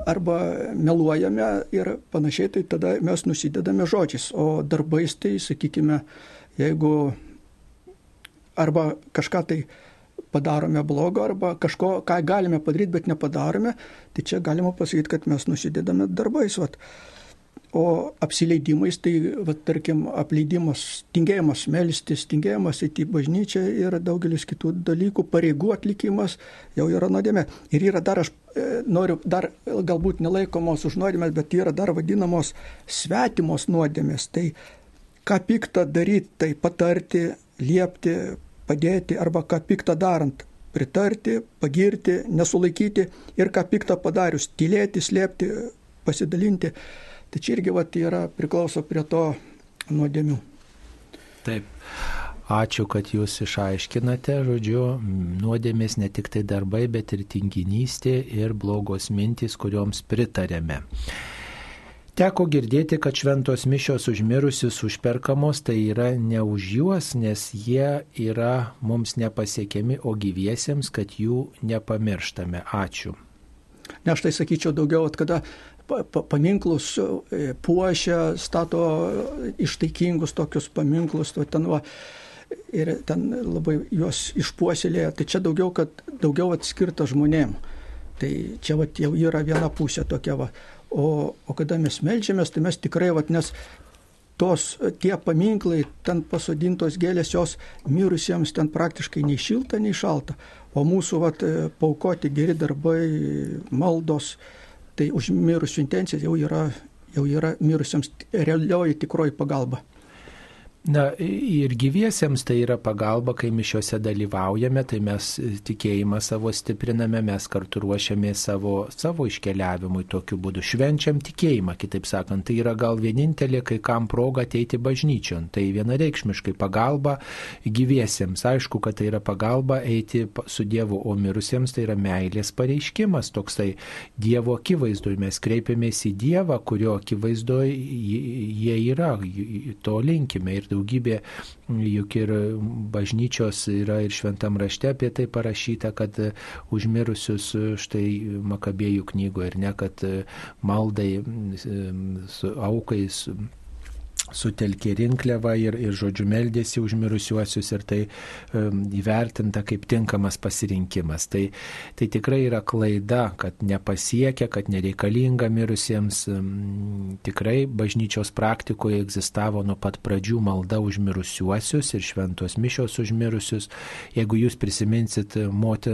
arba meluojame ir panašiai, tai tada mes nusidedame žodžiais, o darbais tai, sakykime, jeigu arba kažką tai padarome blogo, arba kažko, ką galime padaryti, bet nepadarome, tai čia galima pasakyti, kad mes nusidedame darbais. Vat. O apsileidimais, tai, va, tarkim, apleidimas, tingėjimas melstis, tingėjimas įti bažnyčią ir daugelis kitų dalykų, pareigų atlikimas jau yra nuodėmė. Ir yra dar, aš e, noriu, dar galbūt nelaikomos už nuodėmės, bet yra dar vadinamos svetimos nuodėmės. Tai ką piktą daryti, tai patarti, liepti, padėti arba ką piktą darant. Pritarti, pagirti, nesulaikyti ir ką piktą padarius, tylėti, slėpti, pasidalinti. Tai čia irgi vat, yra priklauso prie to nuodėmių. Taip. Ačiū, kad jūs išaiškinate, žodžiu, nuodėmės ne tik tai darbai, bet ir tinginystė ir blogos mintys, kurioms pritarėme. Teko girdėti, kad šventos mišios užmirusius užperkamos, tai yra ne už juos, nes jie yra mums nepasiekiami, o gyviesiems, kad jų nepamirštame. Ačiū. Ne, aš tai sakyčiau daugiau, kada paminklus e, puošia, stato ištaikingus tokius paminklus, to ten va, ir ten labai juos išpuoselėja. Tai čia daugiau, kad daugiau atskirta žmonėm. Tai čia va, jau yra viena pusė tokia va. O, o kada mes melžiamės, tai mes tikrai, va, nes tos tie paminklai, ten pasodintos gėlės, jos mirusiems ten praktiškai nei šilta, nei šalta. O mūsų vat, paukoti geri darbai, maldos, tai už mirusių intencijas jau yra, jau yra mirusiems realioji tikroji pagalba. Na ir gyviesiems tai yra pagalba, kai mišiuose dalyvaujame, tai mes tikėjimą savo stipriname, mes kartu ruošiame savo, savo iškeliavimui tokiu būdu, švenčiam tikėjimą, kitaip sakant, tai yra gal vienintelė, kai kam proga ateiti bažnyčion, tai vienareikšmiškai pagalba gyviesiems, aišku, kad tai yra pagalba eiti su Dievu, o mirusiems tai yra meilės pareiškimas, toksai Dievo akivaizdoj, mes kreipiamės į Dievą, kurio akivaizdoj jie yra, to linkime. Ir daugybė, juk ir bažnyčios yra ir šventam rašte apie tai parašyta, kad užmirusius štai Makabėjų knygoje ir ne, kad maldai su aukais sutelkė rinkliavą ir, ir žodžiu meldėsi už mirusiuosius ir tai um, įvertinta kaip tinkamas pasirinkimas. Tai, tai tikrai yra klaida, kad nepasiekia, kad nereikalinga mirusiems. Um, tikrai bažnyčios praktikoje egzistavo nuo pat pradžių malda už mirusiuosius ir šventos mišios už mirusius. Jeigu jūs prisiminsit moti,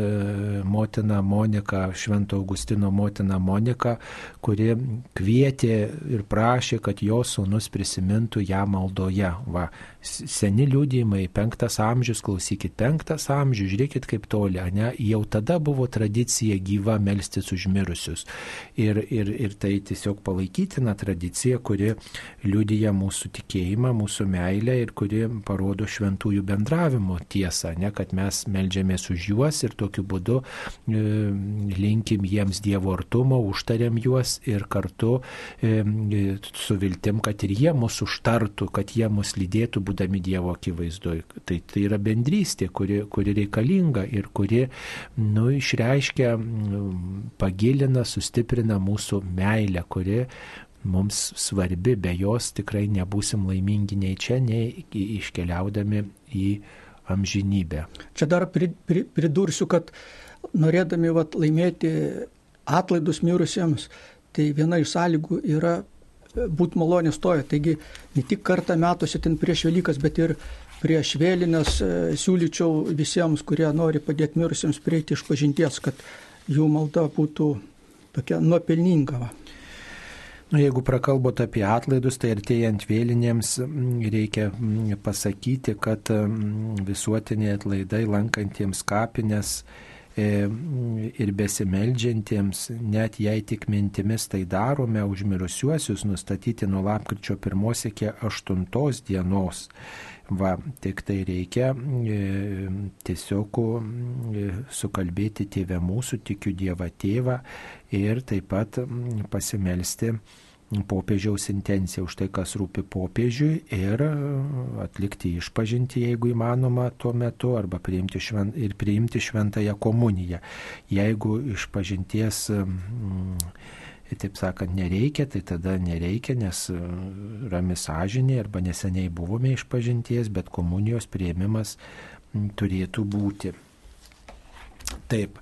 motiną Moniką, Švento Augustino motiną Moniką, kuri kvietė ir prašė, kad jos sūnus prisimintų prisimintų ją maldoje. Va, seni liūdėjimai, penktas amžius, klausykit, penktas amžius, žiūrėkit kaip toli, ne, jau tada buvo tradicija gyva melstis užmirusius. Ir, ir, ir tai tiesiog palaikytina tradicija, kuri liūdija mūsų tikėjimą, mūsų meilę ir kuri parodo šventųjų bendravimo tiesą, ne, kad mes melžiamės už juos ir tokiu būdu e, linkim jiems Dievo artumo, užtariam juos ir kartu e, su viltim, kad ir jie mūsų užtartų, kad jie mus lydėtų būdami Dievo akivaizdoje. Tai, tai yra bendrystė, kuri, kuri reikalinga ir kuri nu, išreiškia, pagilina, sustiprina mūsų meilę, kuri mums svarbi, be jos tikrai nebūsim laimingi nei čia, nei iškeliaudami į amžinybę. Čia dar pridursiu, kad norėdami vat, laimėti atlaidus mirusiems, tai viena iš sąlygų yra būti malonė stoja. Taigi ne tik kartą metuose ten prieš Velykas, bet ir prieš vėlinės e, siūlyčiau visiems, kurie nori padėti mirusiems prieiti iš pažinties, kad jų malda būtų tokia nuopelninga. Va. Nu, jeigu prakalbot apie atlaidus, tai artėjant vėlinėms reikia pasakyti, kad visuotiniai atlaidai lankantiems kapinės ir besimeldžiantiems, net jei tik mintimis tai darome, užmirusiuosius nustatyti nuo lapkričio 1 iki 8 dienos. Va, tik tai reikia e, tiesiog e, sukalbėti tėvę mūsų, tikiu Dievą tėvą ir taip pat pasimelsti popiežiaus intenciją už tai, kas rūpi popiežiui ir e, atlikti išpažinti, jeigu įmanoma tuo metu, arba priimti švent, ir priimti šventąją komuniją. Jeigu išpažinties mm, taip sakant, nereikia, tai tada nereikia, nes e, rami sąžinė arba neseniai buvome išpažinties, bet komunijos prieimimas turėtų būti. Taip.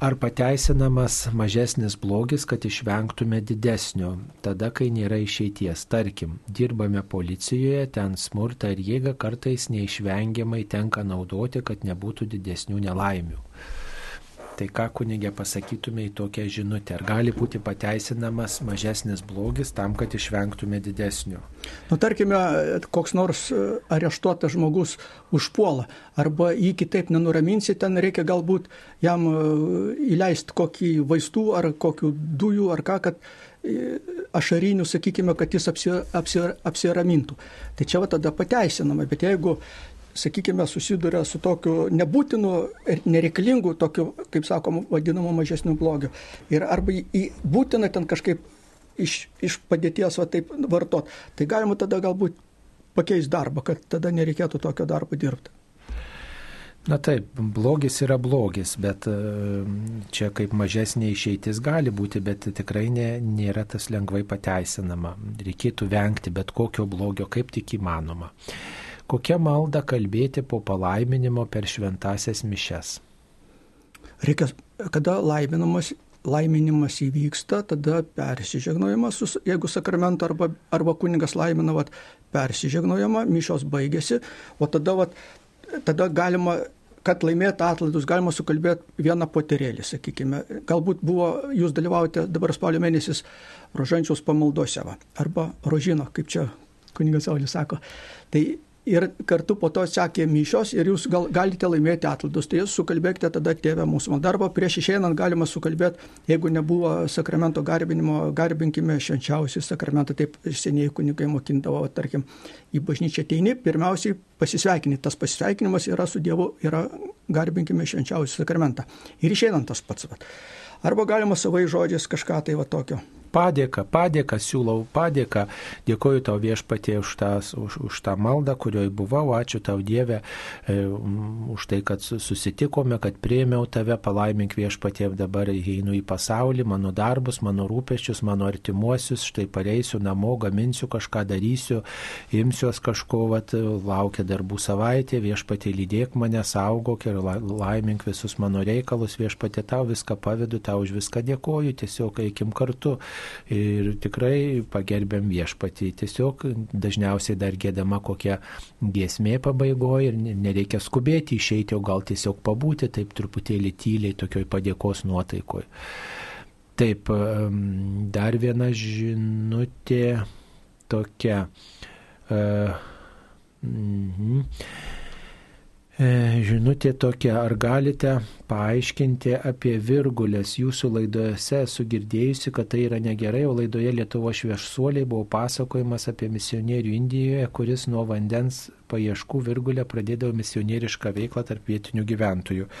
Ar pateisinamas mažesnis blogis, kad išvengtume didesnio, tada, kai nėra išeities. Tarkim, dirbame policijoje, ten smurtą ir jėgą kartais neišvengiamai tenka naudoti, kad nebūtų didesnių nelaimių. Tai ką kunigė pasakytume į tokią žinutę? Ar gali būti pateisinamas mažesnis blogis tam, kad išvengtume didesnio? Nu, tarkime, koks nors e, areštuotas žmogus užpuola, arba jį kitaip nenuraminsi, ten reikia galbūt jam e, įleisti kokį vaistų ar kokių dujų ar ką, kad e, ašarinių, sakykime, kad jis apsi, apsi, apsiramintų. Tai čia va tada pateisinama, bet jeigu sakykime, susiduria su tokiu nebūtinu ir nereikalingu, tokiu, kaip sakoma, vadinamu mažesniu blogiu. Ir arba į būtiną ten kažkaip iš, iš padėties va taip vartot. Tai galima tada galbūt pakeisti darbą, kad tada nereikėtų tokio darbo dirbti. Na taip, blogis yra blogis, bet e, čia kaip mažesnė išeitis gali būti, bet tikrai ne, nėra tas lengvai pateisinama. Reikėtų vengti bet kokio blogio, kaip tik įmanoma. Kokią maldą kalbėti po palaiminimo per šventasias mišes? Reikia, kada laiminamas, laiminimas įvyksta, tada persižegnojimas, jeigu sakramento arba, arba kunigas laimina, vat, persižegnojama, mišios baigėsi, o tada, vat, tada galima kad laimėtų atlaidus, galima sukalbėti vieną poterėlį, sakykime. Galbūt buvo, jūs dalyvaujate dabar spalio mėnesis rožančiaus pamaldose, va, arba rožino, kaip čia kunigas Saulis sako. Tai ir kartu po to sekė mišios ir jūs gal, galite laimėti atlaidus. Tai jūs sukalbėkite tada tėvę mūsų darbą. Prieš išeinant galima sukalbėti, jeigu nebuvo sakramento garbinimo, garbinkime švenčiausią sakramentą, taip seniai kunigai mokindavo, tarkim, į bažnyčią ateini, pirmiausiai pasisveikini. Tas pasisveikinimas yra su Dievu, yra garbinkime švenčiausią sakramentą. Ir išeinant tas pats. Arba galima savai žodžiais kažką tai va tokio padėką, padėką siūlau, padėką. Dėkoju tau viešpatie už, tas, už, už tą maldą, kurioje buvau, ačiū tau Dieve e, už tai, kad susitikome, kad prieimiau tave, palaimink viešpatie dabar einu į pasaulį, mano darbus, mano rūpeščius, mano artimuosius, štai pareisiu namo, gaminsiu kažką, darysiu, imsiuos kažko, vat, laukia darbų savaitė, viešpatie lydėk mane, saugok ir laimink visus mano reikalus, viešpatie tau viską pavedu, tau už viską dėkoju, tiesiog eikim kartu ir tikrai pagerbėm viešpatį. Tiesiog dažniausiai dar gėdama kokia giesmė pabaigoje ir nereikia skubėti išeiti, o gal tiesiog pabūti taip truputėlį tyliai tokioj padėkos nuotaikoje. Taip, dar viena žinutė tokia. Uh, mm -hmm. Žinutė tokia, ar galite paaiškinti apie virgulės jūsų laidose? Esu girdėjusi, kad tai yra negerai, o laidoje Lietuvo šviešuoliai buvo pasakojimas apie misionierių Indijoje, kuris nuo vandens paieškų virgulę pradėdavo misionierišką veiklą tarp vietinių gyventojų.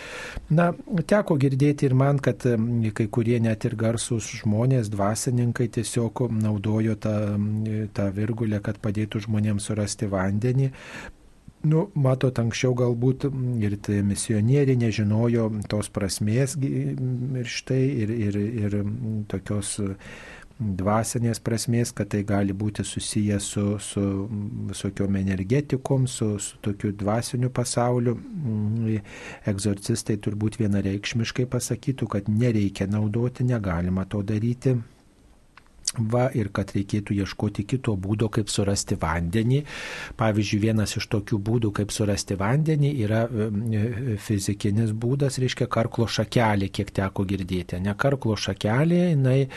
Na, teko girdėti ir man, kad kai kurie net ir garsūs žmonės, dvasininkai tiesiog naudojo tą, tą virgulę, kad padėtų žmonėms surasti vandenį. Nu, matot, anksčiau galbūt ir tai misionieriai nežinojo tos prasmės ir štai ir, ir, ir tokios dvasinės prasmės, kad tai gali būti susiję su, su visokiom energetikom, su, su tokiu dvasiniu pasauliu. Egzorcistai turbūt vienareikšmiškai pasakytų, kad nereikia naudoti, negalima to daryti. Va ir kad reikėtų ieškoti kito būdo, kaip surasti vandenį. Pavyzdžiui, vienas iš tokių būdų, kaip surasti vandenį, yra fizikinis būdas, reiškia karklo šakelė, kiek teko girdėti. Ne karklo šakelė, jinai,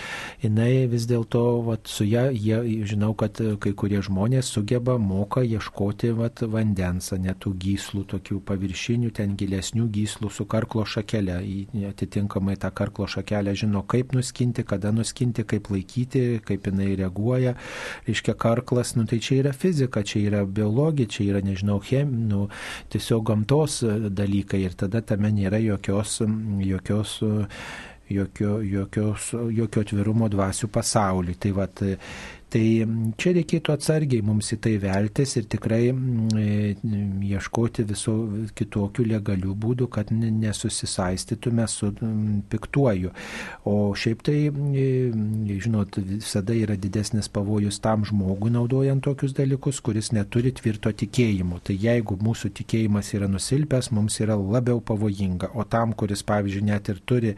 jinai vis dėlto, su ją, jie, žinau, kad kai kurie žmonės sugeba, moka ieškoti vat, vandens, netų gyslų, tokių paviršinių, ten gilesnių gyslų su karklo šakelė. Atitinkamai tą karklo šakelę žino, kaip nuskinti, kada nuskinti, kaip laikyti kaip jinai reaguoja, reiškia karklas, nu tai čia yra fizika, čia yra biologija, čia yra, nežinau, chem, nu, tiesiog gamtos dalykai ir tada tame nėra jokios, jokios jokio, jokios, jokio atvirumo dvasių pasauliui. Tai, vat, Tai čia reikėtų atsargiai mums į tai veltis ir tikrai e, ieškoti visų kitokių legalių būdų, kad nesusisaistytume su piktuoju. O šiaip tai, e, žinot, visada yra didesnis pavojus tam žmogui naudojant tokius dalykus, kuris neturi tvirto tikėjimo. Tai jeigu mūsų tikėjimas yra nusilpęs, mums yra labiau pavojinga. O tam, kuris, pavyzdžiui, net ir turi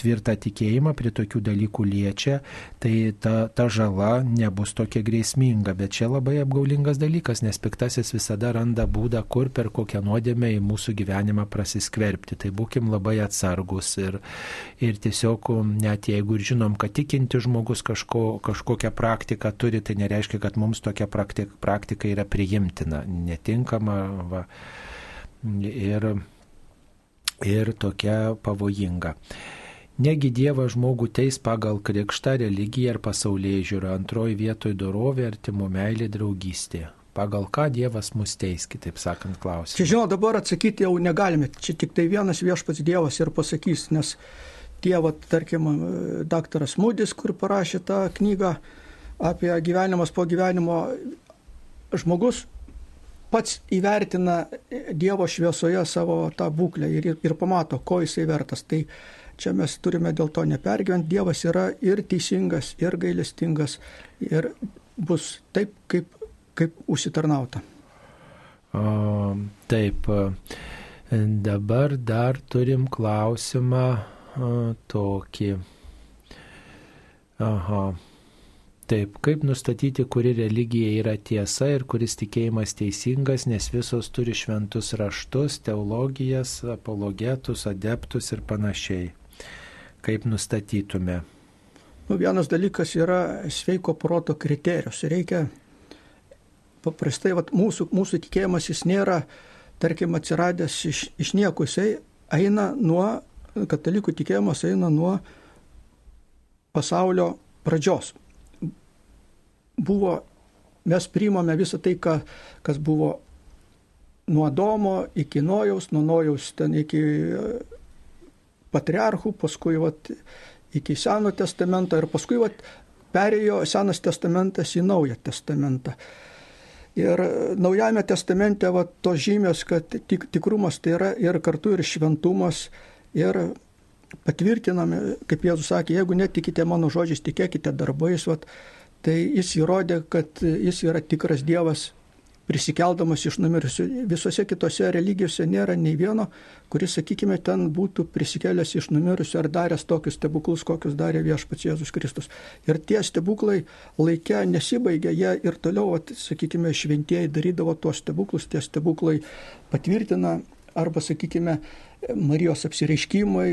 tvirtą tikėjimą, prie tokių dalykų liečia, tai ta, ta žala nebus tokia grėsminga, bet čia labai apgaulingas dalykas, nes piktasis visada randa būdą, kur per kokią nuodėmę į mūsų gyvenimą prasiskverbti. Tai būkim labai atsargus ir, ir tiesiog net jeigu ir žinom, kad tikinti žmogus kažko, kažkokią praktiką turi, tai nereiškia, kad mums tokia praktika, praktika yra priimtina, netinkama va, ir, ir tokia pavojinga. Negi Dievas žmogų teis pagal krikštą, religiją ir pasaulyje žiūrą, antroji vietoje dorovė, artimo meilė, draugystė. Pagal ką Dievas mus teis, kitaip sakant, klausimas. Čia žinau, dabar atsakyti jau negalime, čia tik tai vienas viešpats Dievas ir pasakys, nes tėva, tarkim, daktaras Mūdis, kur parašė tą knygą apie gyvenimas po gyvenimo, žmogus pats įvertina Dievo šviesoje savo tą būklę ir, ir pamato, ko jisai vertas. Tai Čia mes turime dėl to nepergyventi. Dievas yra ir teisingas, ir gailestingas, ir bus taip, kaip, kaip užsitarnauta. O, taip, dabar dar turim klausimą o, tokį. Aha. Taip, kaip nustatyti, kuri religija yra tiesa ir kuris tikėjimas teisingas, nes visos turi šventus raštus, teologijas, apologetus, adeptus ir panašiai kaip nustatytume? Nu, vienas dalykas yra sveiko proto kriterijus. Reikia paprastai, vat, mūsų, mūsų tikėjimas jis nėra, tarkim, atsiradęs iš, iš nieko, jisai eina nuo, katalikų tikėjimas eina nuo pasaulio pradžios. Buvo, mes priimame visą tai, ką, kas buvo nuo Domo iki Nojaus, nuo Nojaus ten iki patriarchų, paskui vat, iki Seno testamento ir paskui vat, perėjo Senas testamentas į Naują testamentą. Ir Naujame testamente va, tos žymės, kad tik, tikrumas tai yra ir kartu ir šventumas. Ir patvirtiname, kaip Jėzus sakė, jeigu netikite mano žodžiais, tikėkite darbais, vat, tai jis įrodė, kad jis yra tikras Dievas prisikeldamas iš numirusių. Visose kitose religijose nėra nei vieno, kuris, sakykime, ten būtų prisikėlęs iš numirusių ar daręs tokius stebuklus, kokius darė viešpats Jėzus Kristus. Ir tie stebuklai laikė nesibaigia, jie ir toliau, at, sakykime, šventieji darydavo tuos stebuklus, tie stebuklai patvirtina arba, sakykime, Marijos apsireiškimai,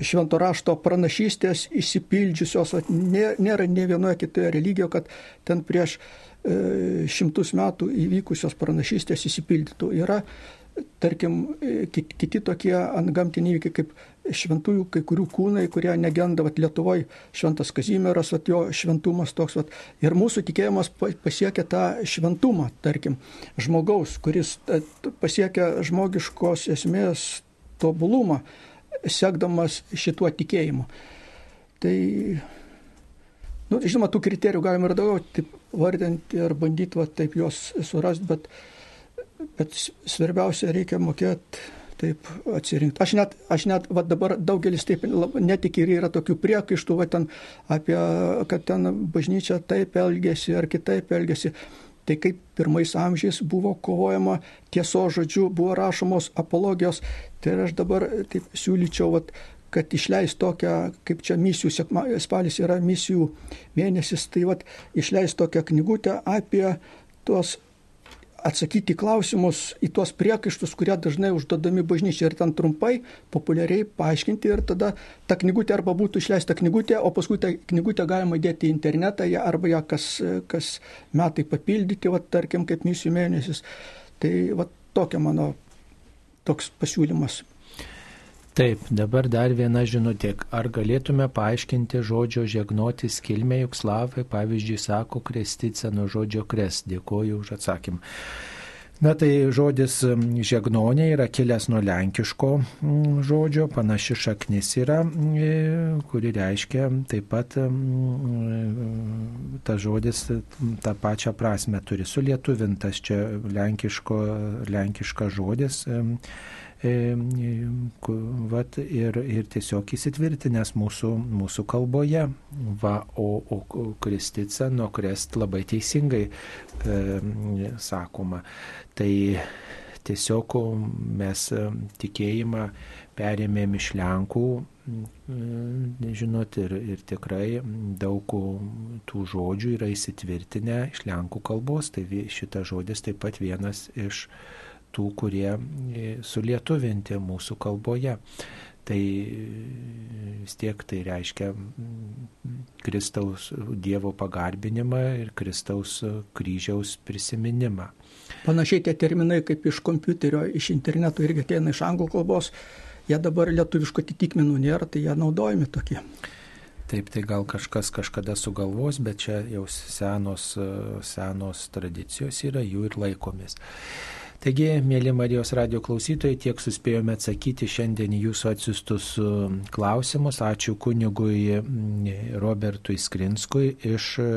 švento rašto pranašystės įsipildžiusios, nėra ne vienoje kitoje religijoje, kad ten prieš e, šimtus metų įvykusios pranašystės įsipildytų. Yra, tarkim, e, kiti tokie antgamtiniai įvykiai kaip šventųjų kai kurių kūnai, kurie negenda, vat, Lietuvoje šventas Kazimieras, vat, jo šventumas toks, vat, ir mūsų tikėjimas pasiekia tą šventumą, tarkim, žmogaus, kuris pasiekia žmogiškos esmės tobulumą sekdamas šituo tikėjimu. Tai, nu, žinoma, tų kriterijų galima ir daugiau taip vardinti ir bandyti va, taip juos surasti, bet, bet svarbiausia reikia mokėti taip atsirinkti. Aš net, aš net va, dabar daugelis taip netik ir yra tokių priekaištų, va, ten, apie, kad ten bažnyčia taip elgesi ar kitaip elgesi. Tai kaip pirmais amžiais buvo kovojama tieso žodžiu, buvo rašomos apologijos. Tai aš dabar taip siūlyčiau, vat, kad išleis tokią, kaip čia misijų, spalis yra misijų mėnesis, tai vat, išleis tokią knygutę apie tuos atsakyti klausimus į tuos priekaištus, kurie dažnai užduodami bažnyčiai ir ten trumpai, populiariai paaiškinti ir tada ta knygutė arba būtų išleista knygutė, o paskui tą knygutę galima dėti į internetą arba ją kas, kas metai papildyti, va, tarkim, kaip misijų mėnesis. Tai va, tokia mano toks pasiūlymas. Taip, dabar dar viena žinutė. Ar galėtume paaiškinti žodžio žegnotis kilmę, juk slavai, pavyzdžiui, sako krestica nuo žodžio kres. Dėkoju už atsakymą. Na tai žodis žegnonė yra kilęs nuo lenkiško žodžio, panaši šaknis yra, e, kuri reiškia taip pat tas žodis tą pačią prasme turi sulietuvintas čia lenkiško, lenkiškas žodis E, vat, ir, ir tiesiog įsitvirtinęs mūsų, mūsų kalboje. Va, o, o kristica nuo krest labai teisingai e, sakoma. Tai tiesiog mes tikėjimą perėmėm iš Lenkų, žinot, ir, ir tikrai daug tų žodžių yra įsitvirtinę iš Lenkų kalbos, tai šitas žodis taip pat vienas iš tų, kurie e, sulietuvinti mūsų kalboje. Tai e, vis tiek tai reiškia Kristaus Dievo pagarbinimą ir Kristaus kryžiaus prisiminimą. Panašiai tie terminai kaip iš kompiuterio, iš interneto irgi ateina iš anglų kalbos, jie dabar lietuviško atitikmenų nėra, tai jie naudojami tokie. Taip, tai gal kažkas kažkada sugalvos, bet čia jau senos, senos tradicijos yra, jų ir laikomis. Taigi, mėly Marijos radio klausytojai, tiek suspėjome atsakyti šiandien jūsų atsiustus um, klausimus. Ačiū kunigui Robertui Skrinskui iš e,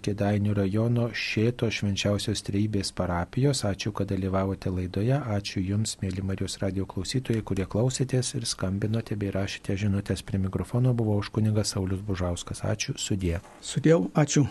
Kedainių rajono Šėto švenčiausios treibės parapijos. Ačiū, kad dalyvavote laidoje. Ačiū Jums, mėly Marijos radio klausytojai, kurie klausėtės ir skambinote bei rašėte žinutės prie mikrofono. Buvo už kunigas Saulis Bužauskas. Ačiū, sudė. Sudėjau, ačiū.